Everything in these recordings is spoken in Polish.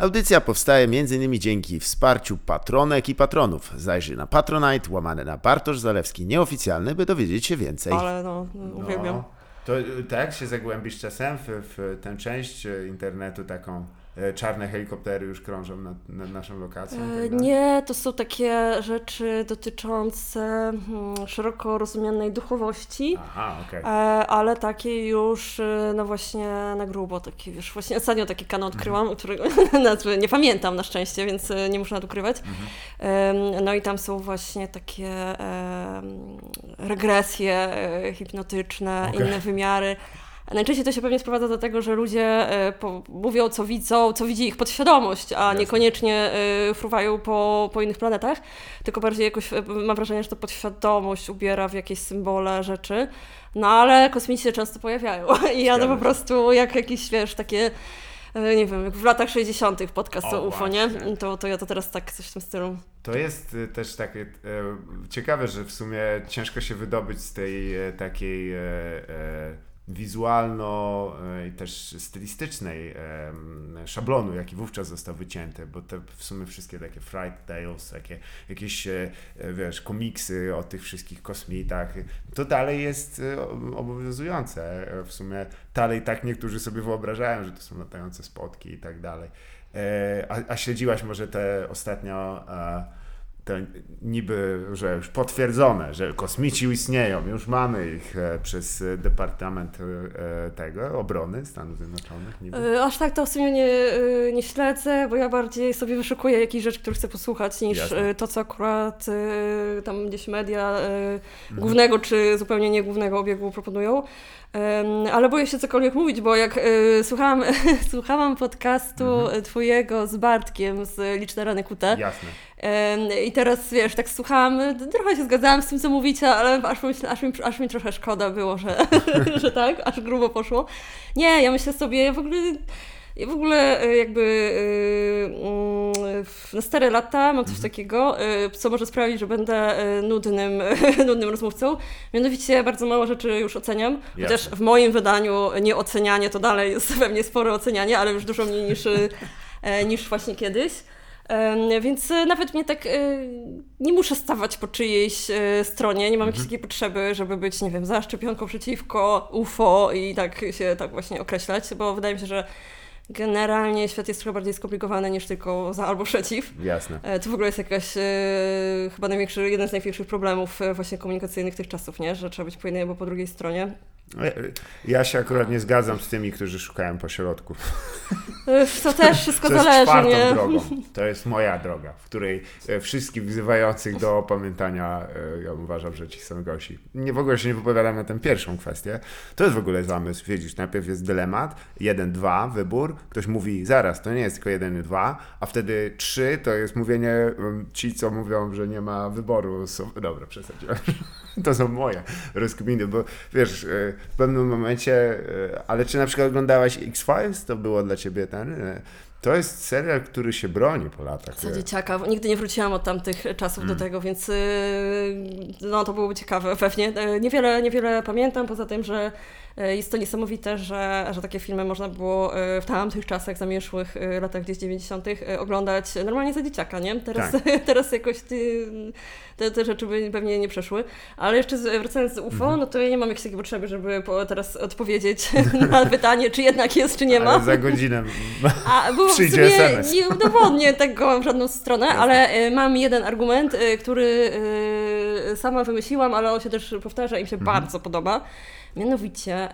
Audycja powstaje m.in. dzięki wsparciu patronek i patronów. Zajrzyj na Patronite, łamane na Bartosz Zalewski nieoficjalny, by dowiedzieć się więcej. Ale no, uwielbiam. No, to tak się zagłębisz czasem w, w tę część internetu taką czarne helikoptery już krążą nad, nad naszą lokacją? Tak nie, to są takie rzeczy dotyczące hmm, szeroko rozumianej duchowości, Aha, okay. ale takie już e, no właśnie na grubo, takie wiesz, właśnie ostatnio taki kanał mhm. odkryłam, mhm. którego nazwy nie pamiętam na szczęście, więc nie muszę nadukrywać. Mhm. No i tam są właśnie takie regresje hipnotyczne, okay. inne wymiary. Najczęściej to się pewnie sprowadza do tego, że ludzie e, mówią, co widzą, co widzi ich podświadomość, a Jasne. niekoniecznie e, fruwają po, po innych planetach, tylko bardziej jakoś e, mam wrażenie, że to podświadomość ubiera w jakieś symbole rzeczy. No ale kosmici się często pojawiają i ja no po prostu jak jakieś, wiesz, takie nie wiem, jak w latach 60. podcast o, UFO, nie? To, to ja to teraz tak coś w tym stylu. To jest też takie e, ciekawe, że w sumie ciężko się wydobyć z tej e, takiej e, wizualno e, i też stylistycznej szablonu, jaki wówczas został wycięty, bo te w sumie wszystkie takie Fright Tales, takie, jakieś, e, e, wiesz, komiksy o tych wszystkich kosmitach, to dalej jest obowiązujące. W sumie dalej tak niektórzy sobie wyobrażają, że to są latające spotki i tak dalej. A, a śledziłaś może te ostatnio to niby, że już potwierdzone, że kosmici istnieją, już mamy ich e, przez Departament e, tego, Obrony Stanów Zjednoczonych. Niby. E, aż tak to w sumie nie, nie śledzę, bo ja bardziej sobie wyszukuję jakichś rzeczy, które chcę posłuchać, niż Jasne. to, co akurat tam gdzieś media mhm. głównego czy zupełnie nie głównego obiegu proponują. Ale boję się cokolwiek mówić, bo jak słuchałam, słuchałam podcastu mhm. twojego z Bartkiem z Liczne Rany Kute. Jasne. I teraz wiesz, tak słuchałam, trochę się zgadzałam z tym, co mówicie, ale aż, myśl, aż, mi, aż mi trochę szkoda było, że, że tak, aż grubo poszło. Nie, ja myślę sobie, ja w ogóle i w ogóle e, jakby e, na stare lata mam coś mhm. takiego, e, co może sprawić, że będę nudnym, nudnym rozmówcą. Mianowicie bardzo mało rzeczy już oceniam, chociaż w moim wydaniu nieocenianie to dalej jest we mnie spore ocenianie, ale już dużo mniej niż, niż właśnie kiedyś. Więc nawet mnie tak nie muszę stawać po czyjejś stronie, nie mam mhm. jakiejś takiej potrzeby, żeby być, nie wiem, za szczepionką przeciwko UFO i tak się tak właśnie określać, bo wydaje mi się, że generalnie świat jest trochę bardziej skomplikowany niż tylko za albo przeciw. Jasne. E, to w ogóle jest jakaś e, chyba największy, jeden z największych problemów e, właśnie komunikacyjnych tych czasów, nie? Że trzeba być po jednej albo po drugiej stronie. Ja się akurat nie zgadzam z tymi, którzy szukają pośrodku. To też wszystko to zależy, czwartą nie? drogą. To jest moja droga, w której e, wszystkich wzywających do opamiętania e, ja uważam, że ci są gosi. Nie w ogóle się nie wypowiadam na tę pierwszą kwestię. To jest w ogóle zamysł, wiedzisz, najpierw jest dylemat, jeden, dwa, wybór, ktoś mówi zaraz, to nie jest tylko jeden dwa, a wtedy trzy to jest mówienie, ci co mówią, że nie ma wyboru, są, dobra, przesadziłem. To są moje rozkminy, bo wiesz, e, w pewnym momencie, e, ale czy na przykład oglądałaś X-Files, to było dla ciebie ten... E, to jest serial, który się broni po latach. Co dzieciaka. Nigdy nie wróciłam od tamtych czasów mm. do tego, więc no, to byłoby ciekawe pewnie. Niewiele, niewiele pamiętam, poza tym, że E, jest to niesamowite, że, że takie filmy można było e, w tamtych czasach zamieszłych, e, latach gdzieś 90. oglądać normalnie za dzieciaka, nie? Teraz, tak. teraz jakoś te, te rzeczy by pewnie nie przeszły. Ale jeszcze wracając do UFO, mhm. no to ja nie mam jakiejś takiej potrzeby, żeby teraz odpowiedzieć na pytanie, czy jednak jest, czy nie ma. Ale za godzinę A, bo przyjdzie w SMS. Nie udowodnię tego w żadną stronę, ale mam jeden argument, który sama wymyśliłam, ale on się też powtarza i mi się mhm. bardzo podoba. Mianowicie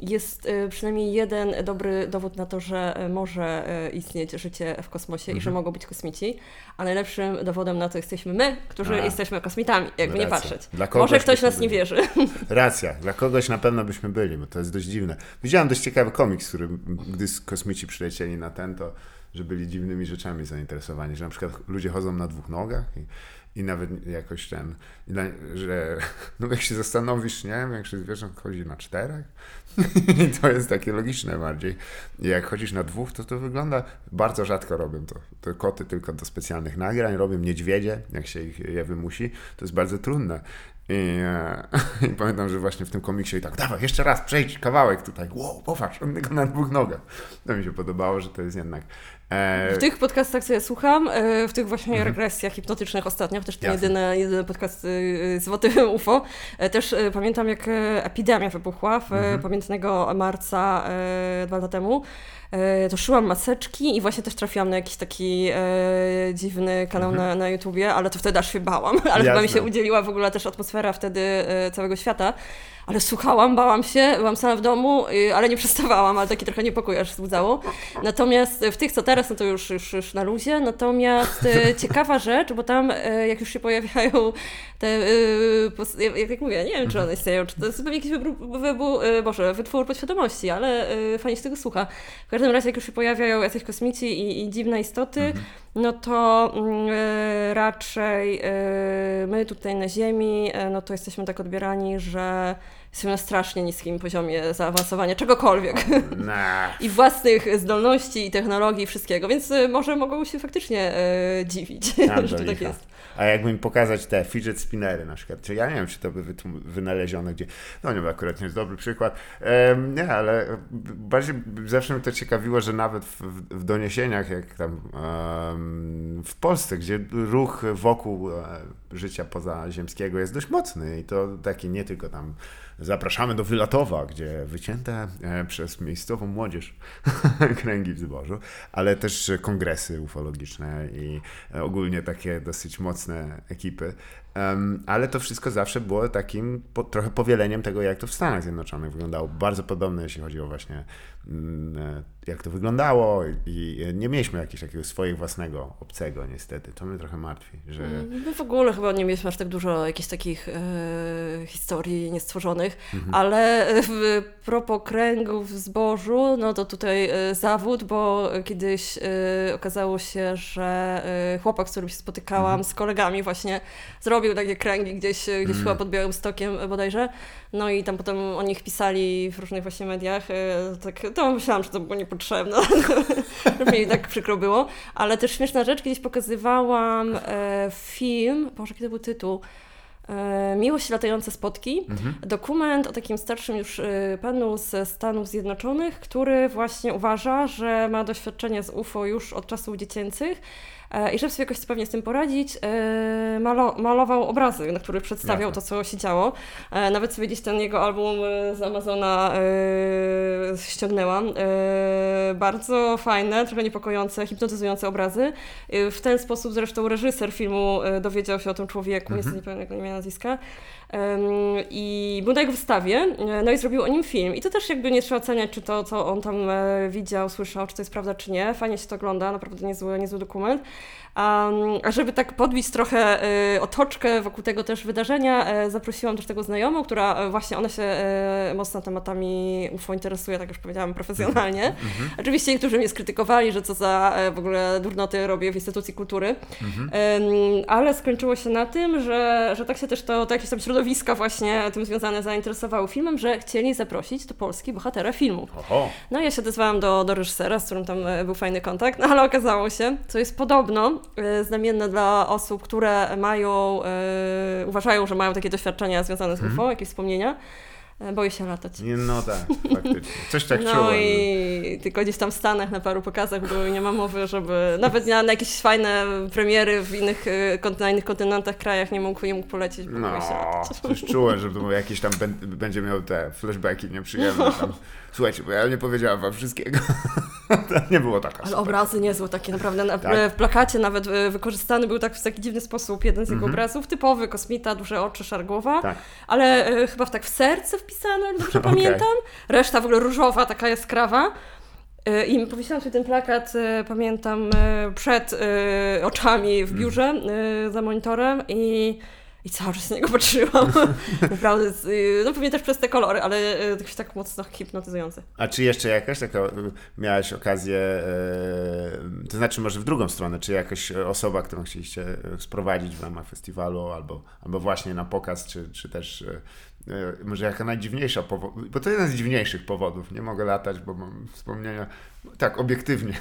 jest e, przynajmniej jeden dobry dowód na to, że e, może e, istnieć życie w kosmosie mhm. i że mhm. mogą być kosmici, a najlepszym dowodem na to jesteśmy my, którzy a. jesteśmy kosmitami, jakby nie patrzeć. Może ktoś nas byli. nie wierzy. Racja, dla kogoś na pewno byśmy byli, bo to jest dość dziwne. Widziałem dość ciekawy komiks, który gdy kosmici przylecieli na ten, to że byli dziwnymi rzeczami zainteresowani, że na przykład ludzie chodzą na dwóch nogach i i nawet jakoś ten, że no jak się zastanowisz, nie, większość zwierząt chodzi na czterech i to jest takie logiczne bardziej. I jak chodzisz na dwóch, to to wygląda, bardzo rzadko robią to. To koty tylko do specjalnych nagrań, robią niedźwiedzie, jak się ich je wymusi, to jest bardzo trudne. I, e, I, pamiętam, że właśnie w tym komiksie i tak, dawaj, jeszcze raz, przejdź kawałek tutaj, wow, popatrz, on tylko na dwóch nogach. To mi się podobało, że to jest jednak W tych podcastach, co ja słucham, e, w tych właśnie Mhm. regresjach hipnotycznych ostatnio, chociaż to Jasne. jedyne, jedyny podcast z Wotym UFO, e, też e, pamiętam jak e, epidemia wybuchła w Mhm. pamiętnego marca e, dwa lata temu. E, To szyłam maseczki i właśnie też trafiłam na jakiś taki e, dziwny kanał na, na YouTubie, ale to wtedy aż się bałam, ale chyba mi się Mhm. Jasne. udzieliła w ogóle też atmosfera wtedy e, całego świata. Ale słuchałam, bałam się, byłam sama w domu, y, ale nie przestawałam, ale taki trochę niepokój aż wzbudzało. Natomiast w tych, co teraz, no to już, już, już na luzie. Natomiast e, ciekawa rzecz, bo tam e, jak już się pojawiają te, jak, jak mówię, nie wiem, czy one istnieją, czy to jest pewnie jakiś wybór, wybór, Boże, wytwór podświadomości, ale fajnie się tego słucha. W każdym razie, jak już się pojawiają jacyś kosmici i, i dziwne istoty, no to mm, e, raczej e, my tutaj na Ziemi, no to jesteśmy tak odbierani, że jesteśmy na strasznie niskim poziomie zaawansowania czegokolwiek. Nah. I własnych zdolności i technologii i wszystkiego, więc e, może mogą się faktycznie e, dziwić, Tam że to tak jest. A jakby mi pokazać te fidget spinnery na przykład, czy ja nie wiem, czy to by wynalezione gdzie, no nie wiem, akurat nie jest dobry przykład, Em, nie, ale bardziej zawsze mnie to ciekawiło, że nawet w, w- w doniesieniach, jak tam em, w Polsce, gdzie ruch wokół e, życia pozaziemskiego jest dość mocny i to taki nie tylko tam zapraszamy do Wylatowa, gdzie wycięte e, przez miejscową młodzież kręgi w zbożu, ale też kongresy ufologiczne i ogólnie takie dosyć mocne ekipy. Em, ale to wszystko zawsze było takim po, trochę powieleniem tego, jak to w Stanach Zjednoczonych wyglądało. Bardzo podobne, jeśli chodzi o właśnie mm, e, jak to wyglądało i nie mieliśmy jakiegoś takiego swojego własnego, obcego niestety. To mnie trochę martwi, że... My w ogóle chyba nie mieliśmy aż tak dużo jakichś takich e, historii niestworzonych, ale w propos kręgów w zbożu, no to tutaj e, zawód, bo kiedyś e, okazało się, że e, chłopak, z którym się spotykałam, z kolegami właśnie, zrobił takie kręgi gdzieś, e, gdzieś chyba pod Białym Stokiem e, bodajże, no i tam potem o nich pisali w różnych właśnie mediach, e, tak, to myślałam, że to było niepotrzebne, mi tak przykro było, ale też śmieszna rzecz, kiedyś pokazywałam film, Boże, kiedy był tytuł? Miłość latające spotki. Dokument o takim starszym już panu ze Stanów Zjednoczonych, który właśnie uważa, że ma doświadczenie z UFO już od czasów dziecięcych i żeby sobie jakoś pewnie z tym poradzić, e, malo, malował obrazy, na których przedstawiał Jasne. to, co się działo. E, Nawet sobie gdzieś ten jego album e, z Amazona e, ściągnęłam. E, Bardzo fajne, trochę niepokojące, hipnotyzujące obrazy. E, W ten sposób zresztą reżyser filmu e, dowiedział się o tym człowieku, niestety nie pamiętam jego imienia, nazwiska. I był na jego wystawie, e, no i zrobił o nim film. I to też jakby nie trzeba oceniać, czy to, co on tam e, widział, słyszał, czy to jest prawda, czy nie. Fajnie się to ogląda, naprawdę niezły, niezły dokument. A żeby tak podbić trochę e, otoczkę wokół tego też wydarzenia, e, zaprosiłam też tego znajomą, która e, właśnie ona się e, mocno tematami UFO interesuje, tak już powiedziałam, profesjonalnie. Oczywiście niektórzy mnie skrytykowali, że co za w ogóle durnoty robię w instytucji kultury, Em, ale skończyło się na tym, że, że tak się też to, to jakieś tam środowiska właśnie tym związane zainteresowały filmem, że chcieli zaprosić do Polski bohatera filmu. Oho, No i ja się odezwałam do, do reżysera, z którym tam był fajny kontakt, no ale okazało się, co jest podobno znamienne dla osób, które mają, e, uważają, że mają takie doświadczenia związane z UFO, jakieś wspomnienia, e, boję się latać. nie, no tak, faktycznie. Coś tak no czułem. i tylko gdzieś tam w Stanach na paru pokazach były, nie ma mowy, żeby nawet na, na jakieś fajne premiery w innych, na innych kontynentach, krajach nie mógł, nie mógł polecieć, bo No, boję się latać. coś czułem, że jakieś tam będzie miał te flashbacki nieprzyjemne tam. Słuchajcie, bo ja nie powiedziałam wam wszystkiego. to nie było taka Ale super. obrazy niezłe takie naprawdę. Na, Tak? W plakacie nawet e, wykorzystany był tak w taki dziwny sposób jeden z jego obrazów. Typowy kosmita, duże oczy, szar głowa. Mhm. Tak. Ale e, chyba w tak w serce wpisane, jak dobrze Okej. pamiętam. Reszta w ogóle różowa, taka jaskrawa. E, I powiesiłam sobie ten plakat, pamiętam, przed oczami w biurze e, za monitorem i, i cały czas na niego patrzyłam. Naprawdę, y, no pewnie też przez te kolory, ale jakoś tak mocno hipnotyzujące. A czy jeszcze jakaś taka y, miałeś okazję, to znaczy może w drugą stronę, czy jakaś osoba, którą chcieliście sprowadzić w ramach festiwalu, albo, albo właśnie na pokaz, czy, czy też może jaka najdziwniejsza powód, bo to jeden z dziwniejszych powodów, nie mogę latać, bo mam wspomnienia, tak, obiektywnie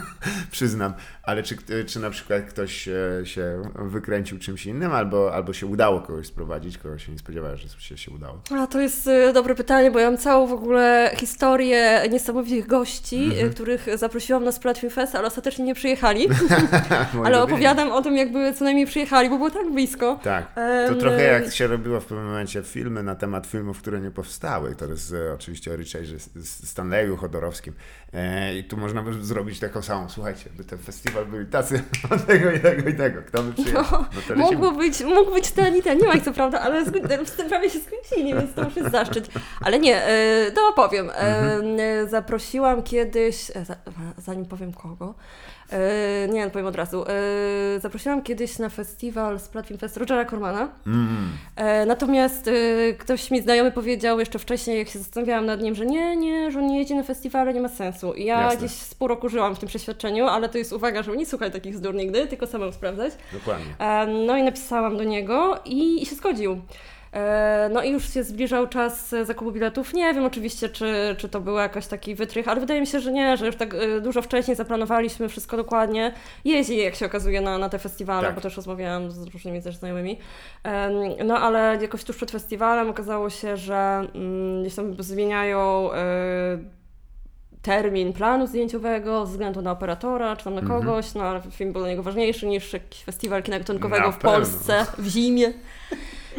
przyznam, ale czy, czy na przykład ktoś e, się wykręcił czymś innym, albo, albo się udało kogoś sprowadzić, kogo się nie spodziewałem, że się, się udało? A to jest dobre pytanie, bo ja mam całą w ogóle historię niesamowitych gości, Mhm. y, których zaprosiłam na Splatfilm Fest, ale ostatecznie nie przyjechali. Ale opowiadam o tym, jakby co najmniej przyjechali, bo było tak blisko. Tak. To Em, trochę jak się robiło w pewnym momencie filmy na temat filmów, które nie powstały. To jest e, oczywiście o Richardzie Stanleyu Chodorowskim. E, I tu można by zrobić taką samą. Słuchajcie, by ten festiwal byli tacy tego i tego i tego. Kto by przyjechał? No lecimy. Mogło być, mógł być ten i ten, nie ma ich co prawda, ale z tym prawie się skrócili, więc to już jest zaszczyt. Ale nie, e, to opowiem. Mhm. Zaprosiłam kiedyś, za, zanim powiem kogo, e, nie, powiem od razu, e, zaprosiłam kiedyś na festiwal z Platform Fest Rogera Cormana, Mm. E, Natomiast e, ktoś mi znajomy powiedział jeszcze wcześniej, jak się zastanawiałam nad nim, że nie, nie, że on nie jedzie na festiwale, nie ma sensu. I ja Jasne. gdzieś z pół roku żyłam w tym przeświadczeniu, ale to jest uwaga, żeby nie słuchać takich zdur nigdy, tylko samemu sprawdzać. Dokładnie. No i napisałam do niego i, i się zgodził. E, No i już się zbliżał czas e, zakupu biletów. Nie wiem oczywiście, czy, czy to był jakiś taki wytrych, ale wydaje mi się, że nie, że już tak e, dużo wcześniej zaplanowaliśmy wszystko dokładnie. Jeździ, jak się okazuje, na, na te festiwale, Tak. bo też rozmawiałam z różnymi też znajomymi. No ale jakoś tuż przed festiwalem okazało się, że mm, gdzieś tam zmieniają termin planu zdjęciowego ze względu na operatora, czy tam na Mhm. kogoś, no ale film był dla niego ważniejszy niż jakiś festiwal kina gatunkowego w. Polsce w zimie.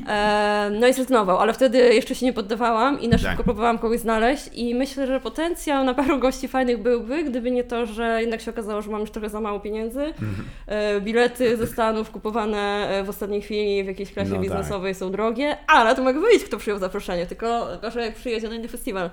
E, no i zrezygnował, ale wtedy jeszcze się nie poddawałam i na szybko Tak. próbowałam kogoś znaleźć i myślę, że potencjał na paru gości fajnych byłby, gdyby nie to, że jednak się okazało, że mam już trochę za mało pieniędzy. Mhm. E, bilety ze Stanów kupowane e, w ostatniej chwili w jakiejś klasie No tak. biznesowej są drogie, ale to mogę powiedzieć, kto przyjął zaproszenie, tylko że jak przyjedzie na inny festiwal.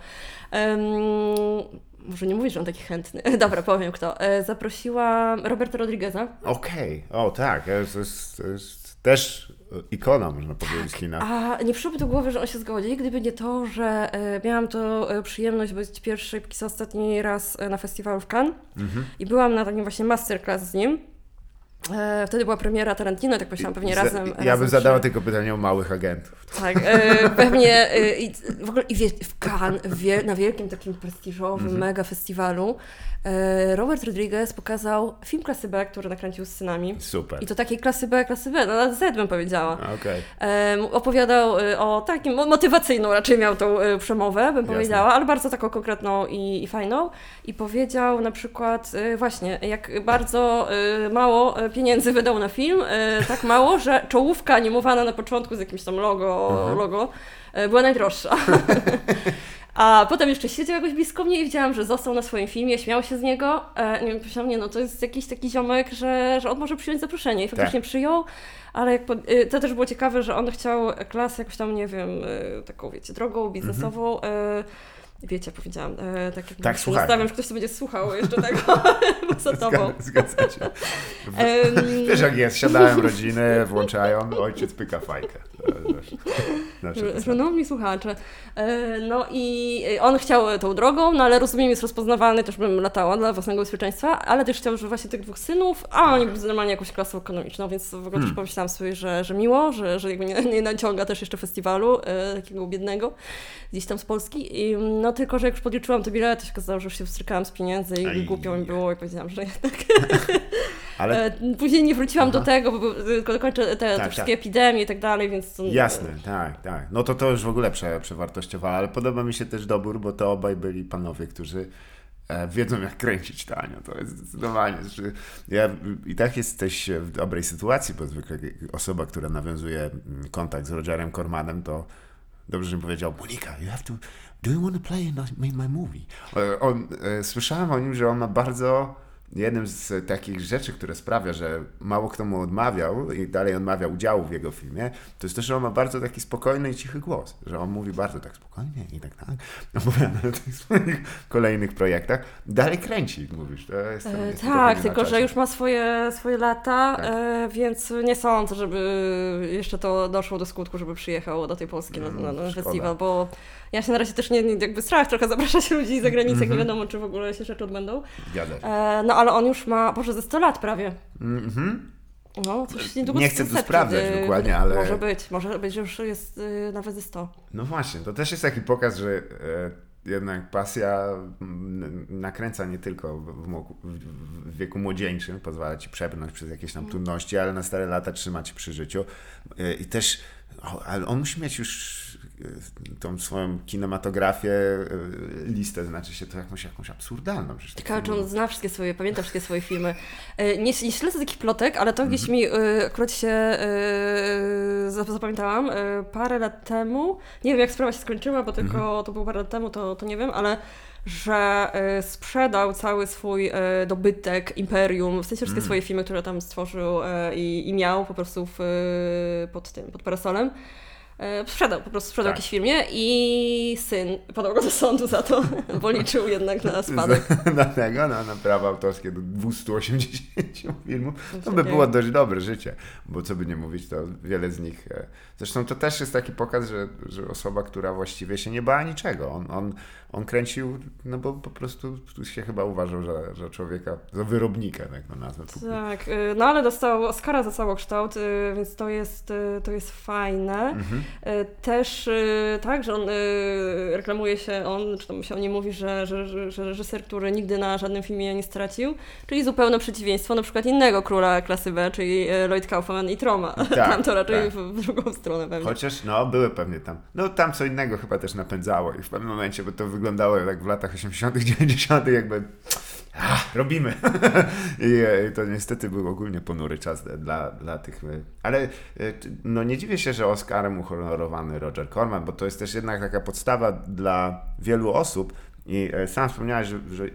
Może nie mówisz, że on taki chętny. Dobra, powiem kto. Zaprosiłam Roberta Rodrigueza. Okej, o tak, to jest, to jest też ikona, można powiedzieć, kina. A nie przyszłoby do głowy, że on się zgodzi, gdyby nie to, że e, miałam to e, przyjemność być pierwszy, póki ostatni raz e, na festiwalu w Cannes Mhm. i byłam na takim właśnie masterclass z nim. E, wtedy była premiera Tarantino, tak myślałam, pewnie Za- razem. Ja razem bym zadała przy- tylko pytanie o małych agentów. Tak, e, pewnie e, i w ogóle i wie, w Cannes, w wiel, na wielkim takim prestiżowym Mhm. mega festiwalu e, Robert Rodriguez pokazał film klasy B, który nakręcił z synami. Super. I to takiej klasy B, klasy B, no na Z bym powiedziała. Em, opowiadał y, o takim, mo- motywacyjną raczej miał tą y, przemowę, bym Jasne. powiedziała, ale bardzo taką konkretną i, i fajną. I powiedział na przykład właśnie, jak bardzo mało pieniędzy wydał na film, tak mało, że czołówka animowana na początku z jakimś tam logo, Mhm. logo była najdroższa. A potem jeszcze siedział jakoś blisko mnie i widziałam, że został na swoim filmie, śmiał się z niego. E, nie wiem, myślałam, nie no, to jest jakiś taki ziomek, że, że on może przyjąć zaproszenie. I faktycznie przyjął, ale jak po, y, to też było ciekawe, że on chciał klasę jakoś tam, nie wiem, y, taką, wiecie, drogą biznesową. y, Wiecie, powiedziałam, e, tak jak Tak, nastawiam, że ktoś to będzie słuchał jeszcze tego za tobą. Zgadza, się. Wiesz jak jest, siadają rodziny, włączają, ojciec pyka fajkę. Znaczy, Że- Szanowni słuchacze, e, no i on chciał tą drogą, no ale rozumiem, jest rozpoznawalny, też bym latała dla własnego bezpieczeństwa, ale też chciał, że właśnie tych dwóch synów, a oni byli normalnie jakąś klasą ekonomiczną, więc w ogóle Hmm. też pomyślałam sobie, że, że miło, że, że jakby nie, nie naciąga też jeszcze festiwalu e, takiego biednego gdzieś tam z Polski. I, no tylko, że jak już podliczyłam te bilety, się okazało, że już się wstrykałam z pieniędzy i Aj. głupio mi było i powiedziałam, że jednak Ale E, Później nie wróciłam Aha. do tego, bo tylko dokończę te, Tak, wszystkie epidemie i tak dalej, więc to, Jasne, tak, tak. No to to już w ogóle prze, przewartościowało, ale podoba mi się też dobór, bo to obaj byli panowie, którzy e, wiedzą jak kręcić tanio. To jest zdecydowanie. Że ja i tak jesteś w dobrej sytuacji, bo zwykle osoba, która nawiązuje mm, kontakt z Rogerem Cormanem, to dobrze, żebym powiedział, Monika, you have to, do you want to play in my, my movie? E, On, słyszałem o nim, że on ma bardzo jednym z takich rzeczy, które sprawia, że mało kto mu odmawiał i dalej odmawia udziału w jego filmie, to jest to, że on ma bardzo taki spokojny i cichy głos, że on mówi bardzo tak spokojnie i tak tak, opowiada o tych swoich kolejnych projektach, dalej kręci, mówisz, to jest, E, jest tak, tylko że już ma swoje, swoje lata, Tak. e, więc nie sądzę, żeby jeszcze to doszło do skutku, żeby przyjechał do tej Polski na, na, na Mm, festiwal, bo ja się na razie też nie, nie jakby strach trochę zapraszać ludzi z zagranicy, jak nie Mhm. wiadomo, czy w ogóle się rzeczy odbędą. Zgadza się. E, no ale on już ma, Boże, ze 100 lat prawie. Mhm. No, coś niedługo Nie chcę tu sprawdzać y, dokładnie, ale- Może być, może być, że już jest y, nawet ze 100. No właśnie, to też jest taki pokaz, że e, jednak pasja mm, nakręca nie tylko w, wieku młodzieńczym, pozwala ci przebrnąć przez jakieś tam trudności, ale na stare lata trzyma cię przy życiu. E, I też, ale on musi mieć już tą swoją kinematografię, e, listę, znaczy się to jakąś, jakąś absurdalną. Przecież Ciekawe, czy on zna wszystkie swoje, pamięta wszystkie swoje filmy. E, Nie, nie śledzę takich plotek, ale to gdzieś Mhm. mi akurat się zap- zapamiętałam parę lat temu. Nie wiem, jak sprawa się skończyła, bo tylko Mhm. to było parę lat temu, to, to nie wiem, ale że sprzedał cały swój dobytek, imperium, w sensie wszystkie Mm. swoje filmy, które tam stworzył i, i miał po prostu w, pod tym, pod parasolem. E, Sprzedał, po prostu sprzedał Tak. jakieś firmie i syn podał go do sądu za to, bo liczył jednak na spadek. Dlatego no, na prawa autorskie do 280 filmów. To by takiego. było dość dobre życie, bo co by nie mówić, to wiele z nich. e, Zresztą to też jest taki pokaz, że, że osoba, która właściwie się nie bała niczego. On, on, on kręcił, no bo po prostu się chyba uważał, że, że człowieka, za wyrobnika, tak to nazwę. Tak, y, no ale dostał Oscara za całokształt, więc to jest, to jest fajne. Mhm. Y, Też y, tak, że on y, reklamuje się, on, czy tam się o nim mówi, że, że, że, że reżyser, który nigdy na żadnym filmie nie stracił, czyli zupełne przeciwieństwo na przykład innego króla klasy B, czyli Lloyd Kaufman i Troma. Tak, Tam to raczej tak. w, w drugą stronę pewnie. Chociaż, no, były pewnie tam. No, tam co innego chyba też napędzało i w pewnym momencie, bo to wyglądało jak w latach 80., 90., jakby. A, robimy. I e, to niestety był ogólnie ponury czas dla, dla tych. e, Ale e, no nie dziwię się, że Oscarem uhonorowany Roger Corman, bo to jest też jednak taka podstawa dla wielu osób. I sam wspomniałeś, że, że e,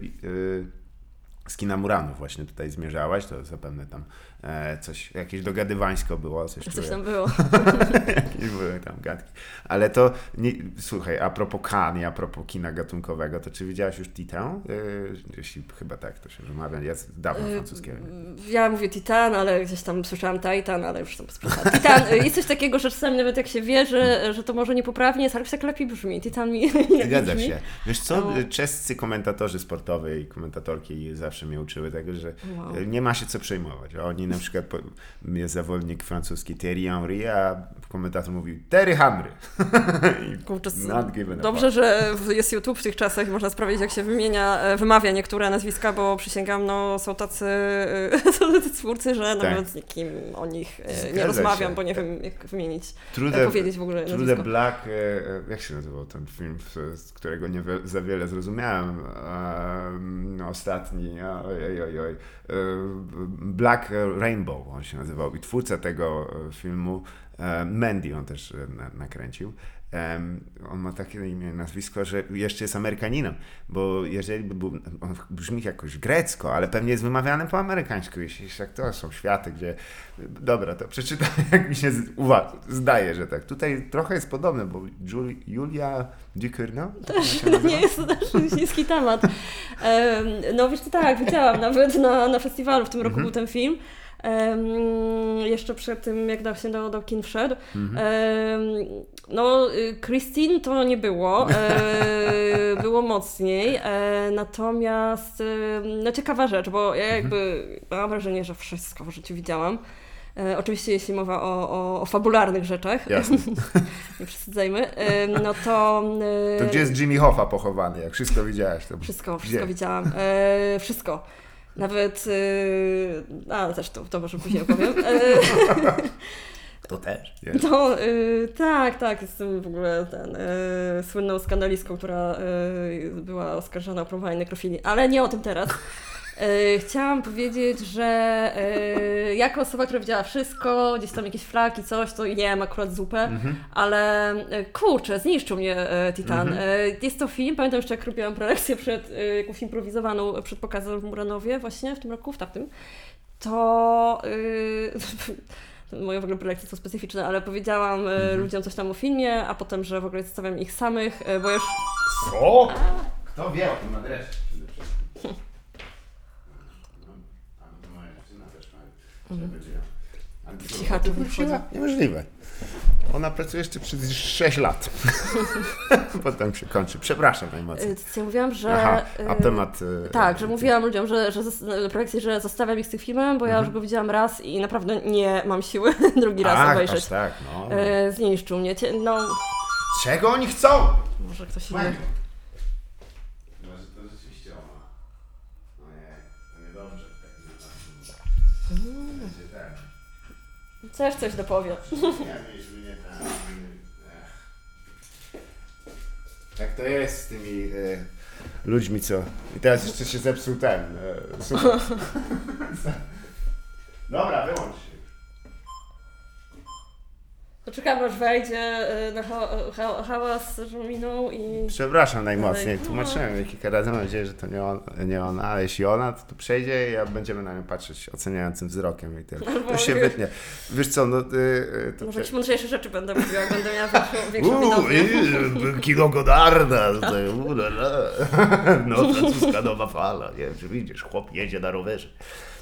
z kina Muranów właśnie tutaj zmierzałaś, to zapewne tam coś, jakieś dogadywańsko było, coś, Coś tam było. Jakieś były tam gadki. Ale to, nie, słuchaj, a propos kan a propos kina gatunkowego, to czy widziałaś już Titan? Yy, jeśli chyba tak to się wymawia, ja dawno Y, francuskiego. Ja mówię Titan, ale gdzieś tam słyszałam Titan, ale już tam sprzedałam. Titan, jest coś takiego, że czasami nawet jak się wierzy, że to może niepoprawnie jest, ale tak lepiej brzmi. Titan mi Zgadza się. Wiesz co, No. czescy komentatorzy sportowi i komentatorki zawsze mnie uczyły tego, że Wow. nie ma się co przejmować. Oni na przykład, jest zawodnik francuski Thierry Henry, a komentator mówił Terry Henry. Kurczę, a Dobrze, że jest YouTube w tych czasach i można sprawdzić, jak się wymienia, e, wymawia niektóre nazwiska, bo przysięgam, no są tacy, e, są tacy twórcy, że nawet z nikim o nich e, Zgadza nie rozmawiam, się. bo nie wiem, jak wymienić, True e, the, powiedzieć w ogóle True the nazwisko. Black, jak się nazywał ten film, z, którego nie za wiele zrozumiałem, e, ostatni, oj, oj, oj, Black Rainbow on się nazywał i twórca tego e, filmu, e, Mandy on też e, na, nakręcił. On ma takie imię, nazwisko, że jeszcze jest Amerykaninem, bo jeżeli by był, on brzmi jakoś grecko, ale pewnie jest wymawiany po amerykańsku, jeśli jak to są światy, gdzie, dobra, to przeczytam, jak mi się z- uwa- zdaje, że tak. Tutaj trochę jest podobne, bo Jul- Julia Ducournau? Też nie jest to też niski temat. Em, no wiesz, to tak, widziałam nawet na, na festiwalu w tym roku Mhm. był ten film. Jeszcze przed tym, jak się do, do kin wszedł. Mhm. No, y, Christine to nie było. E, było mocniej. E, natomiast, no ciekawa rzecz, bo ja jakby mam wrażenie, że wszystko w życiu widziałam. E, oczywiście jeśli mowa o, o, o fabularnych rzeczach, Jasne. nie przesadzajmy, e, no to... e, To gdzie jest Jimmy Hoffa pochowany? Jak wszystko widziałaś, to wszystko, wszystko Gdzie? widziałam. E, wszystko. Nawet, e, a też to, to może później opowiem. E, to też. Nie? no, e, tak, tak, jestem w ogóle ten, e, słynną skandalistką, która e, była oskarżona o promowanie nekrofilii, ale nie o tym teraz. E, chciałam powiedzieć, że e, jako osoba, która widziała wszystko, gdzieś tam jakieś flaki, coś, to nie wiem, akurat zupę, Mhm. ale e, kurczę, zniszczył mnie Titan. Mhm. Jest to film, pamiętam jeszcze jak robiłam prelekcję przed, jakąś improwizowaną przed pokazem w Muranowie właśnie w tym roku, w tamtym, to moje w ogóle prelekcje są specyficzne, ale powiedziałam Mhm. ludziom coś tam o filmie, a potem, że w ogóle zostawiam ich samych, bo już Co? Kto wie o tym adresie? przede wszystkim? No, a to moja dziewczyna też ma, że będzie- A Cichaczy wróciła? Niemożliwe. Ona pracuje jeszcze przez 6 lat. Potem się kończy. Przepraszam najmocniej. Y, Ja mówiłam, że... Aha, a y, temat... e, Tak, że mówiłam ludziom, że, że projekcji, że zostawiam ich z tym filmem, bo ja już go widziałam raz i naprawdę nie mam siły drugi raz Ach, obejrzeć. aż tak, no. Zniszczył mnie. No, Czego oni chcą? może ktoś inny. Chyba, że to rzeczywiście ona. Ojej, to niedobrze. Mm. Będzie ten. Też coś dopowie. Tak to jest z tymi e, ludźmi, co... I teraz jeszcze się zepsuł ten. Super. Dobra, wyłącz się. Poczekam aż wejdzie y, na ha- ha- hałas, że minął i... Przepraszam najmocniej, tłumaczyłem jej kilka razy, mam nadzieję, że to nie, on, nie ona, ale jeśli ona, to, to przejdzie i ja będziemy na nią patrzeć oceniającym wzrokiem i tyle. To się wytnie. Wiesz co, no... Y, y, to Może jakieś mądrzejsze rzeczy będę mówiła, jak będę miała większą, większą Uuu, i- kino Godarda, tutaj, u, la, la. no francuska nowa fala, nie wiem, czy widzisz, chłop jedzie na rowerze.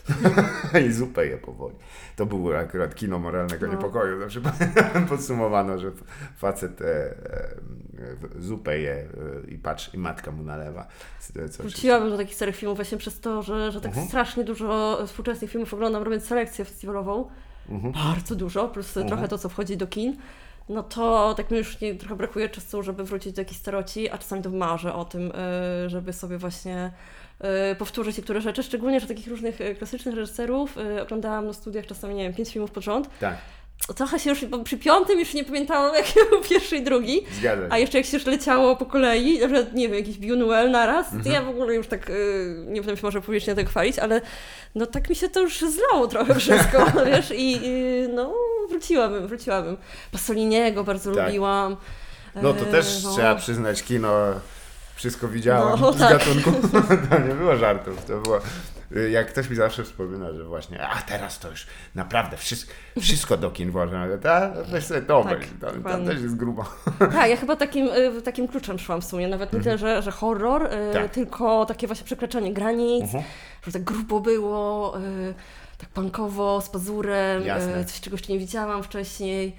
I zupę je powoli. To było akurat kino moralnego No. niepokoju. Zawsze podsumowano, że facet e, e, zupę je e, i patrz, i matka mu nalewa. Wróciłabym do takich starych filmów właśnie przez to, że, że tak Mhm. strasznie dużo współczesnych filmów oglądam, robiąc selekcję festiwalową. Mhm. Bardzo dużo, plus trochę to, co wchodzi do kin. No to tak mi już nie, trochę brakuje czasu, żeby wrócić do jakichś staroci, a czasami to marzę o tym, y, żeby sobie właśnie powtórzyć niektóre rzeczy, szczególnie, że takich różnych y, klasycznych reżyserów y, oglądałam na studiach czasami, nie wiem, pięć filmów pod rząd. Tak, Trochę się już, przy piątym już nie pamiętałam, jaki był pierwszy i drugi. zgadza A jeszcze jak się już leciało po kolei, przykład, nie wiem, jakiś Buñuel naraz, to Mhm. ja w ogóle już tak, y, nie będę się może publicznie tego chwalić, ale no tak mi się to już zlało trochę wszystko, wiesz, i y, no wróciłabym, wróciłabym. Pasoliniego bardzo Tak. lubiłam. No to E, też no. trzeba przyznać, kino wszystko widziałem No, z tak. gatunku. to nie było żartów, to było... Jak ktoś mi zawsze wspomina, że właśnie, a teraz to już naprawdę wszystko, wszystko do kin włożę, ta, weź sobie to Tak, tam, tam też jest grubo. Tak, ja chyba takim, y, takim kluczem szłam w sumie, nawet nie tyle, że, że horror, y, Mhm. Tak. tylko takie właśnie przekraczanie granic, Mhm. że tak grubo było, y, tak punkowo, z pazurem, Jasne. y, coś czego jeszcze nie widziałam wcześniej.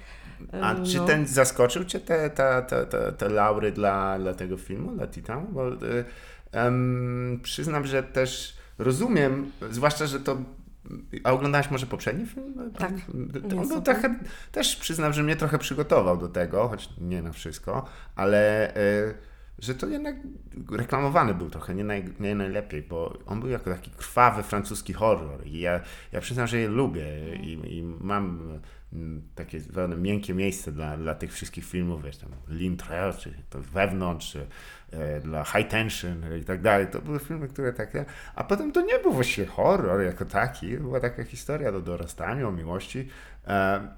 A Ym, czy no. ten zaskoczył Cię te, te, te, te, te laury dla, dla tego filmu, dla Titanu? Bo em, przyznam, że też rozumiem, zwłaszcza, że to. A oglądałaś może poprzedni film? Tak. To on był trochę, też przyznam, że mnie trochę przygotował do tego, choć nie na wszystko, ale y, że to jednak reklamowany był trochę nie, naj, nie najlepiej, bo on był jako taki krwawy francuski horror i ja, ja przyznam, że je lubię i, i mam takie pewne miękkie miejsce dla, dla tych wszystkich filmów, wiesz, tam L'Intre, czy to Wewnątrz, czy e, dla High Tension i tak dalej. To były filmy, które takie, a potem to nie był właściwie horror jako taki, była taka historia do dorastania, o miłości e,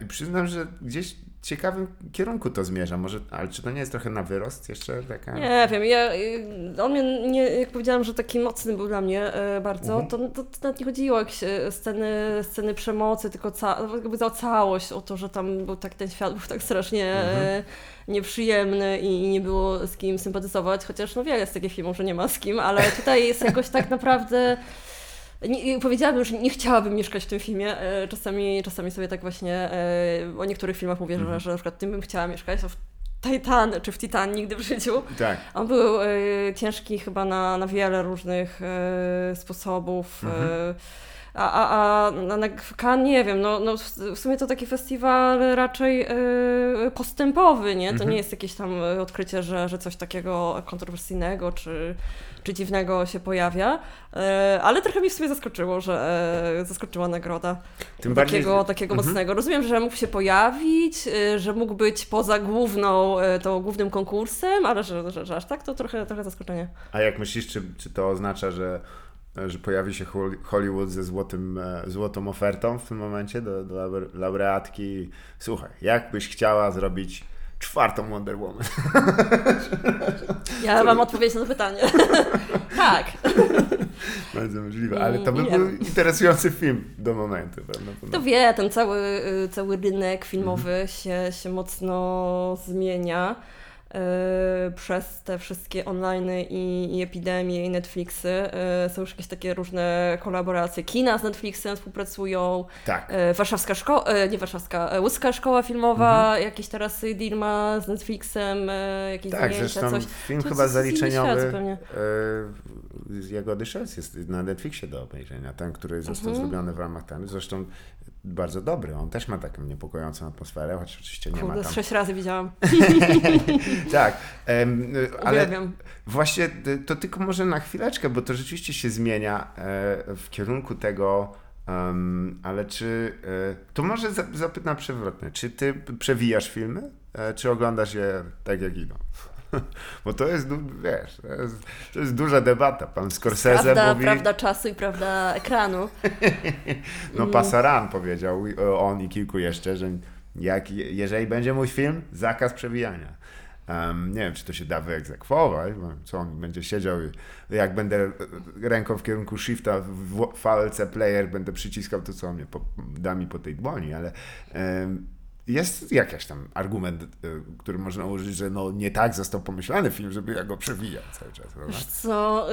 i przyznam, że gdzieś w ciekawym kierunku to zmierza, może, ale czy to nie jest trochę na wyrost jeszcze taka... Nie wiem, ja, y, on mnie, nie, jak powiedziałam, że taki mocny był dla mnie e, bardzo, Mhm. to, to, to nawet nie chodziło o jakieś e, sceny, sceny przemocy, tylko ca, jakby za całość, o to, że tam był tak, ten świat był tak strasznie e, nieprzyjemny i nie było z kim sympatyzować, chociaż no wiele jest takich filmów, że nie ma z kim, ale tutaj jest jakoś tak naprawdę... Nie, powiedziałabym, że nie chciałabym mieszkać w tym filmie. E, Czasami, czasami sobie tak właśnie e, o niektórych filmach mówię, że, że na przykład tym bym chciała mieszkać, a w Titan czy w Titan nigdy w życiu. Tak. On był e, ciężki chyba na, na wiele różnych e, sposobów. E, a, a, a na, na Cannes nie wiem, no, no w, sumie to taki festiwal raczej postępowy, nie? To Mhm. nie jest jakieś tam odkrycie, że, że coś takiego kontrowersyjnego czy, czy dziwnego się pojawia. E, ale trochę mnie w sumie zaskoczyło, że e, zaskoczyła nagroda Tym bardziej... takiego, takiego Mhm. mocnego. Rozumiem, że mógł się pojawić, y, że mógł być poza główną, tą głównym konkursem, ale że, że, że aż tak to trochę, trochę zaskoczenie. A jak myślisz, czy, czy to oznacza, że, że pojawi się Hol- Hollywood ze złotym, e, złotą ofertą w tym momencie do, do laure- laureatki? Słuchaj, jak byś chciała zrobić czwartą Wonder Woman? Ja mam odpowiedź na to pytanie. tak. Bardzo możliwe, ale to by Nie był interesujący film do momentu. Pewno, To wie, ten cały, y, cały rynek filmowy się, się mocno zmienia. E, przez te wszystkie online i, i epidemie i Netflixy e, są już jakieś takie różne kolaboracje. Kina z Netflixem współpracują. Tak. E, Warszawska szkoła, nie Warszawska, Łódzka Szkoła Filmowa, jakiś teraz deal ma z Netflixem, jakieś Mhm. Tak, zdjęcia, zresztą coś. film To chyba zaliczeniowy e, Jagody Szec jest na Netflixie do obejrzenia. Ten, który został Mhm. zrobiony w ramach ten. Zresztą bardzo dobry. On też ma taką niepokojącą atmosferę, choć oczywiście nie ma Kurde, z tam. sześć razy widziałam. Tak, em, ale Uwielbiam. właśnie y, to tylko może na chwileczkę, bo to rzeczywiście się zmienia e, w kierunku tego. em, ale czy. e, To może za- zapytam przewrotnie. Czy ty przewijasz filmy, e, czy oglądasz je tak jak idą? Bo to jest, du- wiesz, to jest, to jest duża debata. Pan Scorsese Prawda, mówi, prawda czasu i prawda ekranu. no Pasaran powiedział, i- on i kilku jeszcze, że jak, jeżeli będzie mój film, zakaz przewijania. Em, nie wiem, czy to się da wyegzekwować, bo co on będzie siedział i jak będę ręką w kierunku shifta w VLC player będę przyciskał to, co on mnie po, da mi po tej dłoni, ale em, jest jakiś tam argument, e, który można użyć, że no nie tak został pomyślany film, żeby ja go przewijał cały czas, prawda? Co,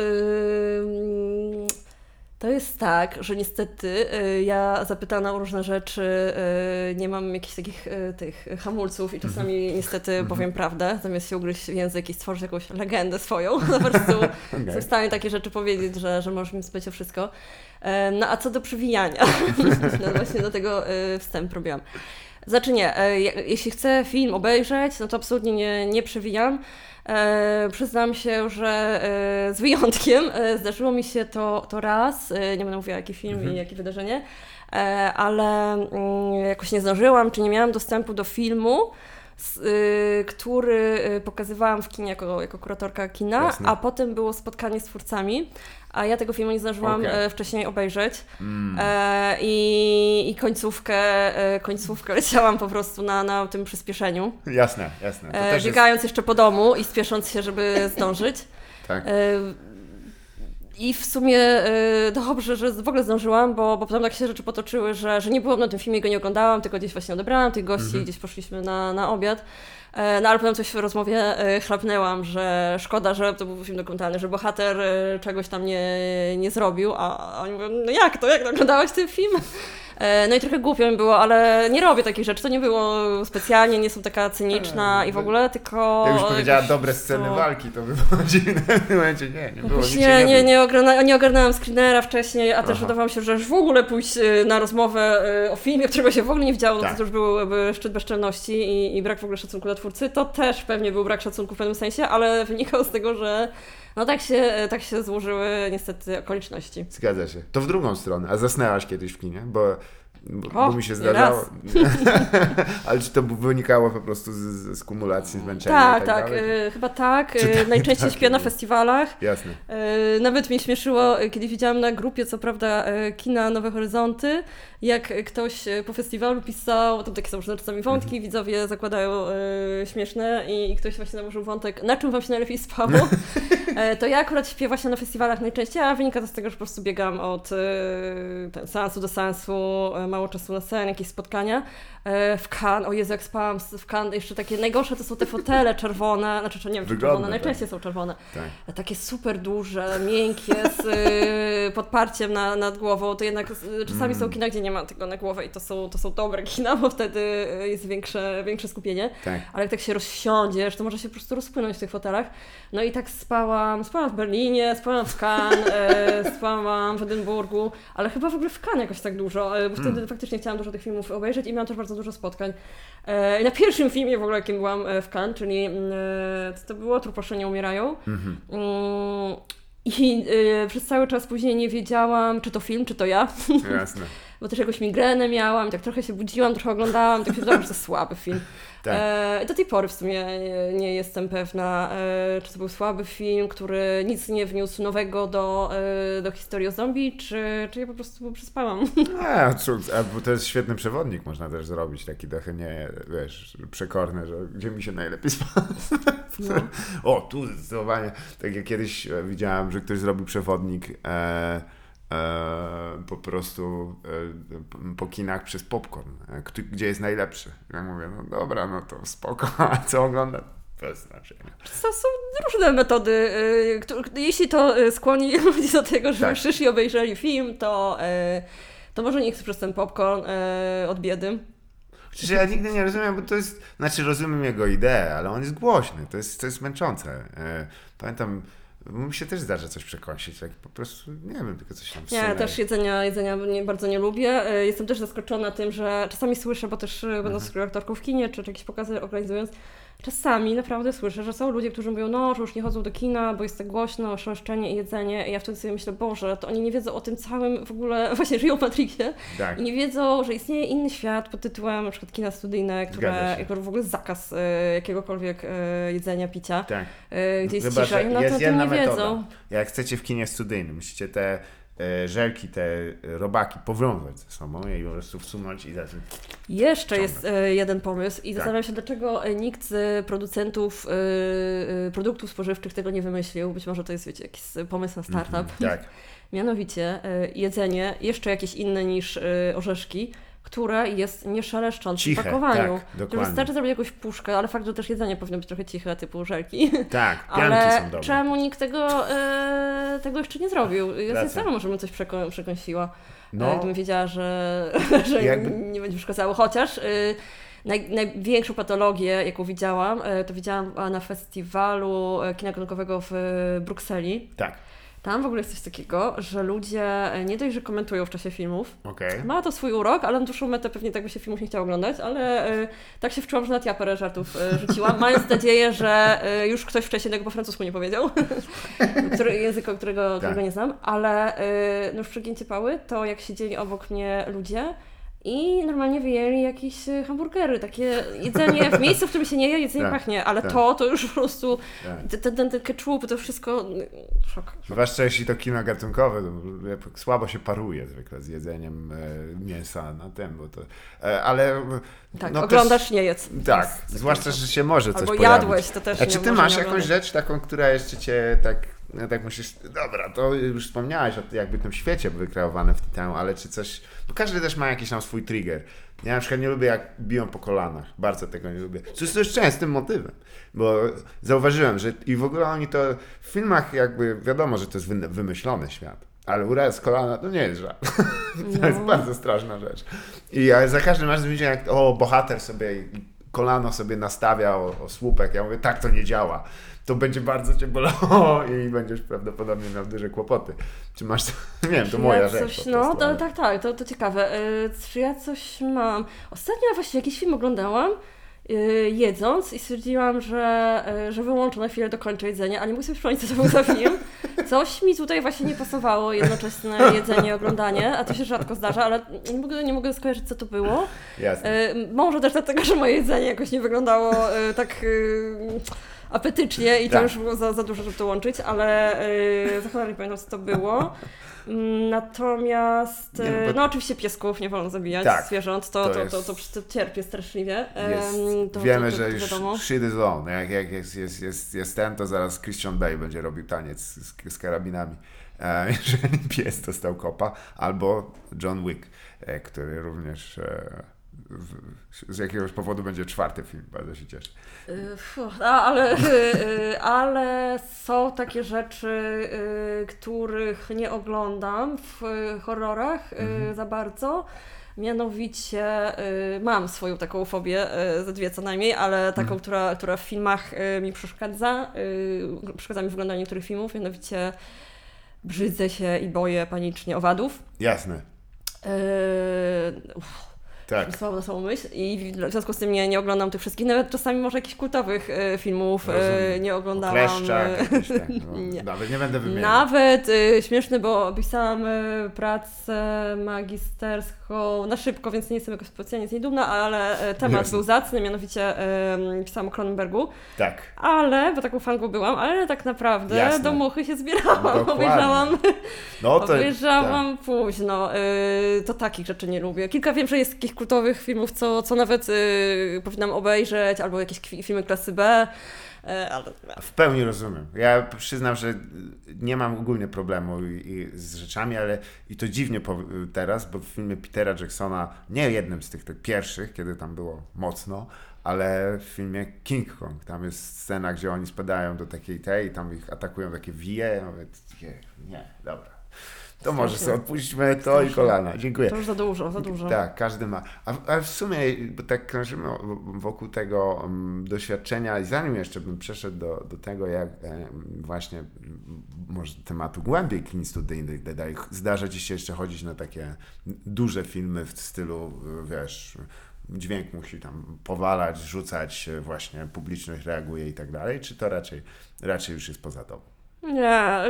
to jest tak, że niestety y, ja zapytana o różne rzeczy y, nie mam jakichś takich y, tych hamulców i czasami Mhm. niestety powiem prawdę, zamiast się ugryźć w język i stworzyć jakąś legendę swoją, po prostu jestem w stanie takie rzeczy powiedzieć, że, że możesz mi spać o wszystko. Em, No a co do przewijania, no właśnie do tego y, wstęp robiłam. Znaczy nie, e, je- jeśli chcę film obejrzeć, no to absolutnie nie, nie przewijam. E, przyznam się, że e, z wyjątkiem e, zdarzyło mi się to, to raz, e, nie będę mówiła jaki film i jakie wydarzenie, e, ale mm, jakoś nie zdążyłam, czy nie miałam dostępu do filmu, który y, pokazywałam w kinie jako, jako kuratorka kina, Jasne. a potem było spotkanie z twórcami, a ja tego filmu nie zdążyłam Okej. e, wcześniej obejrzeć. Mm. E, i, I końcówkę, e, końcówkę leciałam po prostu na, na tym przyspieszeniu. Jasne, jasne. E, też jest, biegając jeszcze po domu i spiesząc się, żeby zdążyć. tak. E, I w sumie e, dobrze, że w ogóle zdążyłam, bo, bo potem tak się rzeczy potoczyły, że, że nie byłam na tym filmie, go nie oglądałam, tylko gdzieś właśnie odebrałam tych gości, Mhm. gdzieś poszliśmy na, na obiad. E, No ale potem coś w rozmowie e, chlapnęłam, że szkoda, że to był film dokumentalny, że bohater e, czegoś tam nie, nie zrobił, a oni mówią, no jak to, jak oglądałaś ten film? E, No i trochę głupio mi było, ale nie robię takich rzeczy, to nie było specjalnie, nie jestem taka cyniczna i w ogóle, tylko... Jakbyś powiedziała jakoś dobre sceny prostu- walki, to by było dziwne w tym momencie. Nie, nie było, nie, nie, nie, ogarna, nie screenera wcześniej, a też wydawało mi się, że już w ogóle pójść y, na rozmowę o filmie, którego się w ogóle nie widziało, no Tak. to już byłby szczyt bezczelności i, i brak w ogóle szacunku dla twórcy. To też pewnie był brak szacunku w pewnym sensie, ale wynikało z tego, że no tak się, tak się złożyły niestety okoliczności. Zgadza się. To w drugą stronę. A zasnęłaś kiedyś w kinie? Bo, bo, O, bo mi się zdarzało. Ale czy to wynikało po prostu z, z, kumulacji zmęczenia? Tak, i tak, dalej? y, chyba tak. Y, tak, Najczęściej tak, śpię na festiwalach. Jasne. E, Nawet mnie śmieszyło, e, kiedy widziałam na grupie, co prawda, e, kina Nowe Horyzonty, jak ktoś e, po festiwalu pisał, tam takie są różne czasami wątki, Mhm. widzowie zakładają e, śmieszne i, i ktoś właśnie nałożył wątek, na czym wam się najlepiej spało, E, to ja akurat śpię właśnie na festiwalach najczęściej, a wynika to z tego, że po prostu biegam od e, ten, seansu do seansu, mało czasu na sen, jakieś spotkania. E, W Cannes, o Jezu, jak spałam w Cannes, jeszcze takie najgorsze to są te fotele czerwone, znaczy, czy nie wiem, czy Wygodne, czerwone, tak. najczęściej są czerwone. Tak. Takie super duże, miękkie, z y, podparciem na, nad głową, to jednak czasami Mm. są kina, gdzie nie ma tego na głowę i to są, to są dobre kina, bo wtedy jest większe, większe skupienie. Tak. Ale jak tak się rozsiądziesz, to może się po prostu rozpłynąć w tych fotelach. No i tak spałam, spałam w Berlinie, spałam w Cannes, e, spałam w Edynburgu, ale chyba w ogóle w Cannes jakoś tak dużo, e, bo wtedy Mm. faktycznie chciałam dużo tych filmów obejrzeć i miałam też bardzo dużo spotkań. E, na pierwszym filmie w ogóle, jakim byłam e, w Cannes, czyli mm, e, to było? Truposze nie umierają. Mhm. Mm, I przez cały czas później nie wiedziałam, czy to film, czy to ja, Jasne. bo też jakąś migrenę miałam, i tak trochę się budziłam, trochę oglądałam, i tak się że to słaby film. Tak. E, do tej pory w sumie nie, nie jestem pewna, e, czy to był słaby film, który nic nie wniósł nowego do, e, do historii o zombie, czy, czy ja po prostu przespałam. A, cud, a, bo to jest świetny przewodnik, można też zrobić taki trochę nie, wiesz, przekorny, że gdzie mi się najlepiej spało. No. O, tu zdecydowanie. Tak jak kiedyś widziałem, że ktoś zrobił przewodnik e, po prostu e, po kinach przez popcorn, e, gdzie jest najlepszy. Ja mówię, no dobra, no to spoko, a co ogląda? Bez znaczenia. To są różne metody. Jeśli to skłoni ludzi do tego, żeby Tak. przyszli, obejrzeli film, to, to może nie chcę przez ten popcorn od biedy. Przecież ja nigdy nie rozumiem, bo to jest, znaczy rozumiem jego ideę, ale on jest głośny, to jest, to jest męczące. E, Pamiętam, mi się też zdarza coś przekąsić, tak po prostu, nie wiem, tylko coś tam Nie, ja też jedzenia, jedzenia nie, bardzo nie lubię. Y, Jestem też zaskoczona tym, że czasami słyszę, bo też y, będąc Mhm. aktorką w kinie, czy, czy jakieś pokazy organizując, czasami naprawdę słyszę, że są ludzie, którzy mówią, no, że już nie chodzą do kina, bo jest tak głośno, szaleszczenie i jedzenie. I ja wtedy sobie myślę, Boże, to oni nie wiedzą o tym całym, w ogóle właśnie żyją w Matrixie Tak. i nie wiedzą, że istnieje inny świat pod tytułem na przykład kina studyjne, które jako w ogóle zakaz y, jakiegokolwiek y, jedzenia, picia, Tak. y, gdzie jest Chyba, cisza i na to, jest to jedna nie metoda. wiedzą. Jak chcecie w kinie studyjnym, musicie te żelki, te robaki powiązać ze sobą i po prostu wsunąć i zacząć. Jeszcze jest e, jeden pomysł i Tak. zastanawiam się, dlaczego e, nikt z producentów e, e, produktów spożywczych tego nie wymyślił. Być może to jest, wiecie, jakiś pomysł na startup. Mhm, tak. Mianowicie e, jedzenie, jeszcze jakieś inne niż e, orzeszki, które jest nieszeleszczące w pakowaniu. tak, dokładnie. wystarczy zrobić jakąś puszkę, ale fakt, że też jedzenie powinno być trochę ciche, typu żelki. Tak, pianki Ale są dobre. czemu nikt tego, e, tego jeszcze nie zrobił? Ja sama może bym coś przeką- przekąsiła. No. No. Gdybym wiedziała, że, że Jakby- nie będzie przeszkadzało. Chociaż y, naj, największą patologię, jaką widziałam, y, to widziałam na festiwalu kina gatunkowego w Brukseli. Tak, Tam w ogóle jest coś takiego, że ludzie y, nie dość, że komentują w czasie filmów. okej. Ma to swój urok, ale na dłuższą metę pewnie tak by się filmów nie chciało oglądać, ale y, tak się wczułam, że nawet ja parę żartów y, rzuciłam, mając nadzieję, że y, już ktoś wcześniej tego po francusku nie powiedział, który, języka, którego, którego nie znam, ale y, no już przegięcie pały, to jak siedzieli obok mnie ludzie i normalnie wyjęli jakieś y, hamburgery, takie jedzenie w miejscu, w którym się nie je, jedzenie Tak, pachnie, ale tak. to, to już po prostu, Tak. ten, ten, ten ketchup, to wszystko, y, szok. Zwłaszcza jeśli to kino gatunkowe, to słabo się paruje zwykle z jedzeniem e, mięsa na tym, bo to... E, ale... Tak, no oglądasz, nie jedz. Tak, jest zwłaszcza, że się może coś Albo pojawić. jadłeś, to też A nie czy ty masz jakąś oglądać. rzecz taką, która jeszcze cię tak, no tak myślisz, dobra, to już wspomniałeś o jakby tym świecie wykreowanym w tym, ale czy coś, bo każdy też ma jakiś tam swój trigger. Ja na przykład nie lubię jak biją po kolanach, bardzo tego nie lubię. Co jest dość częstym motywem, bo zauważyłem, że i w ogóle oni to w filmach jakby wiadomo, że to jest wy- wymyślony świat. Ale uraz kolana to nie jest żart. To jest No. bardzo straszna rzecz. I ja za każdym razem widzę, jak o, bohater sobie kolano sobie nastawia o, o słupek. Ja mówię, tak to nie działa. To będzie bardzo cię bolało i będziesz prawdopodobnie miał duże kłopoty. Czy masz, nie wiem, to moja ja rzecz. Coś, po no, to, tak, tak, to, to ciekawe. Czy ja coś mam? Ostatnio właśnie jakiś film oglądałam, jedząc i stwierdziłam, że, y, że wyłączę na chwilę, dokończę jedzenie, ale nie mogę sobie przypomnieć, co to był za film. Coś mi tutaj właśnie nie pasowało, jednoczesne jedzenie i oglądanie, a to się rzadko zdarza, ale nie mogę, nie mogę skojarzyć, co to było. Jasne. Y, Może też dlatego, że moje jedzenie jakoś nie wyglądało y, tak y, apetycznie i to Tak. już było za, za dużo, żeby to łączyć, ale y, za cholerę nie pamiętam, co to było. Natomiast, Nie, y, bo- no oczywiście piesków nie wolno zabijać, Tak. zwierząt, to, To to, jest- to, to, to, cierpię straszliwie. Jest, to, wiemy, że już wiadomo. shit is on. Jak, jak jest, jest, jest, jest ten, to zaraz Christian Bale będzie robił taniec z, z karabinami. E, jeżeli pies dostał kopa. Albo John Wick, e, który również e, z jakiegoś powodu będzie czwarty film. Bardzo się cieszę. Y, ale, y, y, ale są takie rzeczy, których nie oglądam w horrorach Mhm. za bardzo. Mianowicie y, mam swoją taką fobię, y, ze dwie co najmniej, ale taką, Mhm. która, która w filmach y, mi przeszkadza. Przeszkadza mi w oglądaniu niektórych filmów, mianowicie brzydzę się i boję panicznie owadów. Jasne. Uff, Tak. Słabo na samą myśl i w związku z tym nie, nie oglądam tych wszystkich, nawet czasami może jakichś kultowych e, filmów Rozumiem. nie oglądałam. Kleszczak, e, jakiś tak. No, Nie. Nawet nie będę wymieniał. Nawet e, śmieszny, bo pisałam e, pracę magisterską na szybko, więc nie jestem jakoś specjalnie z niej dumna, ale temat Jasne. był zacny, mianowicie pisałam o Cronenbergu, Tak. ale, bo taką fanką byłam, ale tak naprawdę Jasne. do muchy się zbierałam. Dokładnie. Obejrzałam No to. Obejrzałam późno. Yy, to takich rzeczy nie lubię. Kilka wiem, że jest takich kultowych filmów, co, co nawet yy, powinnam obejrzeć, albo jakieś filmy klasy B. E, ale... W pełni rozumiem. Ja przyznam, że nie mam ogólnie problemu i, i z rzeczami, ale i to dziwnie po, teraz, bo w filmie Petera Jacksona, nie jednym z tych, tych pierwszych, kiedy tam było mocno, ale w filmie King Kong, tam jest scena, gdzie oni spadają do takiej tej i tam ich atakują takie wije. Mówię, nie, nie, dobra. To może sobie odpuśćmy to i kolana. Dziękuję. To już za dużo, za dużo. Tak, każdy ma. A, a w sumie, bo tak krążymy wokół tego um, doświadczenia i zanim jeszcze bym przeszedł do, do tego, jak e, właśnie m, może tematu głębiej klin studyjnych, zdarza ci się jeszcze chodzić na takie duże filmy w stylu, wiesz, dźwięk musi tam powalać, rzucać, właśnie publiczność reaguje i tak dalej, czy to raczej, raczej już jest poza tobą? Nie,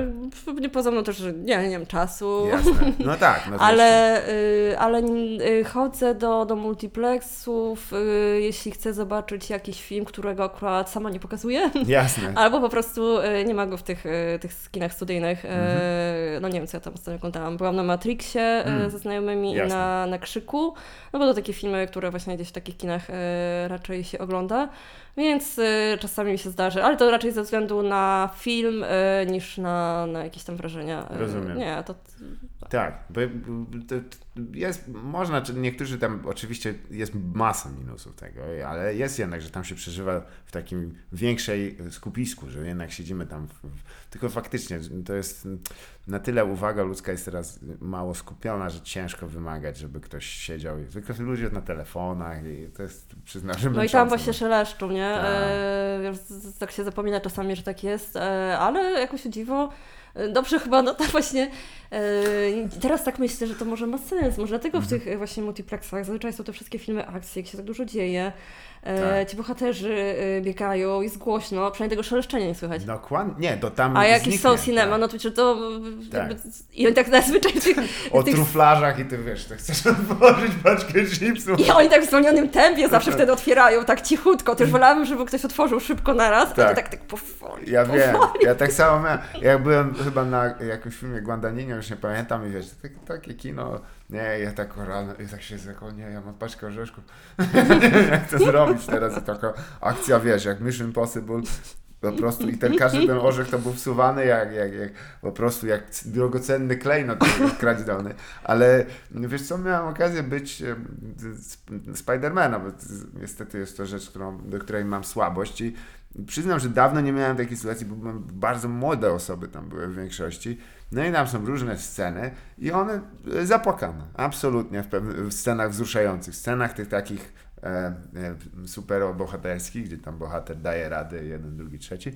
nie poza mną też nie, nie mam czasu. Jasne. No tak. No ale y, ale y, chodzę do, do multiplexów, y, jeśli chcę zobaczyć jakiś film, którego akurat sama nie pokazuję. Jasne. Albo po prostu y, nie ma go w tych, y, tych skinach studyjnych. Mhm. No nie wiem, co ja tam ostatnio oglądałam. Byłam na Matrixie mm. ze znajomymi Jasne. i na, na Krzyku. No bo to takie filmy, które właśnie gdzieś w takich kinach raczej się ogląda. Więc y, czasami mi się zdarzy, ale to raczej ze względu na film y, niż na, na jakieś tam wrażenia. Y, Rozumiem. Nie, to. Tak, bo to jest, można, czy niektórzy tam, oczywiście jest masa minusów tego, ale jest jednak, że tam się przeżywa w takim większej skupisku, że jednak siedzimy tam, w, w, tylko faktycznie to jest na tyle uwaga ludzka jest teraz mało skupiona, że ciężko wymagać, żeby ktoś siedział. Zwykle ludzie na telefonach i to jest, przyznam, że No i tam właśnie szeleszczą, nie? Tak. E, tak się zapomina czasami, że tak jest, e, ale jakoś dziwo e, Dobrze, chyba no to właśnie e, teraz tak myślę, że to może ma sens. Może dlatego w mhm. tych właśnie multiplexach zazwyczaj są te wszystkie filmy akcji, jak się tak dużo dzieje. E, tak. Ci bohaterzy e, biegają, jest głośno, przynajmniej tego szeleszczenia nie słychać. Dokładnie, nie, to tam A jakieś są cinema, tak. no to, to tak. i oni tak zazwyczaj tych, O tych... truflarzach i ty wiesz, ty chcesz otworzyć paczkę chipsów. I oni tak w zwolnionym tempie zawsze wtedy otwierają, tak cichutko. Też wolałabym, żeby ktoś otworzył szybko naraz, tak. a tak, tak powoli, Ja powoli. wiem, ja tak samo miałem, jak byłem chyba na jakimś filmie Guandanino, już nie pamiętam i wiesz, takie kino nie, ja tak rano, i tak się jako, nie, ja mam paczkę orzeszków. nie wiem, jak to zrobić teraz. I taka akcja, wiesz, jak Mission Impossible, po prostu i ten każdy ten orzech to był wsuwany jak, jak, jak po prostu jak drogocenny klejnot kradziony. Ale wiesz co, miałem okazję być Spidermana, bo niestety jest to rzecz, którą, do której mam słabość i przyznam, że dawno nie miałem takiej sytuacji, bo bardzo młode osoby tam były w większości no i tam są różne sceny i one e, zapłakane, absolutnie w, w scenach wzruszających, scenach tych takich e, e, gdzie tam bohater daje radę, jeden, drugi, trzeci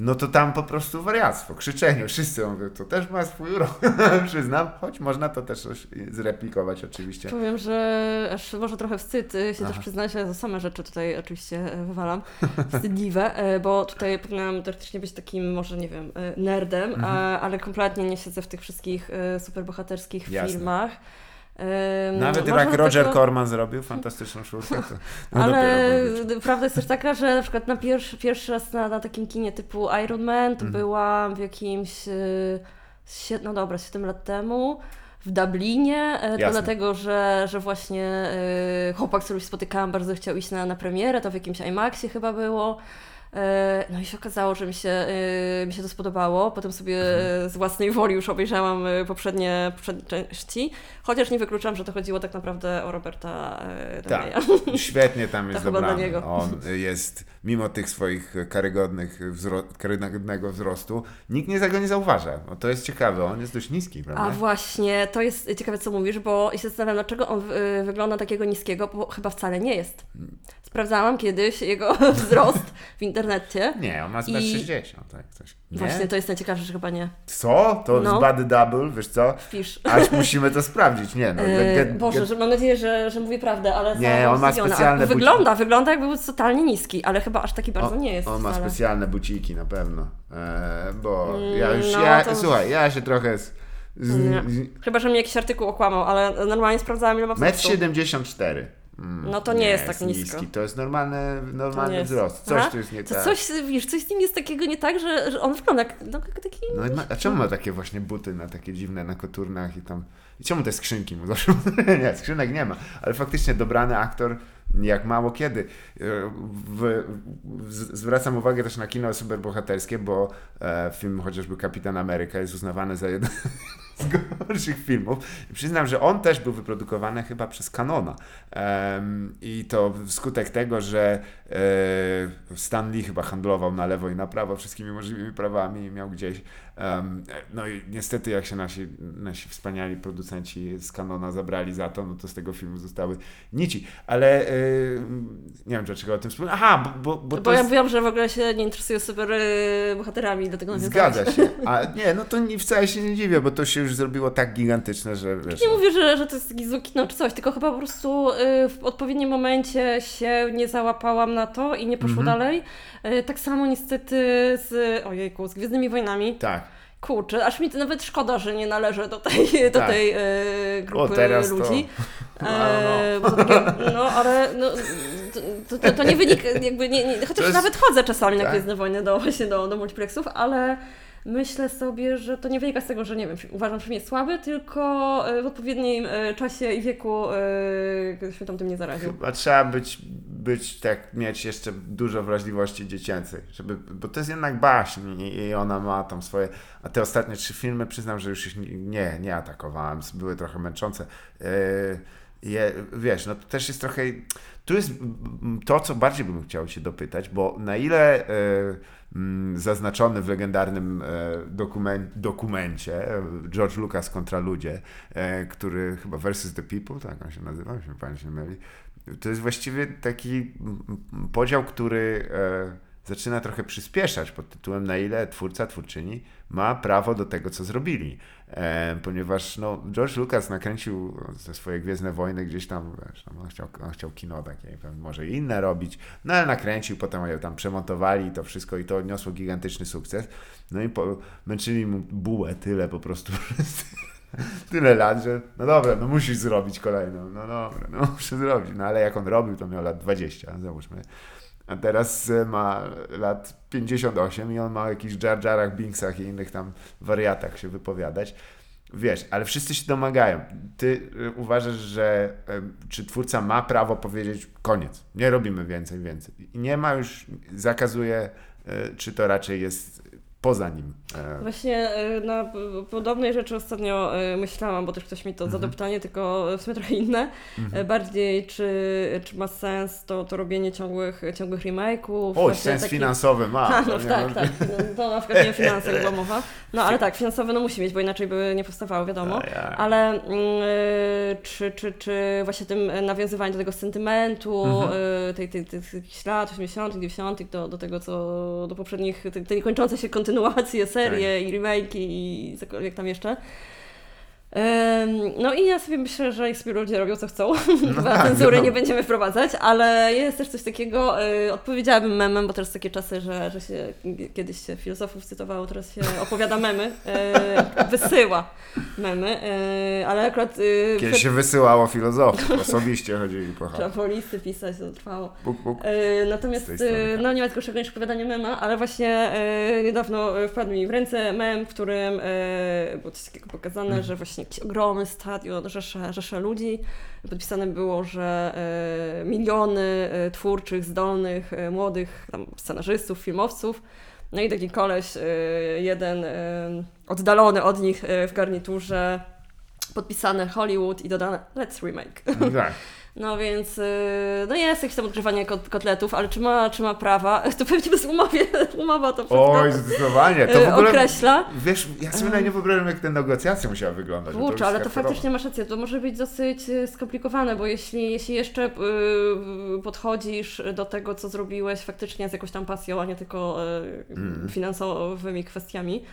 no to tam po prostu wariactwo, krzyczenie, wszyscy mówią, to też ma swój urok, przyznam, choć można to też zreplikować oczywiście. Powiem, że aż może trochę wstyd y, się Aha. też przyznać, ale same rzeczy tutaj oczywiście e, wywalam, wstydliwe, e, bo tutaj powinnam teoretycznie być takim, może nie wiem, e, nerdem, mhm. ale kompletnie nie siedzę w tych wszystkich superbohaterskich Jasne. filmach. Nawet jak Roger tego... Corman zrobił fantastyczną sztukę. To, no Ale prawda jest też taka, że na przykład na pierwszy, pierwszy raz na, na takim kinie typu Iron Man to mm. byłam w jakimś, y, no dobra, 7 lat temu w Dublinie, e, to dlatego, że, że właśnie y, chłopak, z którym się spotykałam, bardzo chciał iść na, na premierę, to w jakimś IMAXie chyba było. E, no i się okazało, że mi się, e, mi się to spodobało. Potem sobie mhm. z własnej woli już obejrzałam e, poprzednie, poprzednie części, chociaż nie wykluczam, że to chodziło tak naprawdę o Roberta Tak, świetnie tam jest dobrany. On jest, mimo tych swoich karygodnych wzro karygodnego wzrostu, nikt nie tego nie zauważa. No to jest ciekawe, on jest dość niski, prawda? A właśnie, to jest ciekawe, co mówisz, bo się zastanawiam, dlaczego on wygląda takiego niskiego, bo chyba wcale nie jest. Mm. Sprawdzałam kiedyś jego wzrost w internecie. Nie, on ma z 60, tak coś. Nie? Właśnie, to jest najciekawsze, że chyba nie. Co? To no. z Bady Double, wiesz co? Wpisz. Aż musimy to sprawdzić, nie no. Yy, get, Boże, że mam nadzieję, że, że mówię prawdę, ale Nie, on ma specjalne buciki. Wygląda, wygląda jakby był totalnie niski, ale chyba aż taki bardzo on, nie jest. On ma specjalne buciki na pewno, eee, bo mm, ja już, no, ja, to... słuchaj, ja się trochę... Z, z, Chyba, że mi jakiś artykuł okłamał, ale normalnie sprawdzałam ile ma wzrostu. 1,74 m. Mm, no to nie, nie jest tak nisko. Niski. To jest normalny, normalny to wzrost. Coś Aha. tu jest nie to tak. Coś, wiesz, coś z nim jest takiego nie tak, że, że on wygląda jak, no, jak taki... No, a czemu ma takie właśnie buty na takie dziwne, na koturnach i tam... I czemu te skrzynki mu zawsze... nie, skrzynek nie ma. Ale faktycznie dobrany aktor jak mało kiedy. E, w, w, zwracam uwagę też na kino superbohaterskie, bo e, film chociażby Kapitan Ameryka jest uznawany za jeden z gorszych filmów. Przyznam, że on też był wyprodukowany chyba przez Canona. Um, I to wskutek tego, że e, Stan Lee chyba handlował na lewo i na prawo wszystkimi możliwymi prawami i miał gdzieś. No i niestety, jak się nasi, nasi wspaniali producenci z Canona zabrali za to, no to z tego filmu zostały nici. Ale e, nie wiem, dlaczego o tym wspomnę. Aha, bo, bo, bo, ja jest... wiem, że w ogóle się nie interesuje super e, bohaterami, dlatego Zgadza się. A nie, no to nie, wcale się nie dziwię, bo to się już zrobiło tak gigantyczne, że wiesz, Nie no. mówię, że, że to jest taki zły kino czy coś, tylko chyba po prostu w odpowiednim momencie się nie załapałam na to i nie poszło mhm. dalej. Y, tak samo niestety z, ojejku, z Gwiezdnymi Wojnami. Tak. Kurczę, aż mi to nawet szkoda, że nie należę do tej, tak. do tej y, grupy o, ludzi. To... E, no. Takie, no, ale no, to, to, to, nie wynika, jakby nie, nie chociaż jest... nawet chodzę czasami tak. na Gwiezdne Wojny do, właśnie do, do multiplexów, ale myślę sobie, że to nie wynika z tego, że nie wiem, uważam, że film jest słaby, tylko e, w odpowiednim e, czasie i wieku się tam tym nie zaraził. Chyba trzeba być, być tak, mieć jeszcze dużo wrażliwości dziecięcej, żeby, bo to jest jednak baśń i ona ma tam swoje, a te ostatnie trzy filmy przyznam, że już ich nie, nie atakowałem, były trochę męczące. Je, wiesz, no to też jest trochę, tu jest to, co bardziej bym chciał Cię dopytać, bo na ile Mm, zaznaczony w legendarnym e, dokumen, dokumencie e, George Lucas kontra ludzie, e, który chyba Versus the People, tak on się nazywa, jeśli pani się myli. To jest właściwie taki podział, który zaczyna trochę przyspieszać pod tytułem na ile twórca, twórczyni ma prawo do tego, co zrobili. E, ponieważ no, George Lucas nakręcił te swoje Gwiezdne Wojny gdzieś tam, wiesz, on, chciał, on chciał kino takie, może inne robić, no ale nakręcił, potem tam przemontowali to wszystko i to odniosło gigantyczny sukces. No i po, męczyli mu bułę tyle po prostu tyle lat, że no dobra, no musisz zrobić kolejną, no dobra, no muszę zrobić, no ale jak on robił, to miał lat 20, załóżmy. A teraz e, ma lat 58 i on ma o jakichś Jar Jarach, Binksach i innych tam wariatach się wypowiadać. Wiesz, ale wszyscy się domagają. Ty e, uważasz, że czy twórca ma prawo powiedzieć koniec, nie robimy więcej, więcej. I nie ma już, zakazuje, e, czy to raczej jest poza nim. E, Właśnie e, na podobnej rzeczy ostatnio e, myślałam, bo też ktoś mi to mhm. zadał pytanie, tylko w sumie trochę inne. Mhm. Bardziej, czy, czy ma sens to, to robienie ciągłych, ciągłych remake'ów. Oj, sens taki... finansowy ma. Ha, no, tak, tak. No, to na przykład nie o finansach była mowa. No ale tak, finansowy no musi mieć, bo inaczej by nie powstawało, wiadomo. Ale mm, czy, czy, czy właśnie tym nawiązywaniu do tego sentymentu, mhm. tej, tej, tej, tych lat 80., 90., do, do tego, co do poprzednich, tej, tej niekończącej się kontynuacji kontynuacje, serie tak. i remake i cokolwiek tam jeszcze. No i ja sobie myślę, że jak sobie ludzie robią co chcą, no tak, cenzury no. nie będziemy wprowadzać, ale jest też coś takiego, y, odpowiedziałabym memem, bo teraz takie czasy, że, że się kiedyś się filozofów cytowało, teraz się opowiada memy, y, wysyła memy, y, ale akurat... Kiedyś przed... się wysyłało filozofów, osobiście chodzili po Trzeba było listy pisać, to trwało. Buk, buk. Natomiast, tak. no nie ma tylko gorszego niż opowiadanie mema, ale właśnie niedawno wpadł mi w ręce mem, w którym było coś takiego pokazane, hmm. że właśnie jakiś ogromny stadion, rzesze, rzesze ludzi. Podpisane było, że e, miliony e, twórczych, zdolnych, e, młodych scenarzystów, filmowców. No i taki koleś, jeden oddalony od nich w garniturze, podpisane Hollywood i dodane Let's remake. No tak. No więc, y, no jest jakieś tam odgrzewanie kotletów, ale czy ma, czy ma prawa? To pewnie bez umowie, umowa to wszystko Oj, zdecydowanie. To w ogóle, określa. Wiesz, ja sobie nie wyobrażam, jak te negocjacje musiały wyglądać. Kurczę, ale to faktycznie masz rację, to może być dosyć y, skomplikowane, bo jeśli, jeśli jeszcze podchodzisz do tego, co zrobiłeś faktycznie z jakąś tam pasją, a nie tylko mm. finansowymi kwestiami,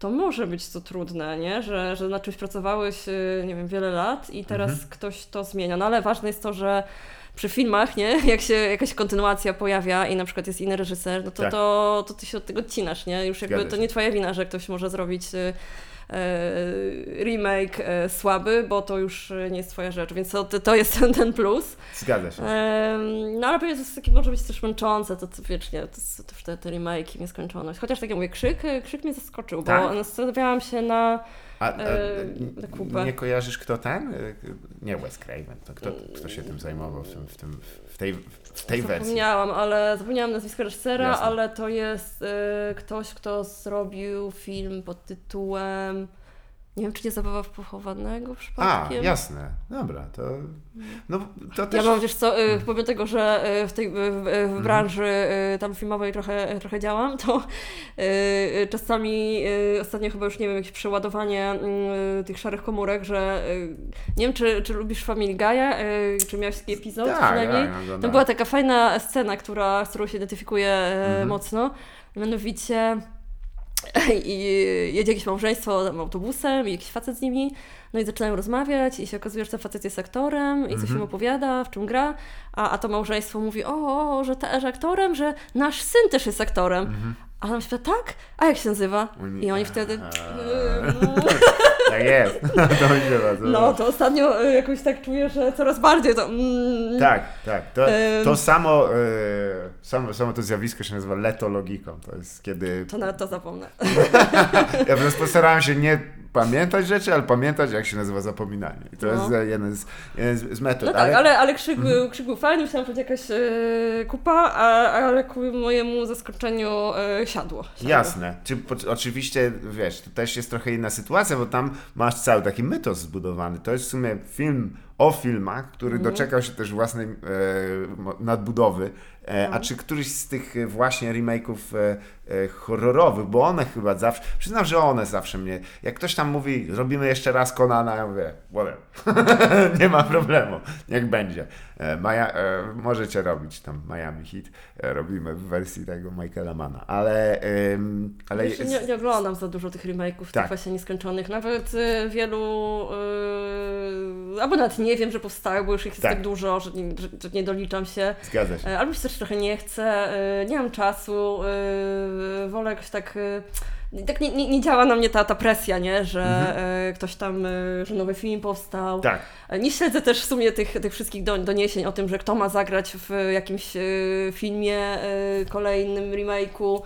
to może być to trudne, nie? Że, że na czymś pracowałeś, y, nie wiem, wiele lat i teraz mhm. ktoś to zmienia. No ale ważne jest to, że przy filmach, nie? Jak się jakaś kontynuacja pojawia i na przykład jest inny reżyser, no to, tak. to, to ty się od tego odcinasz, nie? Już jakby to nie twoja wina, że ktoś może zrobić y, remake e, słaby, bo to już nie jest Twoja rzecz, więc to, to jest ten, ten plus. Zgadza się. No ale pewnie to jest takie, może być też męczące, to, to wiecznie, to, to, te, te remake'i, nieskończoność. Chociaż tak jak mówię, Krzyk, Krzyk mnie zaskoczył, tak? bo nastawiałam się na A, a e, na nie kojarzysz kto ten? E, Nie Wes Craven, to kto, kto się tym zajmował w, tym, w, tym, w tej, w tej wersji? Zapomniałam, ale zapomniałam nazwiska reżysera, Jasne. ale to jest y, ktoś, kto zrobił film pod tytułem. Nie wiem, czy nie zabawa w pochowanego A, przypadkiem. jasne. Dobra, to. No to też. Ja mam, wiesz co, pomimo tego, że y, w tej w, Mhm. branży y, tam filmowej trochę, trochę działam, to czasami ostatnio chyba już, nie wiem, jakieś przeładowanie tych szarych komórek, że nie wiem, czy, czy lubisz Family Guy'a, czy miałeś taki epizod Tak, przynajmniej. tak, oglądałem. Tam była taka fajna scena, która, z którą się identyfikuję Mhm. mocno. Mianowicie i jedzie jakieś małżeństwo tam autobusem i jakiś facet z nimi, no i zaczynają rozmawiać i się okazuje, że ten facet jest aktorem i coś Mhm. im opowiada, w czym gra, a, a to małżeństwo mówi, o, o że, te, że aktorem, że nasz syn też jest aktorem. A on śpiewa, tak? A jak się nazywa? I oni wtedy... Eee. Tak jest. To się bardzo No, to ostatnio e, jakoś tak czuję, że coraz bardziej to... Mm, Tak, tak. To, to samo, e, samo, samo to zjawisko się nazywa letologiką. To jest kiedy. To nawet to zapomnę. Ja po prostu postarałem się nie pamiętać rzeczy, ale pamiętać, jak się nazywa zapominanie. I to No. jest e, jeden z, jeden z, z metod. No tak, ale, ale krzyk, był, krzyk był fajny, myślałam, że jakaś e, kupa, a, ale ku mojemu zaskoczeniu e, siadło. siadło. Jasne. Czy, po, oczywiście, wiesz, to też jest trochę inna sytuacja, bo tam masz cały taki mytos zbudowany. To jest w sumie film o filmach, który Mhm. doczekał się też własnej e, nadbudowy. E, No. A czy któryś z tych e, właśnie remake'ów e, horrorowych, bo one chyba zawsze, przyznam, że one zawsze mnie, jak ktoś tam mówi, robimy jeszcze raz Konana, ja mówię, whatever. nie ma problemu, niech będzie. E, Maja, e, możecie robić tam Miami Heat, e, robimy w wersji tego Michaela Mana, ale, ale jest, nie, nie oglądam za dużo tych remake'ów, Tak. tych właśnie nieskończonych. Nawet wielu, e, albo nawet nie wiem, że powstały, bo już ich jest Tak. tak, dużo, że nie, że, że nie doliczam się. zgadza się. Albo się też trochę nie chcę, nie mam czasu, wolę jakoś tak... Tak nie, nie, nie działa na mnie ta, ta presja, nie? Że e, ktoś tam, e, że nowy film powstał. Mhm. Tak, E, Nie śledzę też w sumie tych, tych wszystkich do, doniesień o tym, że kto ma zagrać w jakimś filmie, kolejnym remake'u,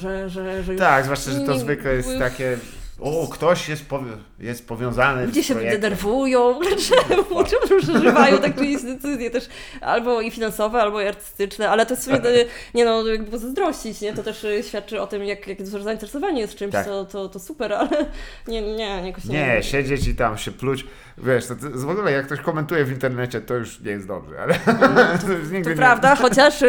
że, że, że już tak, zwłaszcza, że to zwykle jest takie, o, ktoś jest, powi- jest powiązany Ludzie się projektem. denerwują, czemu, czemu przeżywają tak czyjeś decyzje też albo i finansowe, albo i artystyczne, ale to jest w sumie, e, nie no, jakby zazdrościć, nie? To też e, świadczy o tym, jak, jak duże zainteresowanie jest czymś, Tak. to, to, to super, ale nie, nie, jakoś nie. Nie, siedzieć i tam się pluć. Wiesz, to, to w ogóle jak ktoś komentuje w internecie, to już nie jest dobrze, ale to już nigdy To nie... prawda, chociaż e,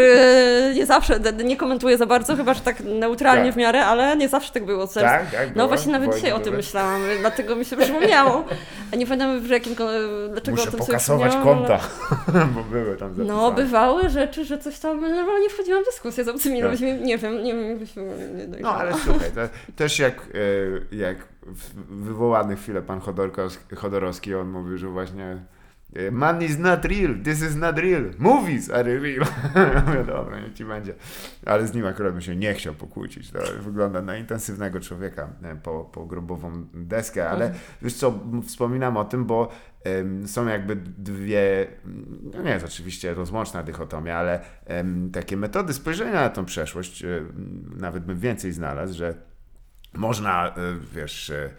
nie zawsze, nie komentuję za bardzo, chyba że tak neutralnie Tak. w miarę, ale nie zawsze tak było. Tak, tak No było? właśnie nawet dzisiaj o tym myślałam, dlatego mi się przypomniało. A nie pamiętam w jakim, dlaczego Muszę o tym sobie pokasować przypomniałam, konta, bo były tam zapisane. No, bywały rzeczy, że coś tam, normalnie wchodziłam w dyskusję z obcymi Tak. ludźmi, nie wiem, nie wiem, nie No dojrzała. ale słuchaj, to też jak, e, jak wywołany chwilę pan Chodorkowski, Chodorowski, on mówił, że właśnie Man is not real, this is not real, movies are real. Mówię, dobra, nie ci będzie. Ale z nim akurat bym się nie chciał pokłócić. To wygląda na intensywnego człowieka e, po, po grobową deskę, ale wiesz co, wspominam o tym, bo em, są jakby dwie, no nie jest oczywiście rozłączna dychotomia, ale em, takie metody spojrzenia na tą przeszłość, em, nawet bym więcej znalazł, że można, e, wiesz, e,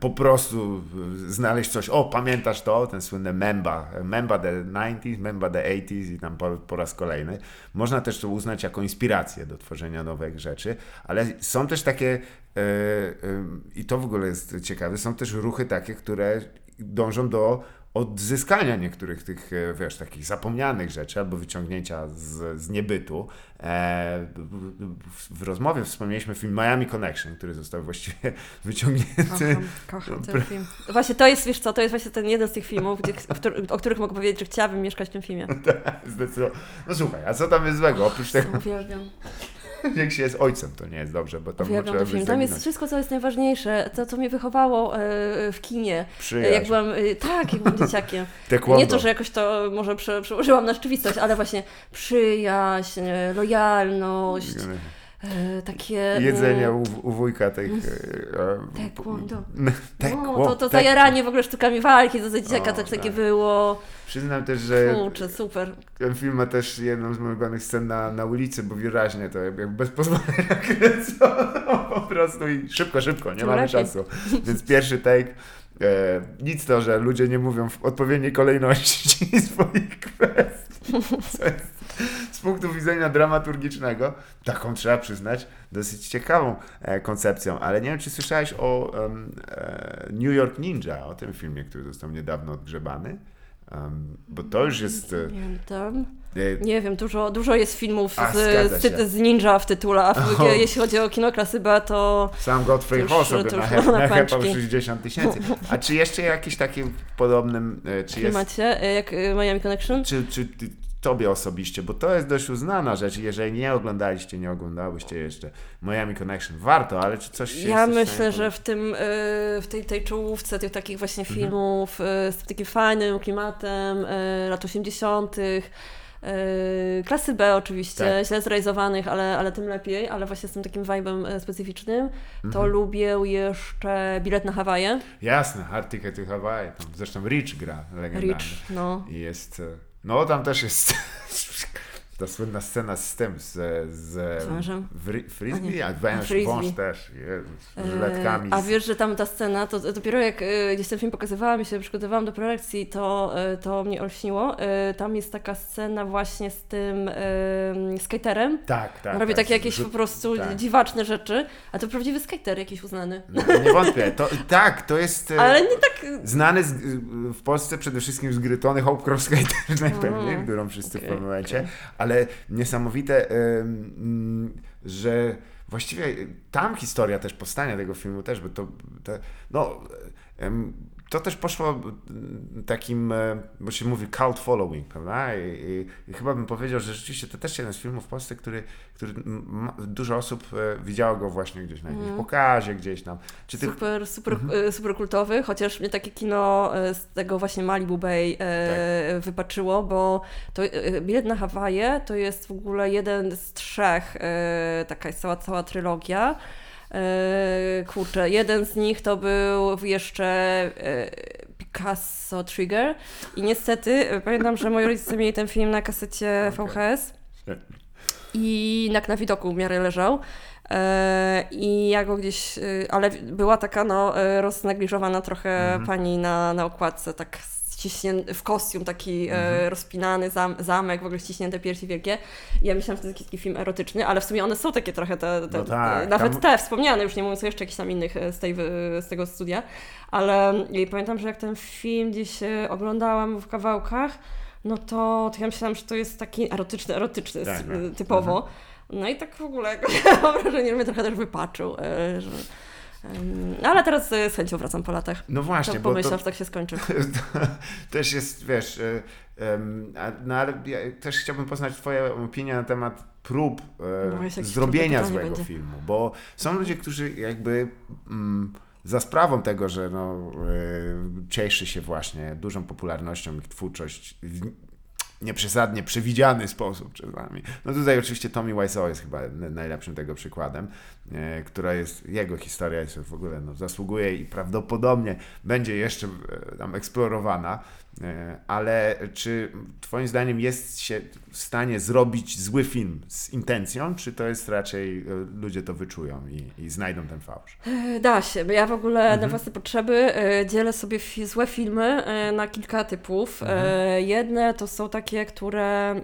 po prostu znaleźć coś, o pamiętasz to, ten słynny Memba, Memba the 90s, Memba the 80s i tam po, po raz kolejny. Można też to uznać jako inspirację do tworzenia nowych rzeczy, ale są też takie, e, e, i to w ogóle jest ciekawe, są też ruchy takie, które dążą do odzyskania niektórych tych, e, wiesz, takich zapomnianych rzeczy albo wyciągnięcia z, z niebytu. E, w, w rozmowie wspomnieliśmy film Miami Connection, który został właściwie wyciągnięty. Kocham, kocham ten film. Właśnie to jest, wiesz co, to jest właśnie ten jeden z tych filmów, gdzie, o których mogę powiedzieć, że chciałabym mieszkać w tym filmie. Zdecydowanie. No słuchaj, a co tam jest złego? Oprócz tego, Uwielbiam. jak się jest ojcem, to nie jest dobrze, bo tam Uwielbiam trzeba film. Tam jest wszystko, co jest najważniejsze, to, co mnie wychowało e, w kinie. Przyjaźń, Jak byłam, e, tak, jak byłam dzieciakiem. Nie to, że jakoś to może prze, przełożyłam na rzeczywistość, ale właśnie przyjaźń, e, lojalność, takie... Jedzenia mm, u, u wujka tych... e, e, Taekwondo. Taekwo- No, to, to zajaranie w ogóle sztukami walki, to za dzieciaka O, tak, takie tak. było. Przyznam też, że Kurczę, super. ten film ma też jedną z moich ulubionych scen na, na ulicy, bo wyraźnie to jakby bez pozwolenia kręcono po prostu i szybko, szybko, nie mamy czasu. Więc pierwszy take, e, nic to, że ludzie nie mówią w odpowiedniej kolejności swoich kwestii, z punktu widzenia dramaturgicznego, taką trzeba przyznać, dosyć ciekawą e, koncepcją, ale nie wiem, czy słyszałeś o e, New York Ninja, o tym filmie, który został niedawno odgrzebany. Em, bo to już jest. e, Pamiętam. e, Nie wiem, dużo, dużo jest filmów A, z, z, z ninja w tytule, a w, O. jeśli chodzi o kino klasy B, to Sam Godfrey Ho sobie nachepał pęczki. 60 tysięcy. A czy jeszcze jakiś taki podobnym, czy jest, klimacie, e, jak Miami Connection. czy, czy tobie osobiście, bo to jest dość uznana rzecz, jeżeli nie oglądaliście, nie oglądałyście jeszcze Miami Connection, warto, ale czy coś się Ja myślę, że w tym, e, w tej, tej czołówce tych takich właśnie Mhm. filmów e, z takim fajnym klimatem e, lat 80., e, klasy B oczywiście, Tak. źle zrealizowanych, ale, ale tym lepiej, ale właśnie z tym takim vibe'em e, specyficznym. To Mhm. lubię jeszcze Bilet na Hawaje, Jasne, Hard Ticket to Hawaii, zresztą Rich gra legendarny. Rich, no. I jest, e, no tam też jest ta słynna scena z tym, z, z wężem? Fri- A Frisbee, a A, wąż, frisbee. wąż też, z E, żyletkami. A z- wiesz, że tam ta scena, to dopiero jak e, gdzieś ten film pokazywałam i się przygotowywałam do prelekcji, to, e, to mnie olśniło. E, Tam jest taka scena właśnie z tym e, skaterem. Tak, tak. Robi tak, takie jakieś po prostu tak. dziwaczne rzeczy, a to prawdziwy skater jakiś uznany. No, nie wątpię. To, tak, to jest e, Ale nie tak... znany z, w Polsce przede wszystkim z gry Tony Hawk Pro Skater najpewniej, którą wszyscy w okej, pewnym momencie, okej. Ale niesamowite, że właściwie tam historia też powstania tego filmu też, bo to, to no, to też poszło takim, e, bo się mówi cult following, prawda? I, i, I chyba bym powiedział, że rzeczywiście to też jeden z filmów w Polsce, który, który ma, dużo osób e, widziało go właśnie gdzieś na jakimś Mm. pokazie, gdzieś tam. Czy ty, Super, super, Mhm. e, super kultowy, chociaż mnie takie kino z tego właśnie Malibu Bay Tak. wypaczyło, bo to bilet na Hawaje to jest w ogóle jeden z trzech, taka jest cała, cała trylogia. E, kurczę, jeden z nich to był jeszcze e, Picasso Trigger i niestety e, pamiętam, że moi rodzice mieli ten film na kasecie. VHS i jak na widoku w miarę leżał. I ja go gdzieś, ale była taka no, roznegliżowana trochę Mhm. pani na, na okładce, tak ściśnięty, w kostium taki e, Mhm. rozpinany zam, zamek, w ogóle ściśnięte piersi wielkie. I ja myślałam, że to jest taki film erotyczny, ale w sumie one są takie trochę, te, te, No tak, e, nawet tam- te wspomniane, już nie mówiąc o jeszcze jakichś tam innych e, z, tej, z tego studia, ale pamiętam, że jak ten film gdzieś e, oglądałam w kawałkach, no to, to ja myślałam, że to jest taki erotyczny, erotyczny Tak, tak. typowo. No i tak w ogóle mam wrażenie, że mnie trochę też wypaczył. e, Że, ale teraz z chęcią wracam po latach. no właśnie, To bo to, pomyślał, że tak się skończy. to też jest, wiesz, e, no ale ja też chciałbym poznać twoje opinie na temat prób e, No, zrobienia złego będzie. filmu, bo są ludzie, którzy jakby mm, za sprawą tego, że no, e, cieszy się właśnie dużą popularnością ich twórczość w nieprzesadnie przewidziany sposób czasami. No tutaj oczywiście Tommy Wiseau jest chyba najlepszym tego przykładem, która jest, jego historia jest w ogóle, no, zasługuje i prawdopodobnie będzie jeszcze e, tam eksplorowana, e, ale czy twoim zdaniem jest się w stanie zrobić zły film z intencją, czy to jest raczej, e, ludzie to wyczują i, i znajdą ten fałsz? E, Da się, bo ja w ogóle Mhm. na własne potrzeby e, dzielę sobie złe filmy e, na kilka typów. Mhm. E, Jedne to są takie, które e,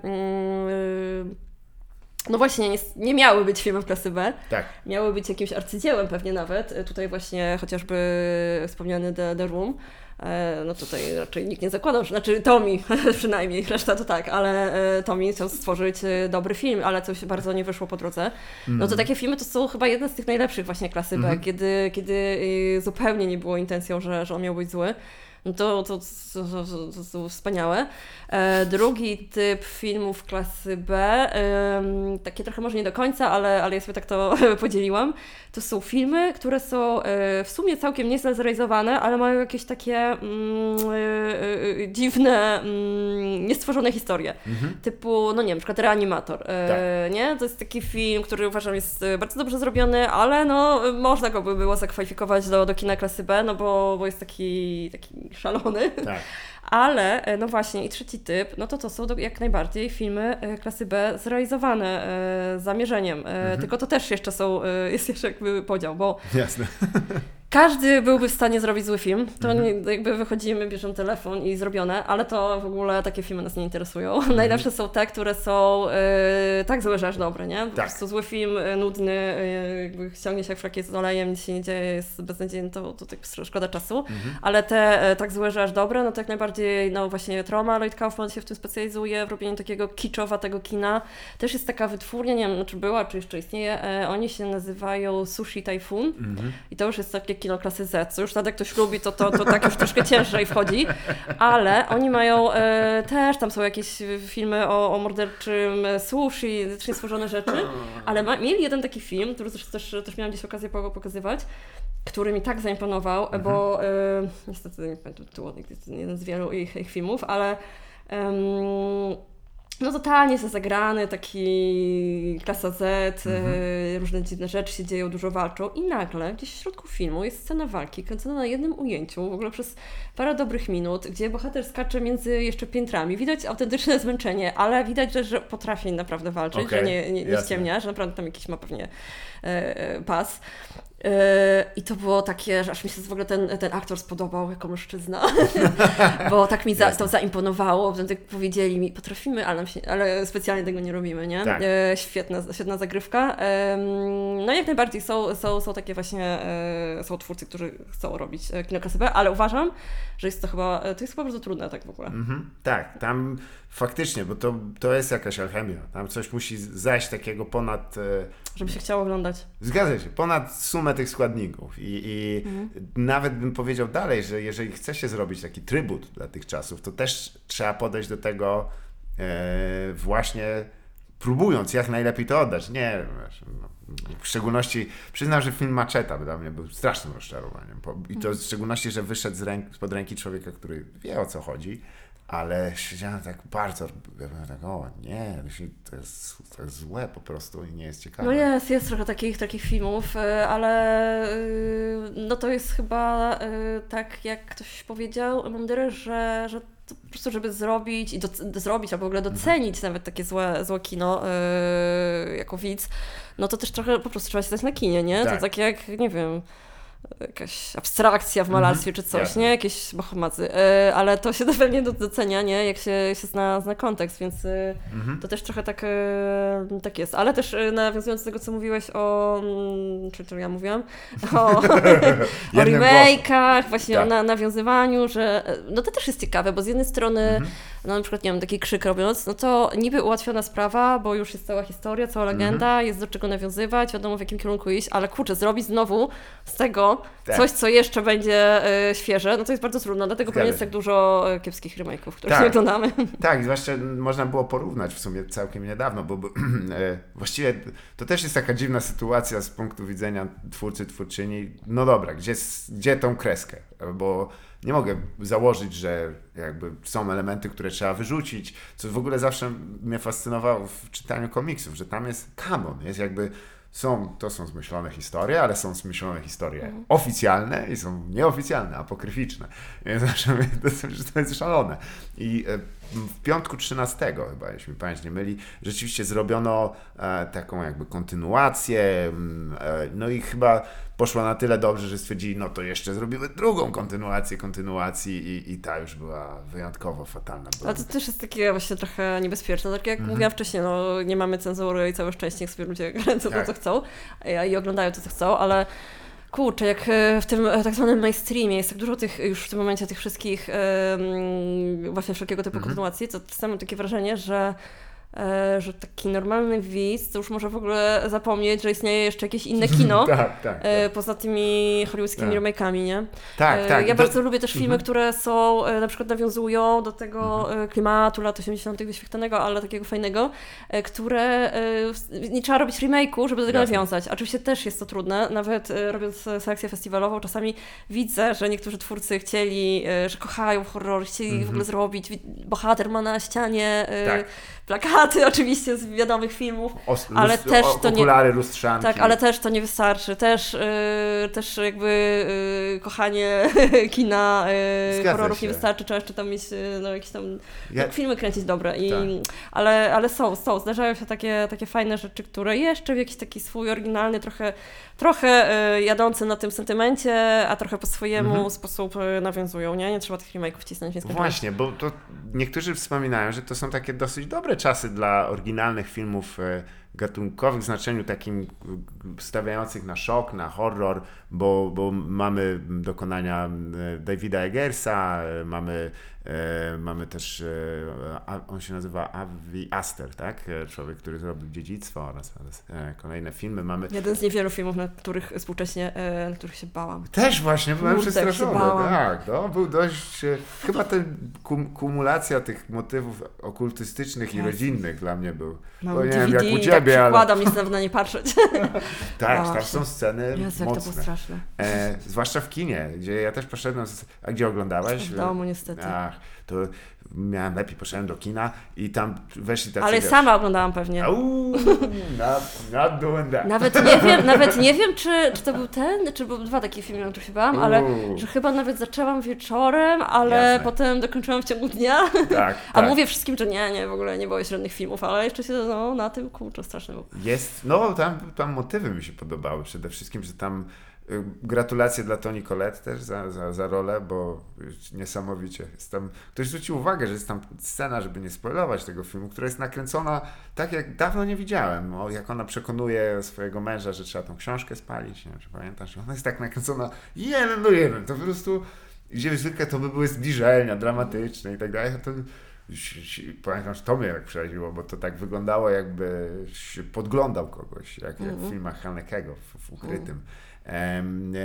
no właśnie nie, nie miały być filmem klasy B, Tak. miały być jakimś arcydziełem pewnie nawet. E, Tutaj właśnie chociażby wspomniany The, The Room. E, No tutaj raczej nikt nie zakładał, znaczy Tommy przynajmniej, reszta to tak, ale e, Tommy chciał stworzyć dobry film, ale coś bardzo nie wyszło po drodze. No to takie filmy to są chyba jedne z tych najlepszych właśnie klasy B, Mhm. kiedy, kiedy y, zupełnie nie było intencją, że, że on miał być zły. No to, to, to, to, wspaniałe. E, drugi typ filmów klasy B, takie trochę może nie do końca, ale, ale ja sobie tak to podzieliłam, to są filmy, które są e, w sumie całkiem nieźle zrealizowane, ale mają jakieś takie mm, e, dziwne, mm, niestworzone historie. Mhm. Typu, no nie wiem, na przykład Reanimator, Tak. nie? To jest taki film, który uważam jest bardzo dobrze zrobiony, ale no można go by było zakwalifikować do, do kina klasy B, no bo, bo jest taki, taki szalony. Tak. Ale, e, no właśnie, i trzeci typ, no to to są jak najbardziej filmy e, klasy B zrealizowane e, z zamierzeniem. Mhm. Tylko to też jeszcze są, jest jeszcze jakby podział, bo Jasne. każdy byłby w stanie zrobić zły film. To Mhm. jakby wychodzimy, bierzemy telefon i zrobione, ale to w ogóle takie filmy nas nie interesują. Najlepsze są te, które są tak złe, że aż dobre, nie? Po Tak. prostu zły film, nudny, jakby ściągnie się jak frakiet z olejem, nic się nie dzieje, jest beznadziejny, to, to tak szkoda czasu. Mhm. Ale te e, tak złe, że aż dobre, no to jak najbardziej, no właśnie Troma, Lloyd Kaufman się w tym specjalizuje, w robieniu takiego kiczowatego kina. Też jest taka wytwórnia, nie wiem, czy była, czy jeszcze istnieje, e, oni się nazywają Sushi Typhoon. Mhm. I to już jest takie kino klasy Z, co już nawet ktoś lubi, to, to, to tak już troszkę ciężej wchodzi, ale oni mają e, też, tam są jakieś filmy o, o morderczym sushi, też stworzone rzeczy, ale ma, mieli jeden taki film, który zresztą też, też miałam gdzieś okazję po- pokazywać, który mi tak zaimponował, bo e, niestety nie pamiętam tytułu, jeden z wielu ich, ich filmów, ale em, no totalnie jest zagrany, taki klasa Z, e, różne dziwne rzeczy się dzieją, dużo walczą i nagle gdzieś w środku filmu jest scena walki kręcona na jednym ujęciu, w ogóle przez parę dobrych minut, gdzie bohater skacze między jeszcze piętrami. Widać autentyczne zmęczenie, ale widać, że, że potrafi naprawdę walczyć, Okej, że nie, nie, nie ściemnia, że naprawdę tam jakiś ma pewnie e, e, pas. E, I to było takie, że aż mi się w ogóle ten, ten aktor spodobał jako mężczyzna, bo tak mi za, to zaimponowało. Potem tak powiedzieli mi, potrafimy, ale, się, ale specjalnie tego nie robimy, nie? Tak. E, świetna, świetna zagrywka. No jak najbardziej są, są, są takie właśnie, e, są twórcy, którzy chcą robić kino ale uważam, że jest to chyba, to jest chyba bardzo trudne tak w ogóle. Mhm. Tak, tam faktycznie, bo to, to jest jakaś alchemia. Tam coś musi zajść takiego ponad. E, Żeby się chciało oglądać. Zgadza się, ponad sumę tych składników. I, i Mhm. nawet bym powiedział dalej, że jeżeli chce się zrobić taki trybut dla tych czasów, to też trzeba podejść do tego e, właśnie próbując jak najlepiej to oddać. Nie, no, w szczególności przyznam, że film Maczeta dla mnie był strasznym rozczarowaniem. I to w szczególności, że wyszedł z ręk, spod ręki człowieka, który wie o co chodzi. Ale siedziałem tak bardzo, ja byłem tak, o nie, to jest, to jest złe po prostu i nie jest ciekawe. No jest, jest trochę takich, takich filmów, y, ale y, no to jest chyba y, tak, jak ktoś powiedział, mądry, że, że po prostu, żeby zrobić i doc- zrobić, albo w ogóle docenić nawet takie złe, złe kino y, jako widz, no to też trochę po prostu trzeba się stać na kinie, nie? Tak. To tak jak, nie wiem, jakaś abstrakcja w malarstwie czy coś, jasne. nie? Jakieś bohomazy. Y, ale to się pewnie do- docenia, nie? Jak się, się zna, zna kontekst, więc y, Mhm. to też trochę tak, e, tak jest. Ale też e, nawiązując do tego, co mówiłeś o. mm, Czy, czy ja mówiłam? O, o remake'ach, właśnie Tak. o na, nawiązywaniu, że. e, No to też jest ciekawe, bo z jednej strony, Mhm. No na przykład, nie wiem, taki krzyk robiąc, no to niby ułatwiona sprawa, bo już jest cała historia, cała legenda, Mhm. jest do czego nawiązywać, wiadomo w jakim kierunku iść, ale kurczę, zrobić znowu z tego Tak. coś, co jeszcze będzie e, świeże, no to jest bardzo trudno, dlatego Zgadza pewnie jest tak dużo e, kiepskich remake'ów, których Tak. oglądamy. Tak, zwłaszcza można było porównać w sumie całkiem niedawno, bo, bo e, właściwie to też jest taka dziwna sytuacja z punktu widzenia twórcy, twórczyni. No dobra, gdzie, gdzie tą kreskę? Bo nie mogę założyć, że jakby są elementy, które trzeba wyrzucić, co w ogóle zawsze mnie fascynowało w czytaniu komiksów, że tam jest kanon, jest jakby są, to są zmyślone historie, ale są zmyślone historie oficjalne i są nieoficjalne, apokryficzne. Więc zawsze to, jest- to jest szalone. I e, w piątku 13 chyba, jeśli mi pamięć nie myli, rzeczywiście zrobiono e, taką jakby kontynuację, mm, e, no i chyba poszło na tyle dobrze, że stwierdzili, no to jeszcze zrobimy drugą kontynuację kontynuacji i, i ta już była wyjątkowo fatalna. A to też jest takie właśnie trochę niebezpieczne. Tak jak Mhm. mówiłam wcześniej, no nie mamy cenzury i całe szczęście, niech sobie ludzie kręcą Tak. to, co chcą a- i oglądają to, co chcą, ale kurczę, jak e, w tym e, tak zwanym mainstreamie jest tak dużo tych już w tym momencie tych wszystkich właśnie wszelkiego typu Mhm. kontynuacji, to czasami mam takie wrażenie, że e, że taki normalny widz to już może w ogóle zapomnieć, że istnieje jeszcze jakieś inne kino. tak, tak. e, Poza tymi hollywoodzkimi Tak. remake'ami, nie? tak, E, tak. Ja bardzo lubię też filmy, Mhm. które są, e, na przykład nawiązują do tego Mhm. e, klimatu lat 80. wyświetlanego, ale takiego fajnego, e, które e, w- nie trzeba robić remake'u, żeby do tego Jasne. nawiązać. Oczywiście też jest to trudne, nawet e, robiąc e, selekcję festiwalową, czasami widzę, że niektórzy twórcy chcieli, e, że kochają horror, chcieli w Mhm. ogóle zrobić, bohater ma na ścianie e, Tak. Plakaty oczywiście z wiadomych filmów, Os- ale też to nie- Okulary, lustrzanki. tak, ale też to nie wystarczy. Też, yy, też jakby yy, kochanie kina yy, horrorów się. nie wystarczy. Trzeba jeszcze tam mieć yy, no, jakieś tam Ja- filmy kręcić dobre. I, Tak. ale, ale są, są. Zdarzają się takie, takie fajne rzeczy, które jeszcze w jakiś taki swój oryginalny, trochę, trochę yy, jadący na tym sentymencie, a trochę po swojemu Mhm. sposób yy, nawiązują. Nie? nie trzeba tych remake'ów wcisnąć w nieskończoność. Właśnie, bo to niektórzy wspominają, że to są takie dosyć dobre czasy dla oryginalnych filmów e, gatunkowych w znaczeniu takim stawiających na szok, na horror, bo, bo mamy dokonania Davida Eggersa, e, mamy, mamy też, e, a- on się nazywa Avi Aster, tak? E, Człowiek, który zrobił Dziedzictwo oraz, oraz e, kolejne filmy. Mamy Jeden z niewielu filmów, na których współcześnie, na których się bałam. też właśnie byłem Kurde, przestraszony. Tak, no, był dość. e, Chyba ten kum, kumulacja tych motywów okultystycznych i Jasne. rodzinnych dla mnie był. Mam Bo nie DVD, wiem jak u tak ciebie, ale. przykładam, nic na nie patrzeć. Tak, tam są sceny Jezu, jak to było mocne. straszne. E, zwłaszcza w kinie, gdzie ja też poszedłem. z- A gdzie oglądałeś? W domu niestety. To miałem lepiej, poszedłem do kina i tam weszli tacy. Ale wiesz, sama oglądałam pewnie. Not, not doing that. Nawet nie wiem, nawet nie wiem, czy, czy to był ten, czy były dwa takie filmy, na których się bałam, ale że chyba nawet zaczęłam wieczorem, ale Jasne. potem dokończyłam w ciągu dnia. Tak, A tak. mówię wszystkim, że nie, nie, w ogóle nie było żadnych filmów, ale jeszcze się no, na tym kurczę strasznie było. Jest, no tam, tam motywy mi się podobały przede wszystkim, że tam gratulacje dla Toni Collette też za, za, za rolę, bo y, niesamowicie. Jest tam, ktoś zwrócił uwagę, że jest tam scena, żeby nie spoilować tego filmu, która jest nakręcona tak jak dawno nie widziałem, o, jak ona przekonuje swojego męża, że trzeba tą książkę spalić, nie wiem, czy pamiętasz, ona jest tak nakręcona jeden do jeden, to po prostu gdzie zwykle to by były zbliżenia dramatyczne i tak dalej, to Pamiętam, że to mnie jak przeraziło, bo to tak wyglądało, jakby podglądał kogoś, jak, jak w filmach Hanekego w, w ukrytym. Em,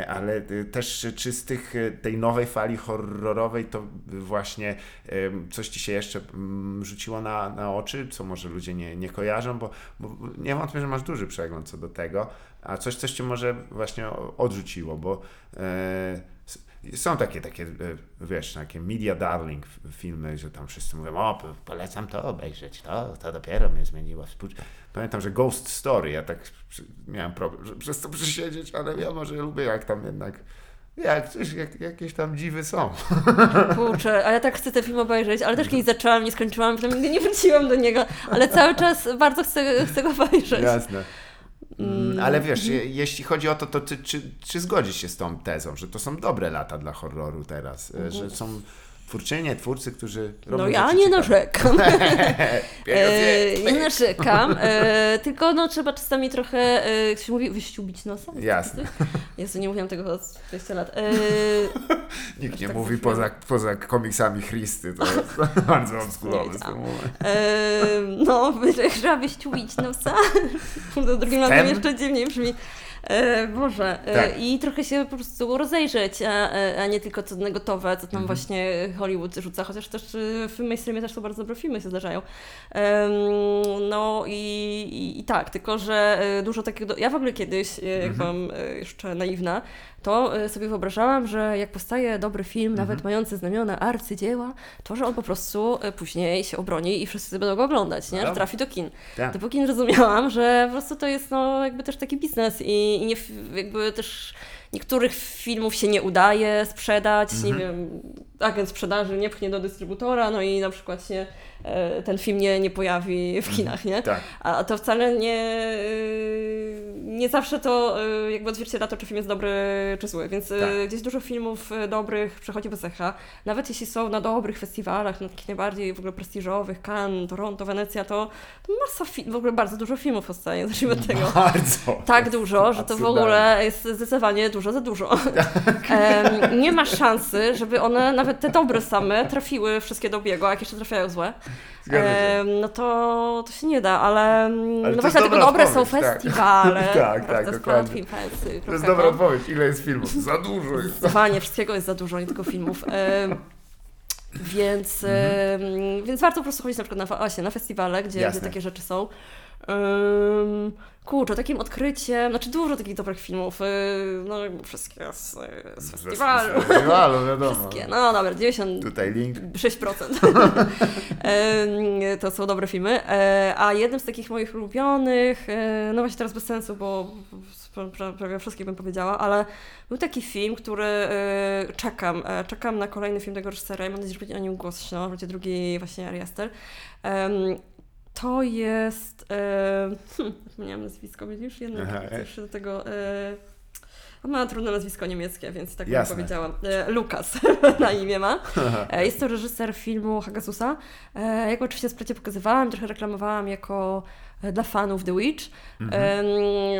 ale y, też czy z tych, y, tej nowej fali horrorowej to właśnie coś ci się jeszcze mm, rzuciło na, na oczy, co może ludzie nie, nie kojarzą, bo, bo nie wątpię, że masz duży przegląd co do tego, a coś, coś cię może właśnie odrzuciło, bo e, są takie, takie, e, wiesz, takie media darling filmy, że tam wszyscy mówią, o, po- polecam to obejrzeć, to, to dopiero mnie zmieniło. Współ- Pamiętam, że Ghost Story, ja tak miałem problem, że przez to przysiedzieć, ale ja może lubię, jak tam jednak, jak coś, jak, jakieś tam dziwy są. Kurczę, a ja tak chcę ten film obejrzeć, ale też kiedyś zaczęłam, nie skończyłam, potem nigdy nie wróciłam do niego, ale cały czas bardzo chcę, chcę go obejrzeć. Jasne. Mm, Ale wiesz, je, jeśli chodzi o to, to ty, czy, czy zgodzisz się z tą tezą, że to są dobre lata dla horroru teraz, e, że są twórczynie, twórcy, którzy robią No ja nie ciekawe. narzekam. E, nie narzekam, e, tylko no trzeba czasami trochę, e, jak się mówi, wyściubić nosa. Jasne. Jezu, nie mówiłam tego od 20 lat. E, Nikt nie tak mówi poza, poza komiksami Christy, to jest bardzo sformułowanie. e, no, trzeba wyściubić nosa. Kurde, drugim razem jeszcze dziwniej brzmi. E, Boże. E, Tak. I trochę się po prostu rozejrzeć, a, a nie tylko co gotowe, co tam Mhm. właśnie Hollywood rzuca, chociaż też e, w mainstreamie też są bardzo dobre filmy się zdarzają. No i, i, i tak, tylko że e, dużo takiego. Ja w ogóle kiedyś, e, jak Mhm. byłam e, jeszcze naiwna, to e, sobie wyobrażałam, że jak powstaje dobry film, Mhm. nawet mający znamiona arcydzieła, to że on po prostu e, później się obroni i wszyscy będą go oglądać, nie? Że trafi do kin. Tak. Dopóki nie rozumiałam, że po prostu to jest no, jakby też taki biznes i, i nie, jakby też niektórych filmów się nie udaje sprzedać, nie Mhm. wiem, agent sprzedaży nie pchnie do dystrybutora, no i na przykład się e, ten film nie, nie pojawi w kinach, nie? Tak. A to wcale nie, y, nie zawsze to y, jakby odzwierciedla to, czy film jest dobry, czy zły. Więc y, Tak. gdzieś dużo filmów y, dobrych przechodzi bez echa. Nawet jeśli są na dobrych festiwalach, na takich najbardziej w ogóle prestiżowych, Cannes, Toronto, Wenecja, to, to masa w ogóle bardzo dużo filmów powstaje. Zacznijmy od tego. Bardzo. Tak dużo, że to w ogóle jest zdecydowanie dużo za dużo. Em, nie ma szansy, żeby one nawet te dobre same trafiły wszystkie do biegu, a jak jeszcze trafiają złe, e, no to, to się nie da, ale, ale no właśnie dlatego dobre są festiwale. tak, tak, dokładnie. Fest, to jest dobra odpowiedź. Ile jest filmów? Za dużo jest. Zdecydowanie, wszystkiego jest za dużo, nie tylko filmów. E, więc, mhm. więc warto po prostu chodzić na przykład na, właśnie, na festiwale, gdzie, gdzie takie rzeczy są. Um, kurczę, takim odkryciem, znaczy dużo takich dobrych filmów, yy, no wszystkie z, z festiwalu. Z festiwalu, wiadomo. Wszystkie, no dobra, 90... Tutaj link. 6%. to są dobre filmy. E, a jednym z takich moich ulubionych, no właśnie teraz bez sensu, bo prawie wszystkie bym powiedziała, ale był taki film, który czekam, czekam na kolejny film tego reżysera i mam nadzieję, że będzie o nim głośno, będzie drugi właśnie Ari Aster. To jest. E, hmm, zapomniałam nazwisko, widzisz? Jednak jeszcze do tego. E, ma trudne nazwisko niemieckie, więc tak Jasne. bym powiedziała. E, Lukas na imię ma. E, jest to reżyser filmu Hagasusa. E, jak oczywiście w pokazywałam, trochę reklamowałam jako dla fanów The Witch. Mhm.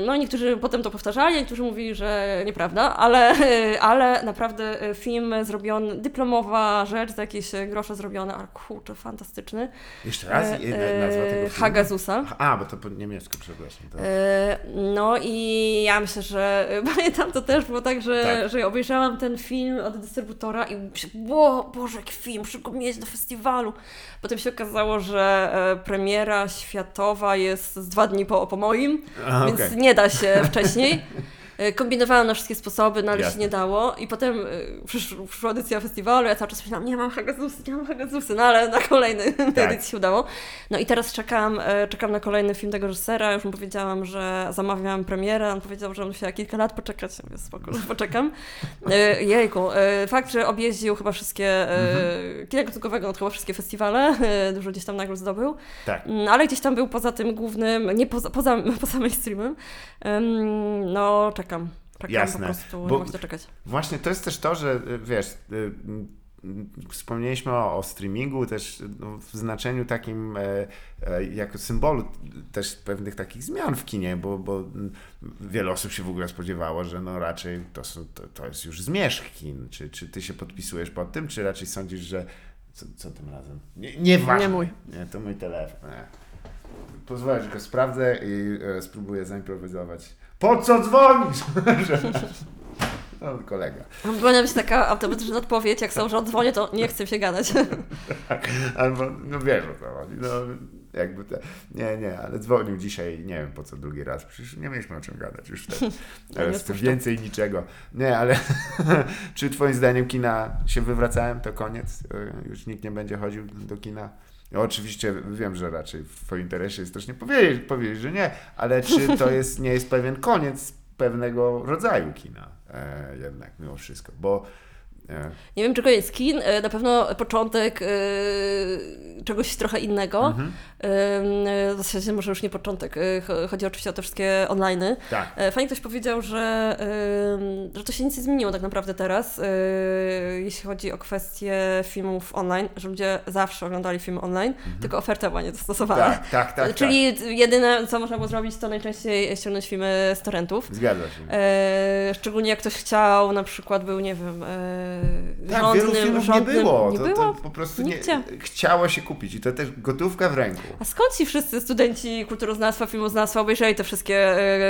No niektórzy potem to powtarzali, niektórzy mówili, że nieprawda, ale, ale naprawdę e, film zrobiony, dyplomowa rzecz, za jakieś grosze zrobione, ale kurczę, fantastyczny. Jeszcze raz e, nazwa tego filmu? Hagazusa. A, bo to po niemiecku, przepraszam. To... No i ja myślę, że pamiętam to też było tak, że, tak. że obejrzałam ten film od dystrybutora i myślałam, bo Boże, jaki film, muszę go mieć na festiwalu. Potem się okazało, że premiera światowa jest jest z dwa dni po, po moim, A, więc okay. nie da się wcześniej. E, kombinowałam na wszystkie sposoby, no ale Jasne. się nie dało. I potem e, przyszła, edycja festiwalu, ja cały czas myślałam, nie mam Hagazusy, nie mam Hagazusy, no ale na kolejny tak. edycji się udało. No i teraz czekam, e, czekam na kolejny film tego reżysera, już mu powiedziałam, że zamawiałam premierę, on powiedział, że musiała kilka lat poczekać, więc spoko, poczekam. Jejku, fakt, że objeździł chyba wszystkie, mhm. kina no chyba wszystkie festiwale, dużo gdzieś tam nagród zdobył, tak. Mm, ale gdzieś tam był poza tym głównym, nie poza, poza, poza mainstreamem, no czekam czekam. Czekam Jasne. po prostu, Bo nie mogę czekać. Właśnie to jest też to, że y, wiesz, y, wspomnieliśmy o, o streamingu też no, w znaczeniu takim e, e, jako symbolu też pewnych takich zmian w kinie, bo, bo wiele osób się w ogóle spodziewało, że no raczej to, są, to, to jest już zmierzch kin. Czy, czy ty się podpisujesz pod tym, czy raczej sądzisz, że co, co tym razem? Nie, nie, nie mój. Nie, to mój telefon. Nie. Pozwolę, że go sprawdzę i e, spróbuję zaimprowizować po co dzwonisz? No, kolega. Powinna być taka automatyczna odpowiedź, jak są, że oddzwonię, to nie chcę się gadać. Tak, albo, no wiesz o co chodzi. No, jakby te, nie, nie, ale dzwonił dzisiaj, nie wiem po co drugi raz, przecież nie mieliśmy o czym gadać już wtedy. Teraz no więcej niczego. Nie, ale czy twoim zdaniem kina się wywracałem, to koniec? Już nikt nie będzie chodził do kina? Ja oczywiście wiem, że raczej w Twoim interesie jest też nie powiedzieć, powiedzieć, że nie, ale czy to jest, nie jest pewien koniec pewnego rodzaju kina e, jednak mimo wszystko, bo nie. nie wiem, czego jest kin. E, na pewno początek e, czegoś trochę innego. Mhm. E, w zasadzie może już nie początek. Chodzi oczywiście o te wszystkie online. Tak. Fajnie ktoś powiedział, że, że to się nic nie zmieniło tak naprawdę teraz, jeśli chodzi o kwestie filmów online, że ludzie zawsze oglądali filmy online, mhm. tylko oferta była niedostosowana. Tak, tak, tak. Czyli tak. jedyne, co można było zrobić, to najczęściej ściągnąć filmy z torrentów. Zgadza się. Szczególnie jak ktoś chciał, na przykład był, nie wiem, tak, rządnym, wielu filmów rządnym, nie było. Nie to, było? To po prostu nie, chciało się kupić i to też gotówka w ręku. A skąd ci wszyscy studenci kulturoznawstwa, filmoznawstwa obejrzeli te wszystkie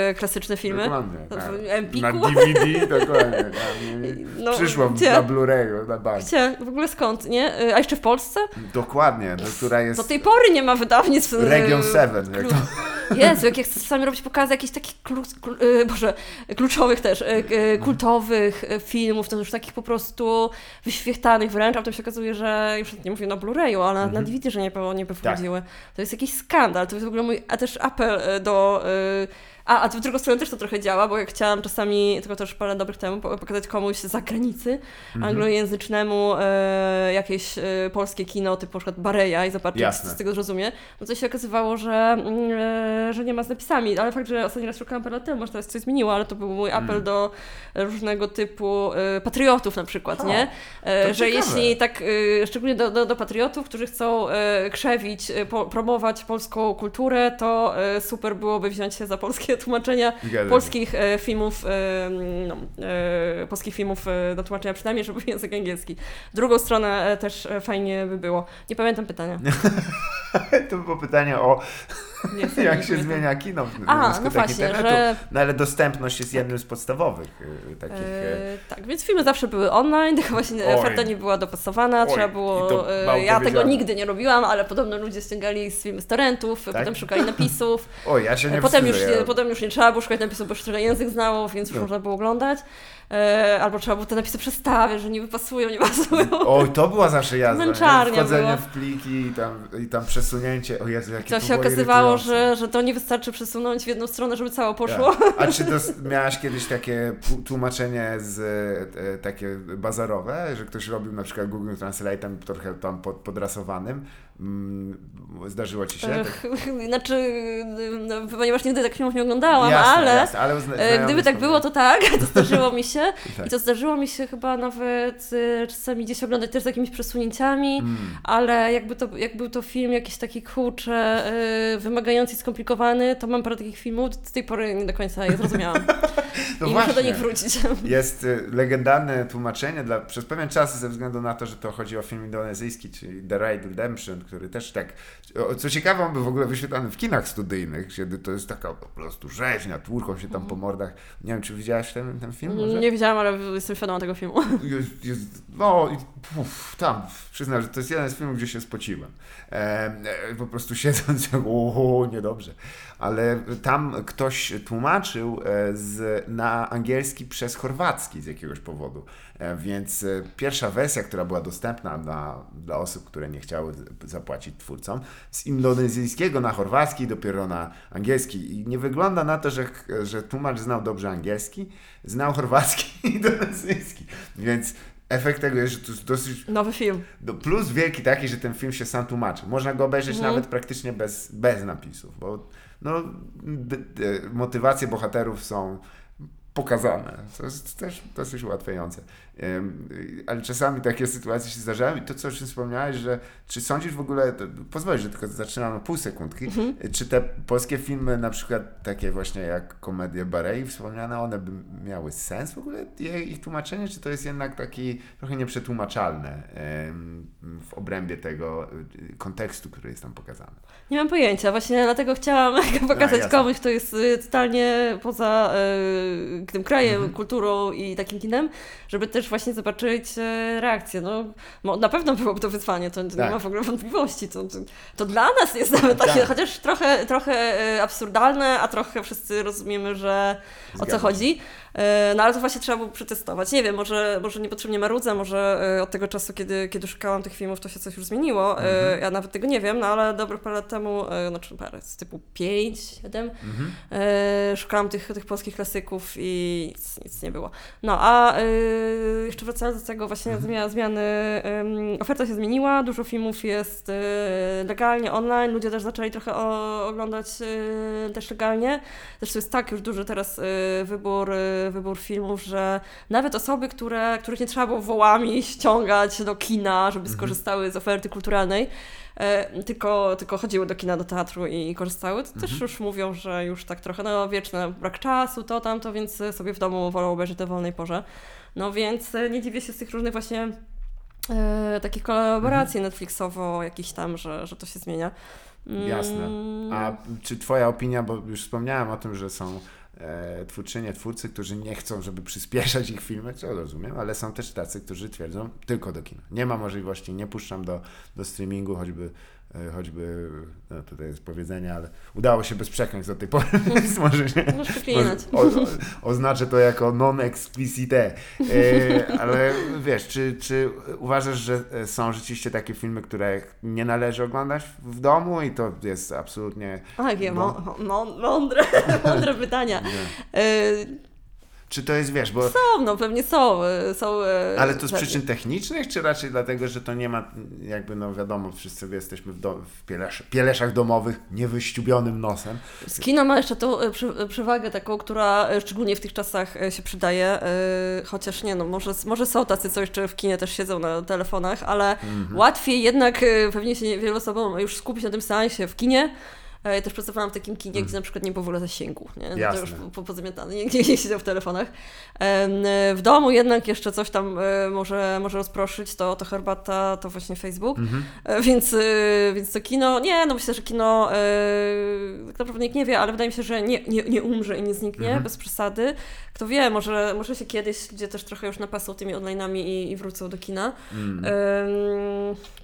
e, klasyczne filmy? Dokładnie. Tak. Empiku? Na DVD, dokładnie. Tak. No, Przyszło gdzie? na Blu-rayu, na bank. Gdzie? W ogóle skąd, nie? E, a jeszcze w Polsce? Dokładnie, do, która jest... Do tej pory nie ma wydawnictw... E, Region 7. Jak to... Jezu, jak ja chcę czasami robić pokazy jakichś takich, klu, klu, e, boże, kluczowych też, kultowych filmów, to już takich po prostu wyświechtanych wręcz, a potem się okazuje, że już nie mówię na Blu-rayu, ale mhm. na DVD, że nie, nie powchodziły. Tak. To jest jakiś skandal, to jest w ogóle mój, a też apel do... a, a w drugą stronę też to trochę działa, bo jak chciałam czasami, tylko też parę dobrych temu, pokazać komuś z zagranicy mhm. anglojęzycznemu e, jakieś e, polskie kino, typu na przykład Bareja i zobaczyć, Jasne. co z tego zrozumie, no to się okazywało, że, mm, e, że nie ma z napisami. Ale fakt, że ostatni raz szukałam parę lat temu, może teraz coś zmieniło, ale to był mój apel mm. do różnego typu e, patriotów na przykład, nie? E, że ciekawe. jeśli tak, e, szczególnie do, do, do, patriotów, którzy chcą krzewić, po, promować polską kulturę, to super byłoby wziąć się za polskie tłumaczenia polskich e, filmów, e, no, e, polskich filmów e, do tłumaczenia, przynajmniej, żeby był język angielski. Drugą stronę też fajnie by było. Nie pamiętam pytania. To było pytanie o Nie, jak się zmienia kino w A, no właśnie, internetu. że No ale dostępność jest jednym z podstawowych y, takich... y, E, tak, więc filmy zawsze były online, tylko właśnie Oj. oferta nie była dopasowana, Oj, trzeba było, e, ja tego nigdy nie robiłam, ale podobno ludzie ściągali z filmy z torrentów, potem szukali napisów, O, ja się nie potem, już, wstydzę, ja... potem już nie trzeba było szukać napisów, bo już trochę język znało, więc już No. można było oglądać, albo trzeba było te napisy przestawiać, że niby pasują, nie pasują. Oj, to była zawsze jazda. Męczarnia Wchodzenie w pliki i tam, i tam przesunięcie. O Jezu, jakie To to się okazywało, że, że to nie wystarczy przesunąć w jedną stronę, żeby całe poszło. Tak. A czy dos- miałaś kiedyś takie tłumaczenie z, e, takie bazarowe, że ktoś robił na przykład Google Translate'em trochę tam pod, podrasowanym? Mm, zdarzyło ci się? Tak? Znaczy, no, ponieważ nigdy tak filmów nie oglądałam, Jasne, ale jasne, ale E, Gdyby tak było, to tak, to zdarzyło mi się. Tak. I to zdarzyło mi się chyba nawet e, czasami gdzieś oglądać też z jakimiś przesunięciami, Mm. ale jakby to, jak był to film jakiś taki kurczę, e, wymagający i skomplikowany, to mam parę takich filmów, do tej pory nie do końca je zrozumiałam. No I muszę do właśnie. nich wrócić. Jest y, legendarne tłumaczenie dla, przez pewien czas ze względu na to, że to chodzi o film indonezyjski, czyli The Raid Redemption, który też tak, o, co ciekawe, on był w ogóle wyświetlany w kinach studyjnych, kiedy to jest taka po prostu rzeźnia, tłurką się tam po mordach. Nie wiem, czy widziałaś ten, ten film może? Nie wiedziałam, ale jestem świadoma tego filmu. Jest, jest, no, i, uf, tam, przyznam, że to jest jeden z filmów, gdzie się spociłem. E, po prostu siedząc, o, niedobrze. Ale tam ktoś tłumaczył e, z, na angielski przez chorwacki z jakiegoś powodu. E, więc e, pierwsza wersja, która była dostępna dla, dla osób, które nie chciały zapłacić twórcom, z indonezyjskiego na chorwacki, dopiero na angielski. I nie wygląda na to, że, że tłumacz znał dobrze angielski, znał chorwacki i indonezyjski. Więc efekt tego jest, że to jest dosyć. Nowy film. Plus wielki taki, że ten film się sam tłumaczy. Można go obejrzeć Mhm. nawet praktycznie bez, bez napisów, bo no, motywacje bohaterów są pokazane. To jest też dosyć ułatwiające. Ale czasami takie sytuacje się zdarzają i to, co już wspomniałeś, że czy sądzisz w ogóle, to pozwolisz, że tylko zaczynam na pół sekundki, Mhm. czy te polskie filmy, na przykład takie właśnie jak komedie Barei wspomniane, one by miały sens w ogóle, ich tłumaczenie, czy to jest jednak taki trochę nieprzetłumaczalne w obrębie tego y, kontekstu, który jest tam pokazany? Nie mam pojęcia, właśnie dlatego chciałam pokazać jasne. komuś, kto jest y, totalnie poza y, tym krajem, Mhm. kulturą i takim kinem, żeby też właśnie zobaczyć y, reakcję. No, na pewno byłoby to wyzwanie, to, Tak. nie ma w ogóle wątpliwości. To, to, to dla nas jest nawet takie, Tak. chociaż trochę, trochę y, absurdalne, a trochę wszyscy rozumiemy, że o co chodzi. Y, No ale to właśnie trzeba było przetestować. Nie wiem, może, może niepotrzebnie marudzę, może y, od tego czasu, kiedy, kiedy szukałam tych filmów, to się coś już zmieniło. Y, Mhm. Ja nawet tego nie wiem, no ale dobre parę lat temu, znaczy parę, z typu 5, 7, Mhm. szukałam tych, tych polskich klasyków i nic, nic nie było. No a jeszcze wracając do tego właśnie Mhm. zmia- zmiany, oferta się zmieniła, dużo filmów jest legalnie online, ludzie też zaczęli trochę oglądać też legalnie. Zresztą jest tak już duży teraz wybór, wybór filmów, że nawet osoby, które, których nie trzeba było wołami ściągać do kina, żeby Mhm. skorzystały z oferty kulturalnej, e, tylko, tylko chodziły do kina, do teatru i, korzystały, to też już mówią, że już tak trochę, no wieczne, brak czasu, to, tamto, więc sobie w domu wolą obejrzeć o wolnej porze. No więc e, nie dziwię się z tych różnych właśnie e, takich kolaboracji Netflixowo jakichś tam, że, że to się zmienia. Mm, Jasne. A czy twoja opinia, bo już wspomniałem o tym, że są e, twórczynie, twórcy, którzy nie chcą, żeby przyspieszać ich filmy, co rozumiem, ale są też tacy, którzy twierdzą tylko do kina. Nie ma możliwości, nie puszczam do, do streamingu, choćby choćby, no tutaj jest powiedzenie, ale udało się bez przekleństw do tej pory, więc może przeklinać. O, o, oznaczę to jako non-explicite. E, ale wiesz, czy, czy uważasz, że e, są rzeczywiście takie filmy, które nie należy oglądać w domu i to jest absolutnie... Mą- mądre, mądre pytania. Czy to jest, wiesz, bo... Są, no pewnie są. e, są e, Ale to z przyczyn technicznych, czy raczej dlatego, że to nie ma, jakby, no wiadomo, wszyscy jesteśmy w, do, w pielesz, pieleszach domowych, niewyściubionym nosem. Z kino ma jeszcze tą e, przewagę taką, która szczególnie w tych czasach się przydaje, chociaż nie no, może, może są tacy, co jeszcze w kinie też siedzą na telefonach, ale Mhm. łatwiej jednak pewnie się wielu osobom już skupić na tym seansie w kinie, Ja też pracowałam w takim kinie, Mm. gdzie na przykład nie było w ogóle zasięgu, nie? No to Jasne. już po, po, pozamiatane, nie, nie, nie siedział w telefonach. Em, W domu jednak jeszcze coś tam e, może, może rozproszyć, to, to herbata, to właśnie Facebook. Mhm. E, Więc, e, więc to kino, nie, no myślę, że kino e, tak naprawdę nikt nie wie, ale wydaje mi się, że nie, nie, nie umrze i nie zniknie Mhm. bez przesady. Kto wie, może, może się kiedyś ludzie też trochę już napasą tymi online'ami i, i wrócą do kina. Mm.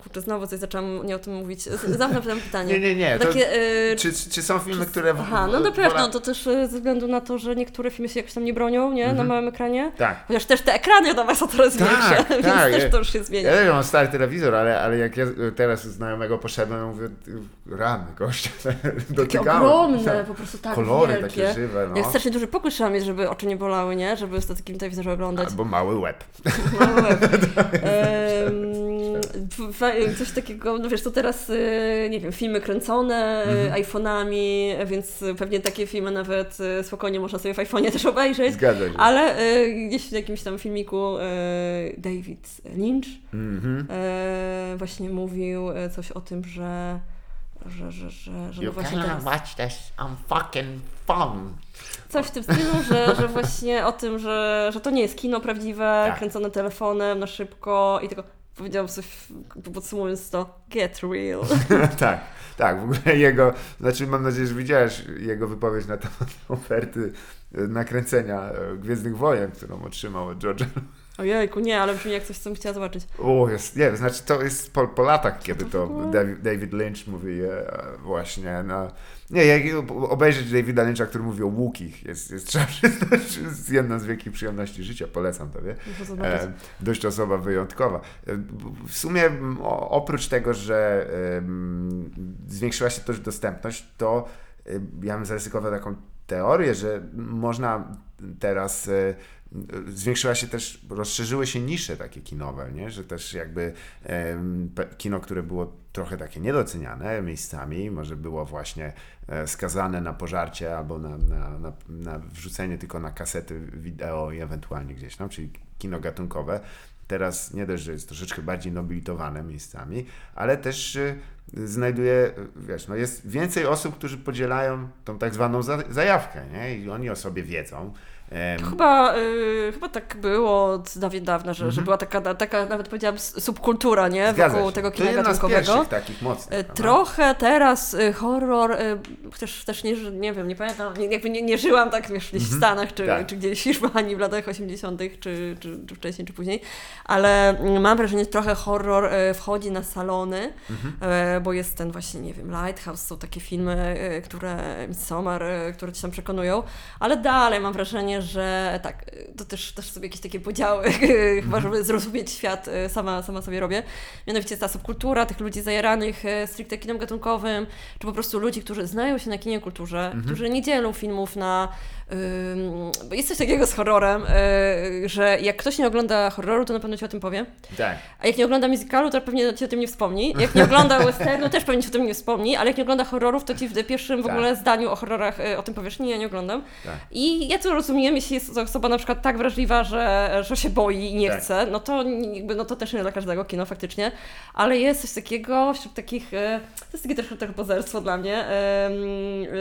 Kurczę, znowu coś zaczęłam nie o tym mówić. Z- Zawsze pytam pytanie. Nie, nie, nie. To, Takie, e, czy, czy są filmy, które... Aha, no na pewno, to też e, ze względu na to, że niektóre filmy się jakoś tam nie bronią, nie, na Mhm. małym ekranie. Tak. Chociaż też te ekrany do są coraz Tak, większe, tak, więc też ja- to już się zmienia. Ja wiem, mam stary telewizor, ale, ale jak ja teraz znajomego poszedłem, mówię, ty, rany, gościa, Takie dotykałem. ogromne, Tak. po prostu tak Kolory wielkie. takie żywe, no. Jak strasznie duży pokój trzeba mieć, żeby oczy nie bolały, nie? Żeby z takim telewizorze oglądać. Albo mały łeb. Mały łeb. F- coś takiego, no wiesz, to teraz, y, nie wiem, filmy kręcone Mhm. iPhone'ami, więc pewnie takie filmy nawet y, spokojnie można sobie w iPhone'ie też obejrzeć. Zgadza się. Ale y, gdzieś w jakimś tam filmiku y, David Lynch Mhm. y, właśnie mówił y, coś o tym, że że, że, że, że no You właśnie cannot teraz, watch this on fucking fun. coś w tym stylu, że, że właśnie o tym, że, że to nie jest kino prawdziwe, Tak. kręcone telefonem na szybko i tylko powiedziałam coś, podsumowując to, get real. tak, tak, w ogóle jego, znaczy mam nadzieję, że widziałeś jego wypowiedź na temat oferty nakręcenia Gwiezdnych Wojen, którą otrzymał od George'a. Ojejku, nie, ale brzmi jak coś, co bym chciała zobaczyć. O, jest, nie, znaczy to jest po, po latach, kiedy to? David, Lynch mówi e, właśnie, no, nie, jak obejrzeć Davida Lyncha, który mówi o łukich, jest, jest trzeba przyznać, jest jedna z wielkich przyjemności życia, polecam tobie. E, dość osoba wyjątkowa. E, W sumie oprócz tego, że zwiększyła się też dostępność, to e, ja bym zaryzykował taką teorię, że można teraz zwiększyła się też, rozszerzyły się nisze takie kinowe, nie? że też jakby kino, które było trochę takie niedoceniane miejscami, może było właśnie e, skazane na pożarcie albo na, na, na, na wrzucenie tylko na kasety wideo i ewentualnie gdzieś tam, czyli kino gatunkowe. Teraz nie dość, że jest troszeczkę bardziej nobilitowane miejscami, ale też y, znajduje, wiesz, no jest więcej osób, którzy podzielają tą tak zwaną za, zajawkę, nie? I oni o sobie wiedzą. Chyba, y, chyba tak było od dawien dawna, że, że była taka, taka, nawet powiedziałam, subkultura, nie? Mhm. Zgadza Wokół się. tego kina gatunkowego. takich mocnych. No. Trochę teraz y, horror, chociaż też nie, nie wiem, nie pamiętam, nie, jakby nie, nie żyłam tak wiesz, gdzieś w Stanach, czy, Tak. czy gdzieś w Hiszpanii w latach 80., czy, czy, czy wcześniej, czy później, ale mm, mam wrażenie, że trochę horror wchodzi na salony, y, bo jest ten właśnie, nie wiem, Lighthouse, są takie filmy, y, które, Midsommar, y, które ci tam przekonują, ale dalej mam wrażenie, że tak, y, to też, też sobie jakieś takie podziały, chyba żeby zrozumieć świat, sama, sama sobie robię. Mianowicie ta subkultura tych ludzi zajaranych y, stricte kinem gatunkowym, czy po prostu ludzi, którzy znają się na kinie kulturze, którzy nie dzielą filmów na... bo jest coś takiego z horrorem, y, że jak ktoś nie ogląda horroru, to na pewno ci o tym powie. Tak. A jak nie ogląda musicalu, to pewnie ci o tym nie wspomni. Jak nie ogląda westernu, też pewnie ci o tym nie wspomni, ale jak nie ogląda horrorów, to ci w pierwszym w Tak. ogóle zdaniu o horrorach y, o tym powiesz, nie, ja nie oglądam. Tak. I ja to rozumiem, jeśli jest to osoba na przykład tak wrażliwa, że, że się boi i nie Tak. chce, no to, jakby, no to też nie dla każdego kino faktycznie, ale jest coś takiego wśród takich, e, to jest takie trochę, trochę pozerstwo dla mnie,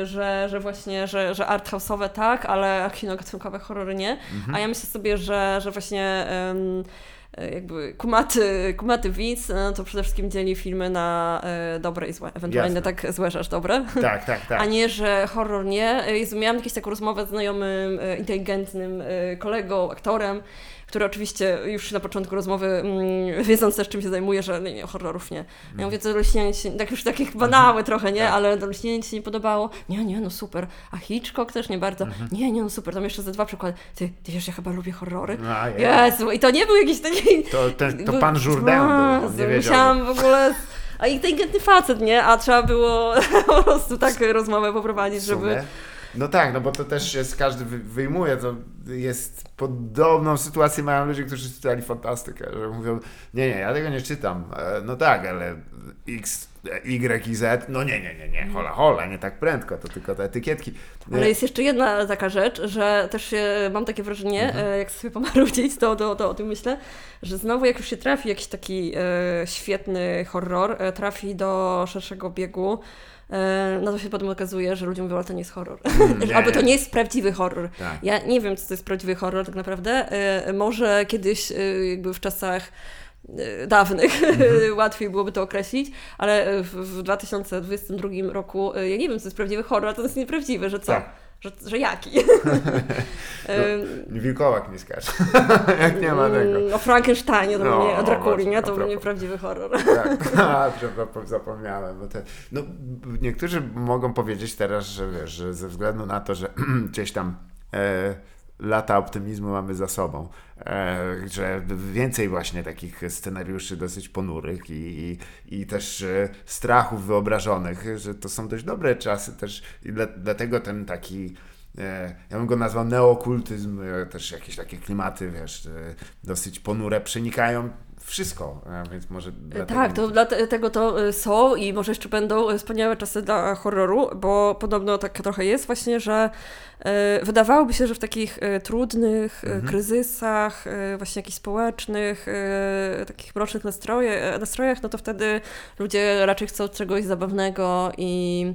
że, że właśnie, że, że art house'owe tak, ale kino gatunkowe horrory nie, Mhm. a ja myślę sobie, że, że właśnie e, jakby kumaty, kumaty widz, e, to przede wszystkim dzieli filmy na e, dobre i złe, ewentualnie Jasne. tak złe, aż dobre. Tak, tak, tak. A nie, że horror nie. Jezu, miałam jakąś taką rozmowę z znajomym, inteligentnym kolegą, aktorem, który oczywiście już na początku rozmowy, mm, wiedząc też czym się zajmuje, że nie, nie, horrorów nie. Ja mówię, to Lśnienie ci, tak już takich banały trochę, nie? Tak. Ale ci się nie podobało. Nie, nie, no super. A Hitchcock też nie bardzo. Nie, nie, no super. Tam jeszcze ze dwa przykłady. Ty, ty wiesz, ja chyba lubię horrory. A, je. Jezu, i to nie był jakiś taki... To, ten, to pan Jourdain był, nie wiedział. Musiałam w ogóle... A inteligentny facet, nie? A trzeba było po prostu tak rozmowę poprowadzić, żeby... No tak, no bo to też jest, każdy wy- wyjmuje, to jest podobną sytuację mają ludzie, którzy czytali fantastykę, że mówią, nie, nie, ja tego nie czytam. E, No tak, ale X Y i Z. No nie, nie, nie, nie, hola, hola, nie tak prędko, to tylko te etykietki. Ale jest jeszcze jedna taka rzecz, że też się, mam takie wrażenie, Mhm. e, jak sobie pomarudzić, to, to, to o tym myślę, że znowu jak już się trafi jakiś taki e, świetny horror, e, trafi do szerszego biegu, e, no to się potem okazuje, że ludzie mówią, ale to nie jest horror. nie, Albo to nie. jest prawdziwy horror. Tak. Ja nie wiem, co to jest prawdziwy horror tak naprawdę. E, może kiedyś, e, jakby w czasach e, dawnych Mhm. łatwiej byłoby to określić, ale w, w 2022 roku e, ja nie wiem, co jest prawdziwy horror, a to jest nieprawdziwy, że co? Tak. Że, że jaki? Em, Wilkołak nie skacze. Jak nie ma tego. O Frankensteinie to No, mnie, o Drakuli, nie? To mnie prawdziwy horror. Tak, a, zapomniałem. Bo te, no, niektórzy mogą powiedzieć teraz, że wiesz, że ze względu na to, że gdzieś tam e, lata optymizmu mamy za sobą, e, że więcej właśnie takich scenariuszy dosyć ponurych i, i, i też e, strachów wyobrażonych, że to są dość dobre czasy też i dla, dlatego ten taki e, ja bym go nazwał neokultyzm, też jakieś takie klimaty, wiesz, dosyć ponure przenikają wszystko, e, więc może dlatego... Tak, to dlatego to y, są i może jeszcze będą y, wspaniałe czasy dla horroru, bo podobno tak trochę jest właśnie, że wydawałoby się, że w takich trudnych y, kryzysach, właśnie jakichś społecznych, takich mrocznych nastroje, nastrojach, no to wtedy ludzie raczej chcą czegoś zabawnego i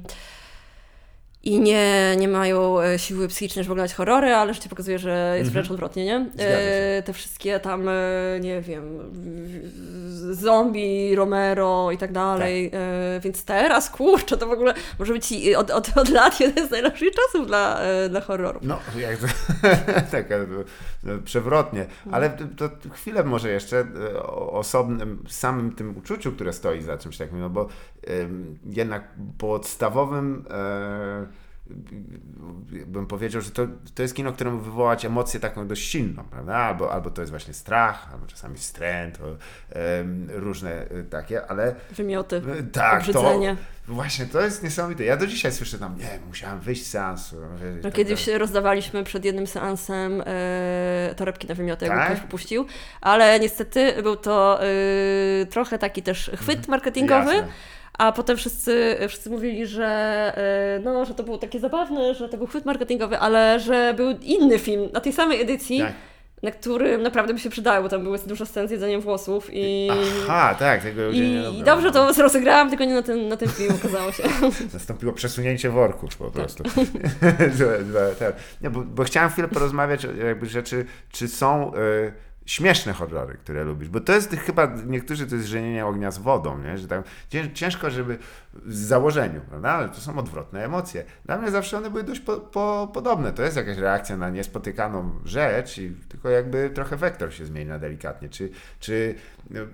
i nie, nie mają e, siły psychicznej, żeby oglądać horrory, ale życie pokazuje, że jest wręcz odwrotnie, nie? Mhm. Się. E, te wszystkie tam, e, nie wiem, zombie, Romero i tak dalej. E, więc teraz, kurczę, to w ogóle może być od, od, od lat jeden z najlepszych czasów dla, e, dla horrorów. No, jak tak, e, no, przewrotnie, ale to, chwilę może jeszcze o osobnym, samym tym uczuciu, które stoi za czymś takim, no bo em, jednak podstawowym e, bym powiedział, że to, to jest kino, któremu wywołać emocję taką dość silną, prawda? Albo, albo to jest właśnie strach, albo czasami stręt, o, em, różne e, takie, ale Wymioty, e, tak, to obrzydzenie. właśnie to jest niesamowite. Ja do dzisiaj słyszę tam, nie, musiałem wyjść z seansu. i No, tak kiedyś dalej. rozdawaliśmy przed jednym seansem e, torebki na wymioty, jakby Tak? ktoś popuścił, ale niestety był to e, trochę taki też chwyt marketingowy, Jasne. A potem wszyscy, wszyscy mówili, że, e, no, że to było takie zabawne, że to był chwyt marketingowy, ale że był inny film na tej samej edycji, Tak. na którym naprawdę by się przydało, bo tam były dużo scen z jedzeniem włosów i... Aha, tak, tego nie I lubią. dobrze to rozegrałam, tylko nie na ten, na ten film okazało się. Nastąpiło przesunięcie worków po prostu. Złe- złe, tak. nie, bo, bo chciałem chwilę porozmawiać o jakby rzeczy, czy są y, śmieszne horrory, które lubisz, bo to jest chyba, niektórzy to jest żenienie ognia z wodą, nie? że tam cię- ciężko, żeby w założeniu, prawda? ale to są odwrotne emocje. Dla mnie zawsze one były dość po, po, podobne. To jest jakaś reakcja na niespotykaną rzecz, i tylko jakby trochę wektor się zmienia delikatnie. Czy, czy,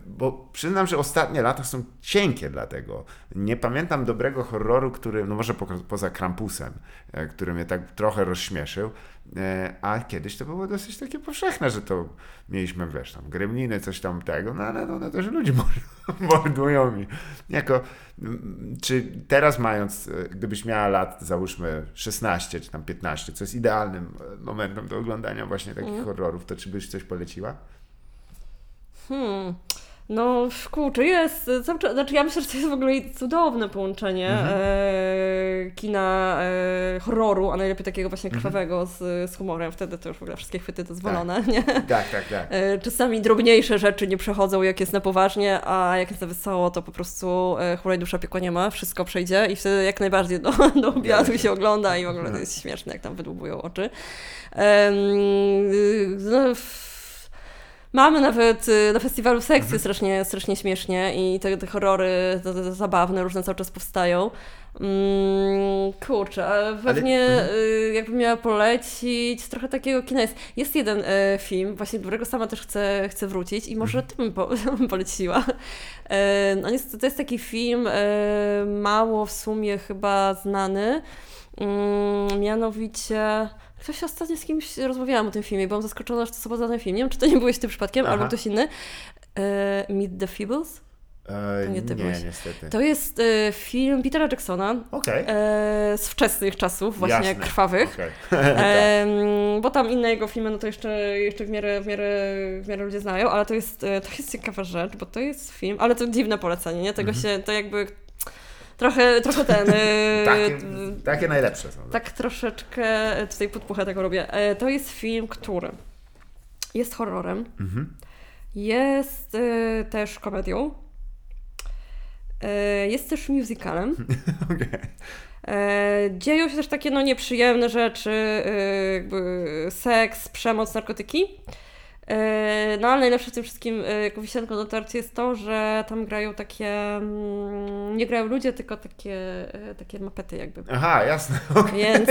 bo przyznam, że ostatnie lata są cienkie dlatego. Nie pamiętam dobrego horroru, który, no może po, poza Krampusem, e, który mnie tak trochę rozśmieszył, e, a kiedyś to było dosyć takie powszechne, że to mieliśmy, wiesz, tam gremliny, coś tam tego, no ale one też ludzi mor- mordują i jako, mm, czy teraz mając, e, gdybyś miała lat, załóżmy 16 czy tam 15, co jest idealnym momentem do oglądania właśnie takich horrorów, to czy byś coś poleciła? Hmm. No, kurczę, jest. Cały czas, znaczy, ja myślę, że to jest w ogóle cudowne połączenie Mhm. e, kina e, horroru, a najlepiej takiego właśnie Mhm. krwawego z, z humorem. Wtedy to już w ogóle wszystkie chwyty dozwolone, nie? Tak, tak, tak. E, Czasami drobniejsze rzeczy nie przechodzą, jak jest na poważnie, a jak jest na wesoło, to po prostu e, hulaj dusza piekła nie ma, wszystko przejdzie i wtedy jak najbardziej do, do obiadu się ogląda i w ogóle to jest śmieszne, jak tam wydłubują oczy. Y, no, Mamy nawet y, na festiwalu sekcje strasznie, strasznie śmiesznie i te, te horrory te, te zabawne różne cały czas powstają. Mm, kurczę, ale pewnie y, jakbym miała polecić, trochę takiego kina jest. Jest jeden y, film, właśnie do którego sama też chcę, chcę wrócić i może ty bym po, poleciła. Y, on jest, to jest taki film mało w sumie chyba znany. Mm, mianowicie. Ktoś ostatnio z kimś rozmawiałam o tym filmie, byłam zaskoczona, że to chyba za ten film. Nie wiem, czy to nie byłeś ty przypadkiem, Aha. albo ktoś inny. E, Meet the Feebles. E, To nie ty nie, byłeś. niestety. To jest e, film Petera Jacksona Okej. e, z wczesnych czasów, właśnie Jasne. krwawych. Okej. Em, bo tam inne jego filmy, no to jeszcze, jeszcze w, miarę, w, miarę, w miarę ludzie znają, ale to jest, to jest ciekawa rzecz, bo to jest film, ale to dziwne polecenie, nie? Tego się, to jakby Trochę, trochę ten... y, Takie, takie najlepsze są. tak troszeczkę tutaj podpuchę tego robię. E, To jest film, który jest horrorem, Mhm. jest y, też komedią, e, jest też musicalem. Okej. E, Dzieją się też takie no, nieprzyjemne rzeczy, e, jakby seks, przemoc, narkotyki. E, No ale najlepsze w tym wszystkim, e, jako wisienką na torcie jest to, że tam grają takie, mm, nie grają ludzie, tylko takie, e, takie mapety jakby. Aha, jasne. okej. Więc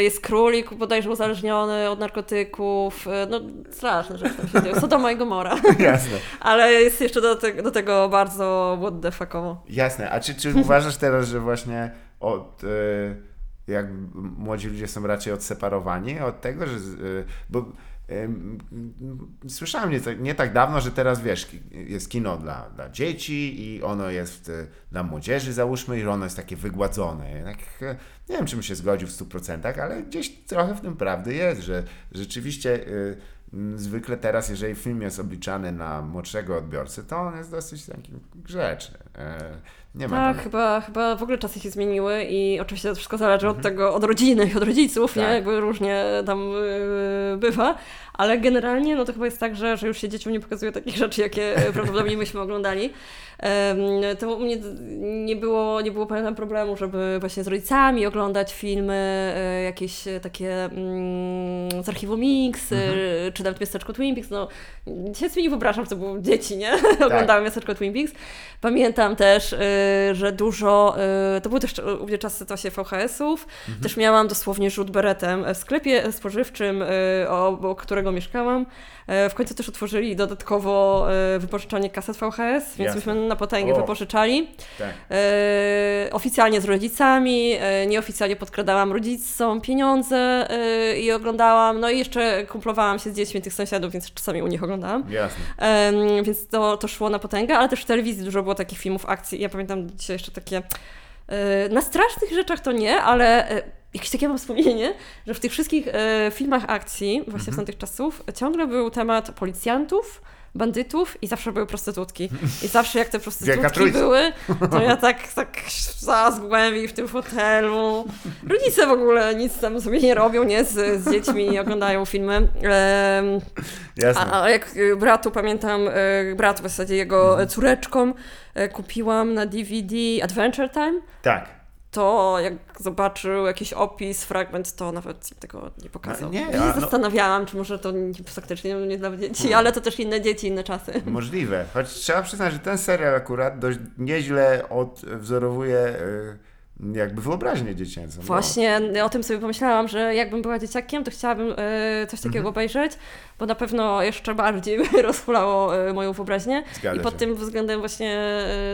jest królik bodajże uzależniony od narkotyków, no straszne rzeczy tam się dzieją, Sodoma i Gomora. Jasne. Ale jest jeszcze do, te, do tego bardzo what the fuckowo. Jasne. A czy, czy uważasz teraz, że właśnie od. Jak młodzi ludzie są raczej odseparowani od tego, że. bo słyszałem nie, tak- nie tak dawno, że teraz wiesz, jest kino dla, dla dzieci i ono jest y, dla młodzieży, załóżmy, i ono jest takie wygładzone. Tak, y, nie wiem, czym się zgodził w 100%, ale gdzieś trochę w tym prawdy jest, że rzeczywiście. Y, Zwykle teraz, jeżeli film jest obliczany na młodszego odbiorcę, to on jest dosyć taki grzeczny. E, Nie ma Tak, tam... chyba, chyba w ogóle czasy się zmieniły i oczywiście to wszystko zależy od tego, od rodziny i od rodziców, nie? Tak. Jakby różnie tam yy, bywa, ale generalnie no to chyba jest tak, że, że już się dzieciom nie pokazuje takich rzeczy, jakie prawdopodobnie myśmy oglądali. To u mnie nie było, nie było pamiętam problemu, żeby właśnie z rodzicami oglądać filmy, e, jakieś e, takie mm, z archiwum Mix, e, czy nawet Miasteczko Twin Peaks, no dzisiaj sobie nie wyobrażam, że to były dzieci, nie? Oglądałem Miasteczko Twin Peaks. Pamiętam też, że dużo, to były też u mnie czasy właśnie VHS-ów, też miałam dosłownie rzut beretem w sklepie spożywczym, obok którego mieszkałam. W końcu też otworzyli dodatkowo wypożyczalnię kaset VHS, więc Jasne. myśmy na potęgę O. wypożyczali. Tak. E, oficjalnie z rodzicami, e, nieoficjalnie podkradałam rodzicom pieniądze e, i oglądałam, no i jeszcze kumplowałam się z dziećmi tych sąsiadów, więc czasami u nich oglądałam. Jasne. Więc to, to szło na potęgę, ale też w telewizji dużo było takich filmów akcji. Ja pamiętam dzisiaj jeszcze takie. na strasznych rzeczach to nie, ale jakieś takie mam wspomnienie, że w tych wszystkich e, filmach akcji, właśnie z tamtych czasów, ciągle był temat policjantów. Bandytów i zawsze były prostytutki. I zawsze jak te prostytutki były, to ja tak, tak zaraz głębiej w tym fotelu. Rodzice w ogóle nic tam sobie nie robią, nie? Z, z dziećmi oglądają filmy. Em, Jasne. a, a jak y, bratu, pamiętam, y, bratu w zasadzie jego Mhm. córeczką y, kupiłam na DVD Adventure Time, Tak. To jak zobaczył jakiś opis, fragment, to nawet tego nie pokazał. No nie, I a no- zastanawiałam, czy może to nie, faktycznie nie dla dzieci, No. ale to też inne dzieci, inne czasy. Możliwe. Choć trzeba przyznać, że ten serial akurat dość nieźle odwzorowuje y, jakby wyobraźnię dziecięcą. Właśnie o tym sobie pomyślałam, że jakbym była dzieciakiem, to chciałabym y, coś takiego Mhm. obejrzeć, bo na pewno jeszcze bardziej by rozhulało y, moją wyobraźnię. Zgadza I pod się. tym względem właśnie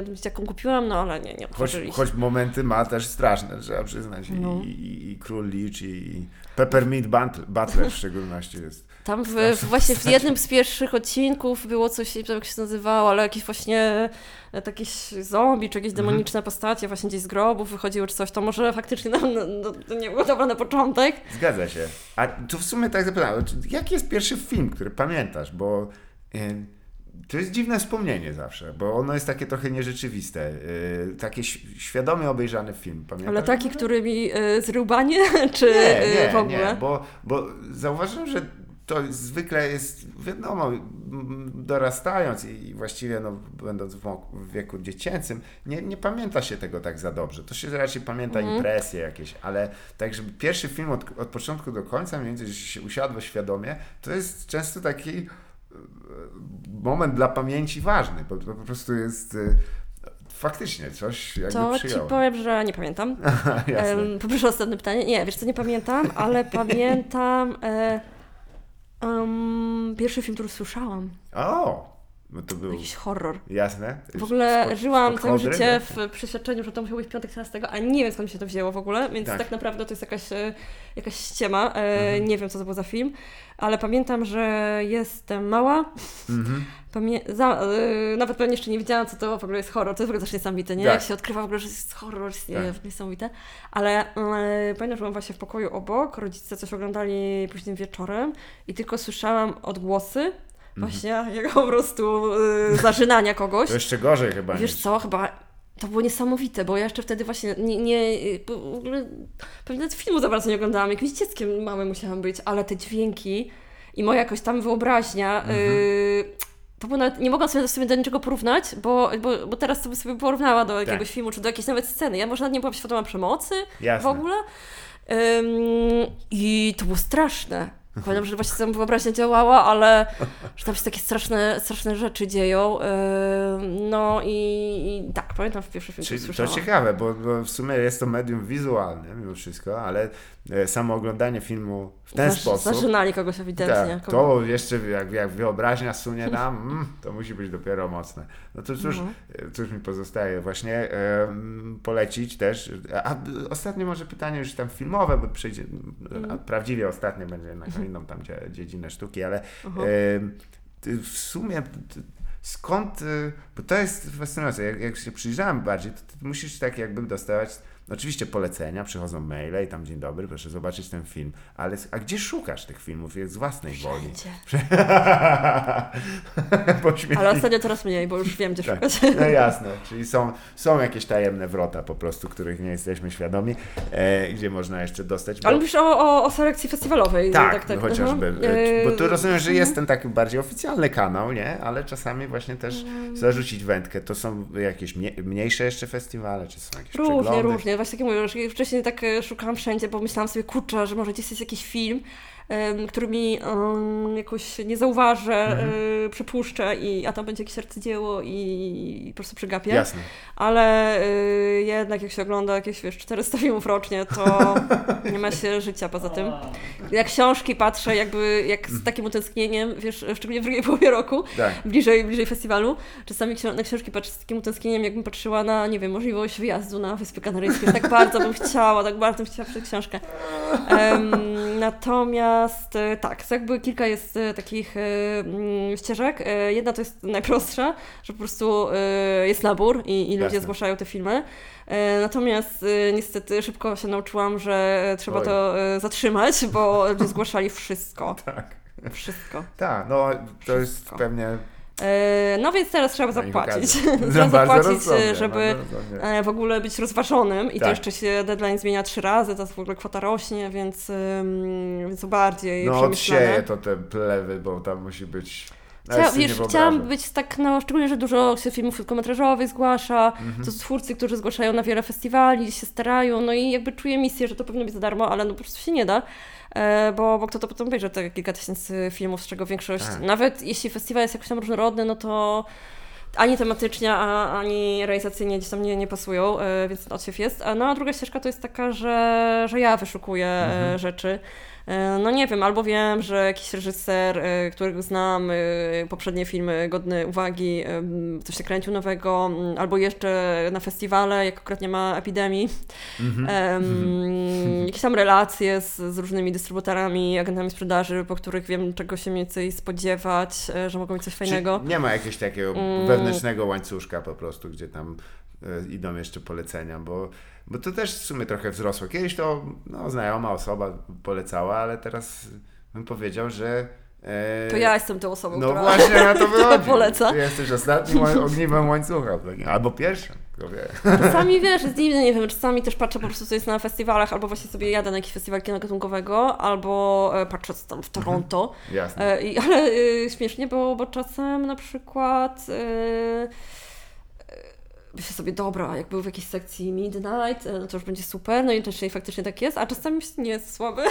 y, dzieciakom kupiłam, no ale nie, nie Choć, choć momenty ma też straszne, trzeba przyznać. I, No. i, i, i Król Licz, i, i Peppermint Butler w szczególności jest. Tam w, Strasznie. właśnie w jednym z pierwszych odcinków było coś, nie wiem jak się nazywało, ale jakieś właśnie e, jakieś zombie, czy jakieś Mhm. demoniczne postacie właśnie gdzieś z grobów wychodziły, czy coś, to może faktycznie nam, no, no, to nie było dobre na początek. Zgadza się. A tu w sumie tak zapytałem, jaki jest pierwszy film, który pamiętasz? Bo y, to jest dziwne wspomnienie zawsze, bo ono jest takie trochę nierzeczywiste. Y, takie ś- świadomie obejrzany film, pamiętasz? Ale taki, który mi y, zrył banie, czy Nie, nie, w ogóle? nie, bo, bo zauważyłem, że to zwykle jest, wiadomo, m, dorastając i właściwie no, będąc w wieku dziecięcym, nie, nie pamięta się tego tak za dobrze. To się raczej pamięta Mhm. impresje jakieś, ale tak, żeby pierwszy film od, od początku do końca, mniej więcej, że się usiadło świadomie, to jest często taki e, moment dla pamięci ważny, bo to po prostu jest e, faktycznie coś jakby To ci przyjąłem. powiem, że nie pamiętam. Jasne. Poproszę o ostatnie pytanie. Nie, wiesz co, nie pamiętam, ale pamiętam em, pierwszy film, który słyszałam. O! No to był Jakiś horror. jasne. W ogóle żyłam całe życie nie? w przeświadczeniu, że to musiał być piątek 13, a nie wiem skąd mi się to wzięło w ogóle, więc Tak. tak, naprawdę to jest jakaś, e, jakaś ściema. E, Mhm. Nie wiem, co to był za film, ale pamiętam, że jestem mała. Mhm. Pamię- za, e, nawet pewnie jeszcze nie wiedziałam, co to w ogóle jest horror. To jest w ogóle też niesamowite, nie? Tak. Jak się odkrywa w ogóle, że jest horror, jest Tak. tak. niesamowite. Ale e, pamiętam, że byłam właśnie w pokoju obok, rodzice coś oglądali późnym wieczorem i tylko słyszałam odgłosy właśnie jego po prostu e, zażynania kogoś. To jeszcze gorzej chyba Wiesz niż... co, chyba to było niesamowite, bo ja jeszcze wtedy właśnie nie, nie w ogóle pewnie nawet filmu za bardzo nie oglądałam, jakimś dzieckiem małym musiałam być, ale te dźwięki i moja jakoś tam wyobraźnia, y, to było nawet, nie mogłam sobie, sobie do niczego porównać, bo, bo, bo teraz sobie sobie porównała do jakiegoś filmu, czy do jakiejś nawet sceny. Ja może nawet nie byłam świadoma przemocy Jasne. w ogóle. Ym, I to było straszne. Pamiętam, że właśnie sama wyobraźnia działała, ale że tam się takie straszne, straszne rzeczy dzieją. Ym, no i, i tak, pamiętam w pierwszy film, Czyli to ciekawe, bo, bo w sumie jest to medium wizualne mimo wszystko, ale e, samo oglądanie filmu w ten Zaż- sposób. Zażynali kogoś ewidentnie. Tak, kogo- to jeszcze jak, jak wyobraźnia sunie nam, mm, to musi być dopiero mocne. No to cóż, Mhm. cóż mi pozostaje właśnie e, polecić też. A ostatnie może pytanie już tam filmowe, bo przejdzie, Mhm. prawdziwie ostatnie będzie inną tam dzie- dziedzinę sztuki, ale ty w sumie skąd, e, bo to jest fascynujące, jak, jak się przyjrzałem bardziej, to ty musisz tak jakby dostawać Oczywiście polecenia, przychodzą maile i tam dzień dobry, proszę zobaczyć ten film. Ale a gdzie szukasz tych filmów z własnej woli? Pośmiech- Ale ostatnio coraz mniej, bo już wiem, gdzie tak. szukać. No jasne, czyli są, są jakieś tajemne wrota po prostu, których nie jesteśmy świadomi, e, gdzie można jeszcze dostać. Bo... Ale mówisz o, o, o selekcji festiwalowej. Tak, no chociażby. E, Bo tu Yy, rozumiem, że jest ten taki bardziej oficjalny kanał, nie? Ale czasami właśnie też Mm. zarzucić wędkę. To są jakieś mnie- mniejsze jeszcze festiwale, czy są jakieś Różnie, przeglądy? różnie. Właśnie tak jak wcześniej tak e, szukałam wszędzie, bo myślałam sobie, kurczę, że może gdzieś jest jakiś film, em, który mi em, jakoś nie zauważę, Mhm. e, przypuszczę, i, a tam będzie jakieś arcydzieło i, i po prostu przegapię. Jasne. Ale e, jednak jak się ogląda jakieś, wiesz, 400 filmów rocznie, to nie ma się życia poza tym. Jak książki patrzę, jakby jak Mhm. z takim utęsknieniem, wiesz, szczególnie w drugiej połowie roku, Tak. bliżej, bliżej festiwalu. Czasami na książki patrzę z takim utęsknieniem, jakbym patrzyła na, nie wiem, możliwość wyjazdu na Wyspy Kanaryjskie. Tak bardzo bym chciała, tak bardzo bym chciała przeczytać książkę. Em, natomiast e, tak, to jakby kilka jest e, takich e, mm, ścieżek. Jedna to jest najprostsza, że po prostu jest nabór i, i ludzie zgłaszają te filmy. Natomiast niestety szybko się nauczyłam, że trzeba Oj. to zatrzymać, bo ludzie zgłaszali wszystko. Tak. Wszystko. Tak, no to jest Wszystko. pewnie E, No więc teraz trzeba nich zapłacić. trzeba zapłacić, rozsądnie, e, żeby e, w ogóle być rozważonym i to Tak. jeszcze się deadline zmienia trzy razy, to w ogóle kwota rośnie, więc, więc to bardziej No odsieje to te plewy, bo tam musi być... Chcia, Nawet sobie wiesz, chciałam być tak, no szczególnie, że dużo się filmów krótkometrażowych zgłasza, Mhm. to są twórcy, którzy zgłaszają na wiele festiwali, się starają, no i jakby czuję misję, że to powinno być za darmo, ale no po prostu się nie da, bo, bo kto to potem obejrzy, te kilka tysięcy filmów, z czego większość, Tak. nawet jeśli festiwal jest jakoś tam różnorodny, no to ani tematycznie, a, ani realizacyjnie gdzieś tam nie, nie pasują, e, więc ten odsiew jest. A, No a druga ścieżka to jest taka, że, że ja wyszukuję e, Mhm. rzeczy. E, No nie wiem, albo wiem, że jakiś reżyser, e, którego znam, e, poprzednie filmy godne uwagi, coś się kręcił nowego, albo jeszcze na festiwale, jak akurat nie ma epidemii, Mhm. em, jakieś tam relacje z, z różnymi dystrybutorami, agentami sprzedaży, po których wiem, czego się mniej więcej spodziewać, że mogą mieć coś fajnego. Czy nie ma jakiegoś takiego Mm. wewnętrznego łańcuszka po prostu, gdzie tam idą jeszcze polecenia, bo, bo to też w sumie trochę wzrosło. Kiedyś to no, znajoma osoba polecała, ale teraz bym powiedział, że e, To ja jestem tą osobą, No która... właśnie na to wychodzi. poleca. Ty jesteś ostatnim ogniwem łańcucha. Albo pierwszym. Czasami wiesz, jest dziwne, nie wiem, czasami też patrzę po prostu, co jest na festiwalach, albo właśnie sobie jadę na jakiś festiwal kina gatunkowego, albo e, patrzę co tam w Toronto. Jasne. E, ale e, śmiesznie, bo, bo czasem na przykład e, e, myślę sobie, dobra, jak był w jakiejś sekcji Midnight, e, no to już będzie super, no i też faktycznie tak jest, a czasami nie jest słaby.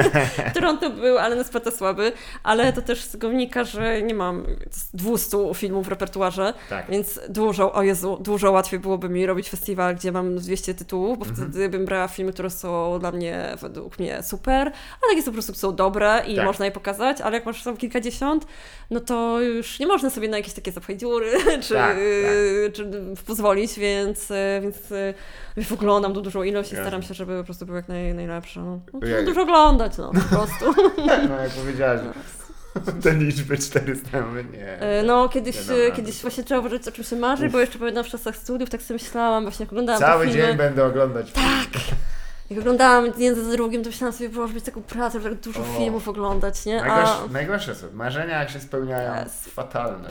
Toronto był, ale na sprawę słaby, ale to też z tego wynika, że nie mam 200 filmów w repertuarze, Tak. więc dużo, o Jezu, dużo łatwiej byłoby mi robić festiwal, gdzie mam 200 tytułów, bo Mhm. wtedy bym brała filmy, które są dla mnie, według mnie super, a takie są po prostu są dobre i Tak. można je pokazać, ale jak masz tam kilkadziesiąt, no to już nie można sobie na jakieś takie zapchaj dziury, czy, Tak, czy pozwolić, więc, y, więc y, wiesz, oglądam tu dużą ilość i Jasne. staram się, żeby po prostu był jak naj, najlepsze. No. No, dużo oglądać, no, po prostu. No jak powiedziałaś, te liczby 400, ja mówię, nie. E, No, kiedyś, Nie kiedyś właśnie trzeba uważać, o czym się marzy, bo jeszcze pamiętam w czasach studiów, tak sobie myślałam, właśnie oglądałam Cały dzień będę oglądać. Tak. Jak oglądałam jeden za drugim, to myślałam sobie, że być taką pracę, że tak dużo O. filmów oglądać, nie? A, Najgorsze, najgorsze są. Marzenia jak się spełniają, Yes. fatalne.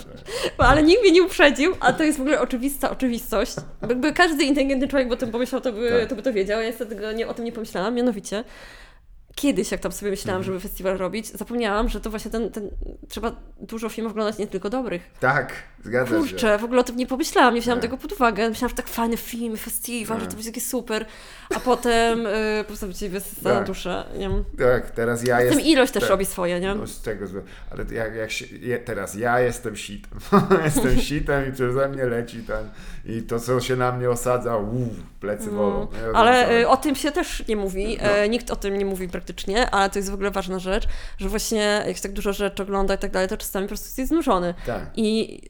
ale nikt mnie nie uprzedził, a to jest w ogóle oczywista oczywistość. Jakby każdy inteligentny człowiek, bo o tym pomyślał, to by, Tak. to by to wiedział. Ja niestety nie, o tym nie pomyślałam. Mianowicie, kiedyś, jak tam sobie myślałam, Mhm. żeby festiwal robić, zapomniałam, że to właśnie ten, ten trzeba dużo filmów oglądać, nie tylko dobrych. Tak, zgadza się. Kurczę, w ogóle o tym nie pomyślałam, nie wzięłam tego pod uwagę. Myślałam, że tak fajny film, festiwal, że Tak. to będzie takie super, a potem yy, po prostu ci wysysa na Tak. duszę. Nie. Tak, teraz ja jestem... ilość też tak. robi swoje, nie? No z czego złe. Ale jak, jak się, je, teraz ja jestem sitem. jestem sitem i przeze mnie leci ten. I to, co się na mnie osadza, uuu, plecy. Ja Mm. Ale y, o tym się też nie mówi, No. e, nikt o tym nie mówi praktycznie, ale to jest w ogóle ważna rzecz, że właśnie jak się tak dużo rzeczy ogląda i tak dalej, to czasami po prostu jesteś znużony. Tak. I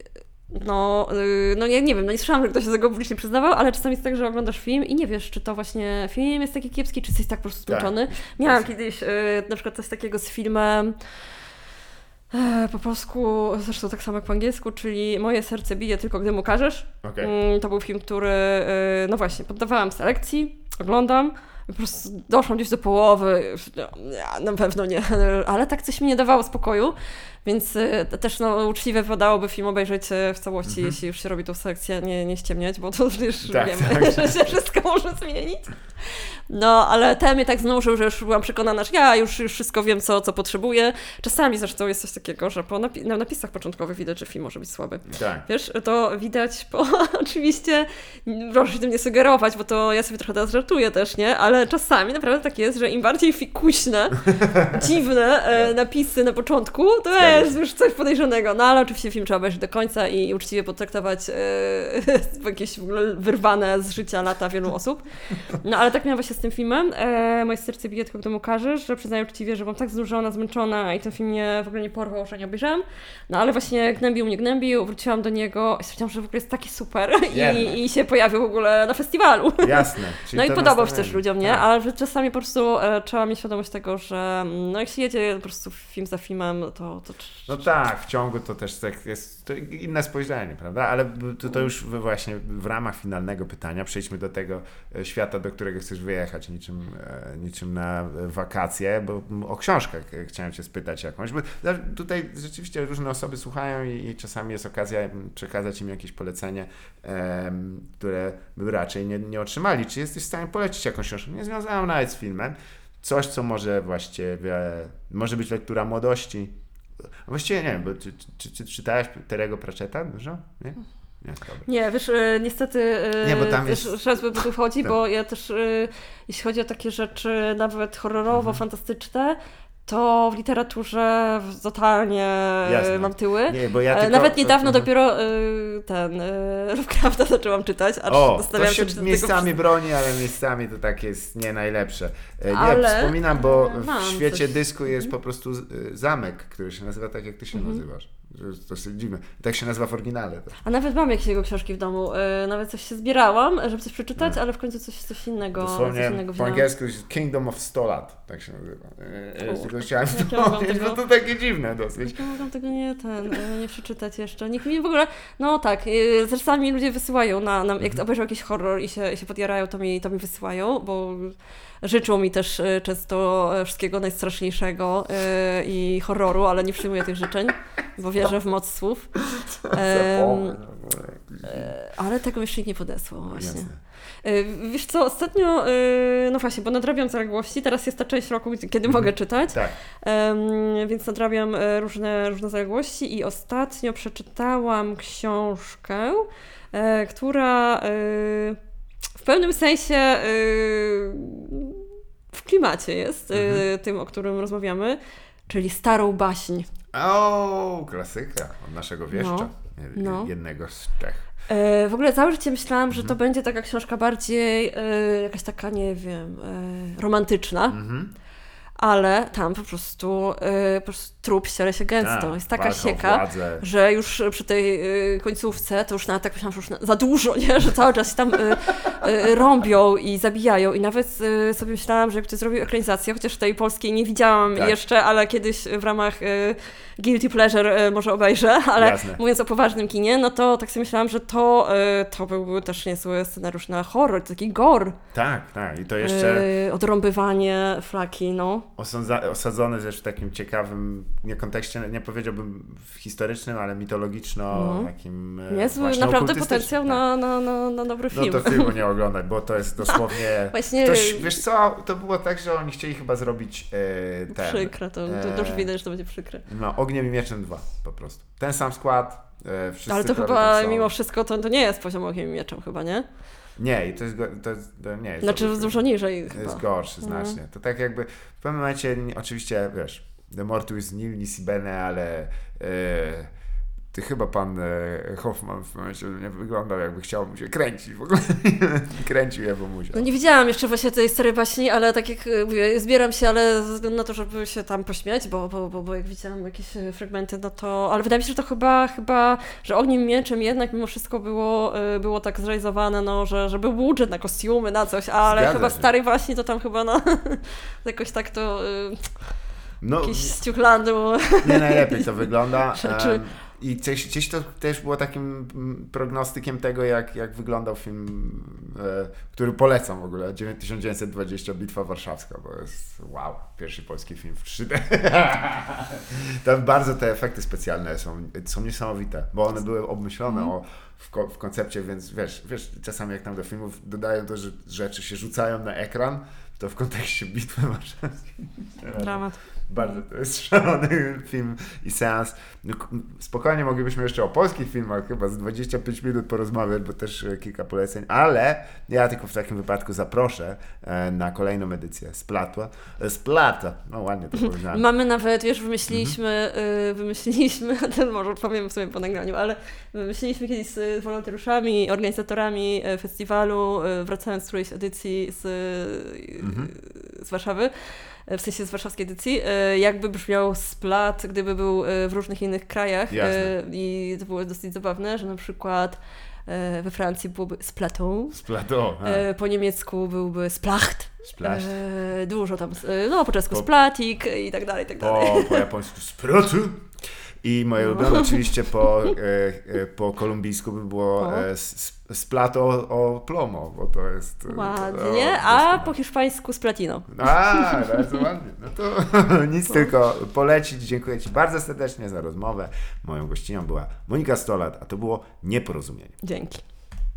no, y, no ja nie wiem, no nie słyszałam, że ktoś się tego publicznie przyznawał, ale czasami jest tak, że oglądasz film i nie wiesz, czy to właśnie film jest taki kiepski, czy jesteś tak po prostu Tak. zmęczony. Miałam kiedyś y, na przykład coś takiego z filmem e, po polsku, zresztą tak samo jak po angielsku, czyli Moje serce bije tylko gdy mu każesz. Okej. Mm, To był film, który, y, no właśnie, poddawałam selekcji, oglądam. Po prostu doszłam gdzieś do połowy, na pewno nie, ale tak coś mi nie dawało spokoju, więc y, też no, uczciwie wypadałoby film obejrzeć y, w całości, jeśli już się robi tą selekcję, nie, nie ściemniać, bo to już Tak, wiemy, tak. że się wszystko może zmienić. No, ale ten mnie tak znużył, że już byłam przekonana, że ja już, już wszystko wiem, co, co potrzebuję. Czasami zresztą jest coś takiego, że po napi- na napisach początkowych widać, że film może być słaby. Tak. Wiesz, to widać po, oczywiście, proszę się tym nie sugerować, bo to ja sobie trochę teraz żartuję też, nie? Ale czasami naprawdę tak jest, że im bardziej fikuśne, dziwne e, napisy na początku, to Zgadza jest już coś podejrzanego. No ale oczywiście film trzeba obejrzeć do końca i uczciwie potraktować e, jakieś w ogóle wyrwane z życia lata wielu osób. No ale tak miałam właśnie tym filmem. E, moje serce bije tylko, gdy mu każesz, że przyznaję uczciwie, że byłam tak znużona, zmęczona i ten film mnie w ogóle nie porwał, że nie obejrzałam. No ale właśnie gnębił mnie, gnębił, wróciłam do niego i stwierdziłam, że w ogóle jest taki super i, i się pojawił w ogóle na festiwalu. Jasne. Czyli No i podobał się też ludziom, nie? Tak. Ale że czasami po prostu e, trzeba mieć świadomość tego, że mm, no jak się jedzie po prostu film za filmem, to... to No tak, w ciągu to też tak jest to inne spojrzenie, prawda? Ale to, to już właśnie w ramach finalnego pytania przejdźmy do tego e, świata, do którego chcesz wyjechać niczym, e, niczym na wakacje, bo o książkach e, chciałem cię spytać jakąś, bo tutaj rzeczywiście różne osoby słuchają i, i czasami jest okazja przekazać im jakieś polecenie, em, które by raczej nie, nie otrzymali. Czy jesteś w stanie polecić jakąś książkę? Nie związaną nawet z filmem. Coś, co może właściwie, może być lektura młodości, Właściwie nie wiem, bo czy, czy, czy czytałeś Terego Pratchetta dużo? Nie? Nie, dobra. Nie, wiesz, e, niestety e, Nie, bo tam też jest- raz by tu wchodzi, Tak. bo ja też, e, jeśli chodzi o takie rzeczy nawet horrorowo-fantastyczne, to w literaturze totalnie e, Jasne. mam tyły. Nie, bo ja E, tylko... Nawet niedawno Mhm. dopiero e, ten e, Lovecrafta zaczęłam czytać, aż O, to się tego miejscami broni, ale miejscami to tak jest nie najlepsze. E, Nie, Ale, wspominam, bo e, w świecie coś. dysku jest po prostu zamek, który się nazywa tak, jak ty się Mhm. nazywasz. To jest dziwne. Tak się nazywa w oryginale. A nawet mam jakieś jego książki w domu. e, Nawet coś się zbierałam, żeby coś przeczytać, ale w końcu coś, coś innego. Coś No. Dosłownie innego po angielsku jest Kingdom of 100 lat, tak się nazywa. E, e, Tylko chciałem ja wspomnieć, tego- bo to takie dziwne dosyć. Ja mogłam tego nie, ten, nie przeczytać jeszcze. Nikt mi w ogóle, no tak, e, zresztą mi ludzie wysyłają, na, na, Mhm. jak obejrzą jakiś horror i się, i się podjarają, to mi, to mi wysyłają, bo życzą mi też e, często e, wszystkiego najstraszniejszego e, i horroru, ale nie przyjmuję tych życzeń, bo wierzę w moc słów. Ale tego jeszcze nikt nie podesłał właśnie. Jasne. Wiesz co, ostatnio, no właśnie, bo nadrabiam zaległości, teraz jest ta część roku, kiedy Mhm. mogę czytać, Tak. Więc nadrabiam różne, różne zaległości i ostatnio przeczytałam książkę, która w pewnym sensie e, w klimacie jest, e, Mhm. tym, o którym rozmawiamy, czyli Starą Baśń. O, klasyka od naszego wieszcza. No, no. Jednego z Czech. E, W ogóle całe życie myślałam, że Mhm. to będzie taka książka bardziej e, jakaś taka, nie wiem, e, romantyczna. Mhm. Ale tam po prostu, y, po prostu trup ściera się gęsto. Tak, jest taka sieka, że już przy tej y, końcówce to już nawet tak myślałam, że już na, za dużo, nie? że cały czas się tam y, y, rąbią i zabijają. I nawet y, sobie myślałam, że ktoś zrobił ekranizację, chociaż tej polskiej nie widziałam Tak. jeszcze, ale kiedyś w ramach y, Guilty Pleasure może obejrzę, ale Jasne. mówiąc o poważnym kinie, no to tak sobie myślałam, że to, to byłby też niezły scenariusz na horror, taki gore. Tak, tak. I to jeszcze odrąbywanie flaki, no. Osądza, osadzone też w takim ciekawym, nie kontekście, nie powiedziałbym historycznym, ale mitologiczno, Mhm. takim e, właśnie naprawdę potencjał tak. na, na, na, na dobry No film. to filmu nie oglądać, bo to jest dosłownie... Właśnie Ktoś, wiesz co, to było tak, że oni chcieli chyba zrobić e, ten... przykre, to, to, e, widać, że to będzie przykre. No, Ogniem i Mieczem 2 po prostu. Ten sam skład, e, Ale to chyba mimo wszystko to, to nie jest poziom okiem i mieczem chyba, nie? Nie, i to jest, to jest to nie jest Znaczy dużo niżej To chyba. jest gorszy Mhm. znacznie. To tak jakby w pewnym momencie, oczywiście, wiesz, The Mortuis Nil Nisi Bene, ale e, ty chyba pan e, Hoffman w momencie nie wyglądał jakby chciał mu się kręcić w ogóle. Kręcił je, bo musiał. No nie widziałam jeszcze właśnie tej starej baśni, ale tak jak y, mówię, zbieram się, ale ze względu na to, żeby się tam pośmiać, bo, bo, bo, bo jak widziałam jakieś y, fragmenty, no to... Ale wydaje mi się, że to chyba, chyba że Ogniem Mieczem jednak mimo wszystko było, było tak zrealizowane, no, że, że był budżet na kostiumy, na coś, ale Zgadza chyba się. starej baśni to tam chyba no, jakoś tak to... No, jakiś z Ciuchlandu. nie najlepiej to wygląda. Rzeczy. I gdzieś, gdzieś to też było takim mm, prognostykiem tego, jak, jak wyglądał film, e, który polecam w ogóle, 1920 Bitwa Warszawska, bo jest wow, pierwszy polski film w 3D. Tam bardzo te efekty specjalne są, są niesamowite, bo one były obmyślone o, w, ko- w koncepcie, więc wiesz, wiesz, czasami jak tam do filmów dodają to, że rzeczy się rzucają na ekran, to w kontekście Bitwy Warszawskiej. Dramat. Bardzo to jest szalony film i seans. No, Spokojnie moglibyśmy jeszcze o polskich filmach chyba z 25 minut porozmawiać, bo też e, kilka poleceń, ale ja tylko w takim wypadku zaproszę e, na kolejną edycję Splatła. E, Splata, no ładnie to powiedziałem. Mamy nawet, wiesz, wymyśliliśmy, Mhm. wymyśliliśmy, ten może powiem sobie po nagraniu, ale wymyśliliśmy kiedyś z wolontariuszami, organizatorami festiwalu, wracając z którejś edycji z, Mhm. z Warszawy, w sensie z warszawskiej edycji, y, jakby brzmiał splat, gdyby był y, w różnych innych krajach Jasne. y, i to było dosyć zabawne, że na przykład we Francji byłoby splatą, Splato, a, y, po niemiecku byłby splacht, splash. E, dużo tam, e, no po czesku Po- splatik i tak dalej, i tak dalej. Po, po japońsku Sprotu. I moje No. ulubione oczywiście po, e, e, po kolumbijsku by było O. e, s- Splato o plomo, bo to jest... e, Ładnie, o, a po hiszpańsku splatino. A, bardzo ładnie. No to nic tylko polecić. Dziękuję Ci bardzo serdecznie za rozmowę. Moją gościnią była Monika Stolat, a to było Nieporozumienie. Dzięki.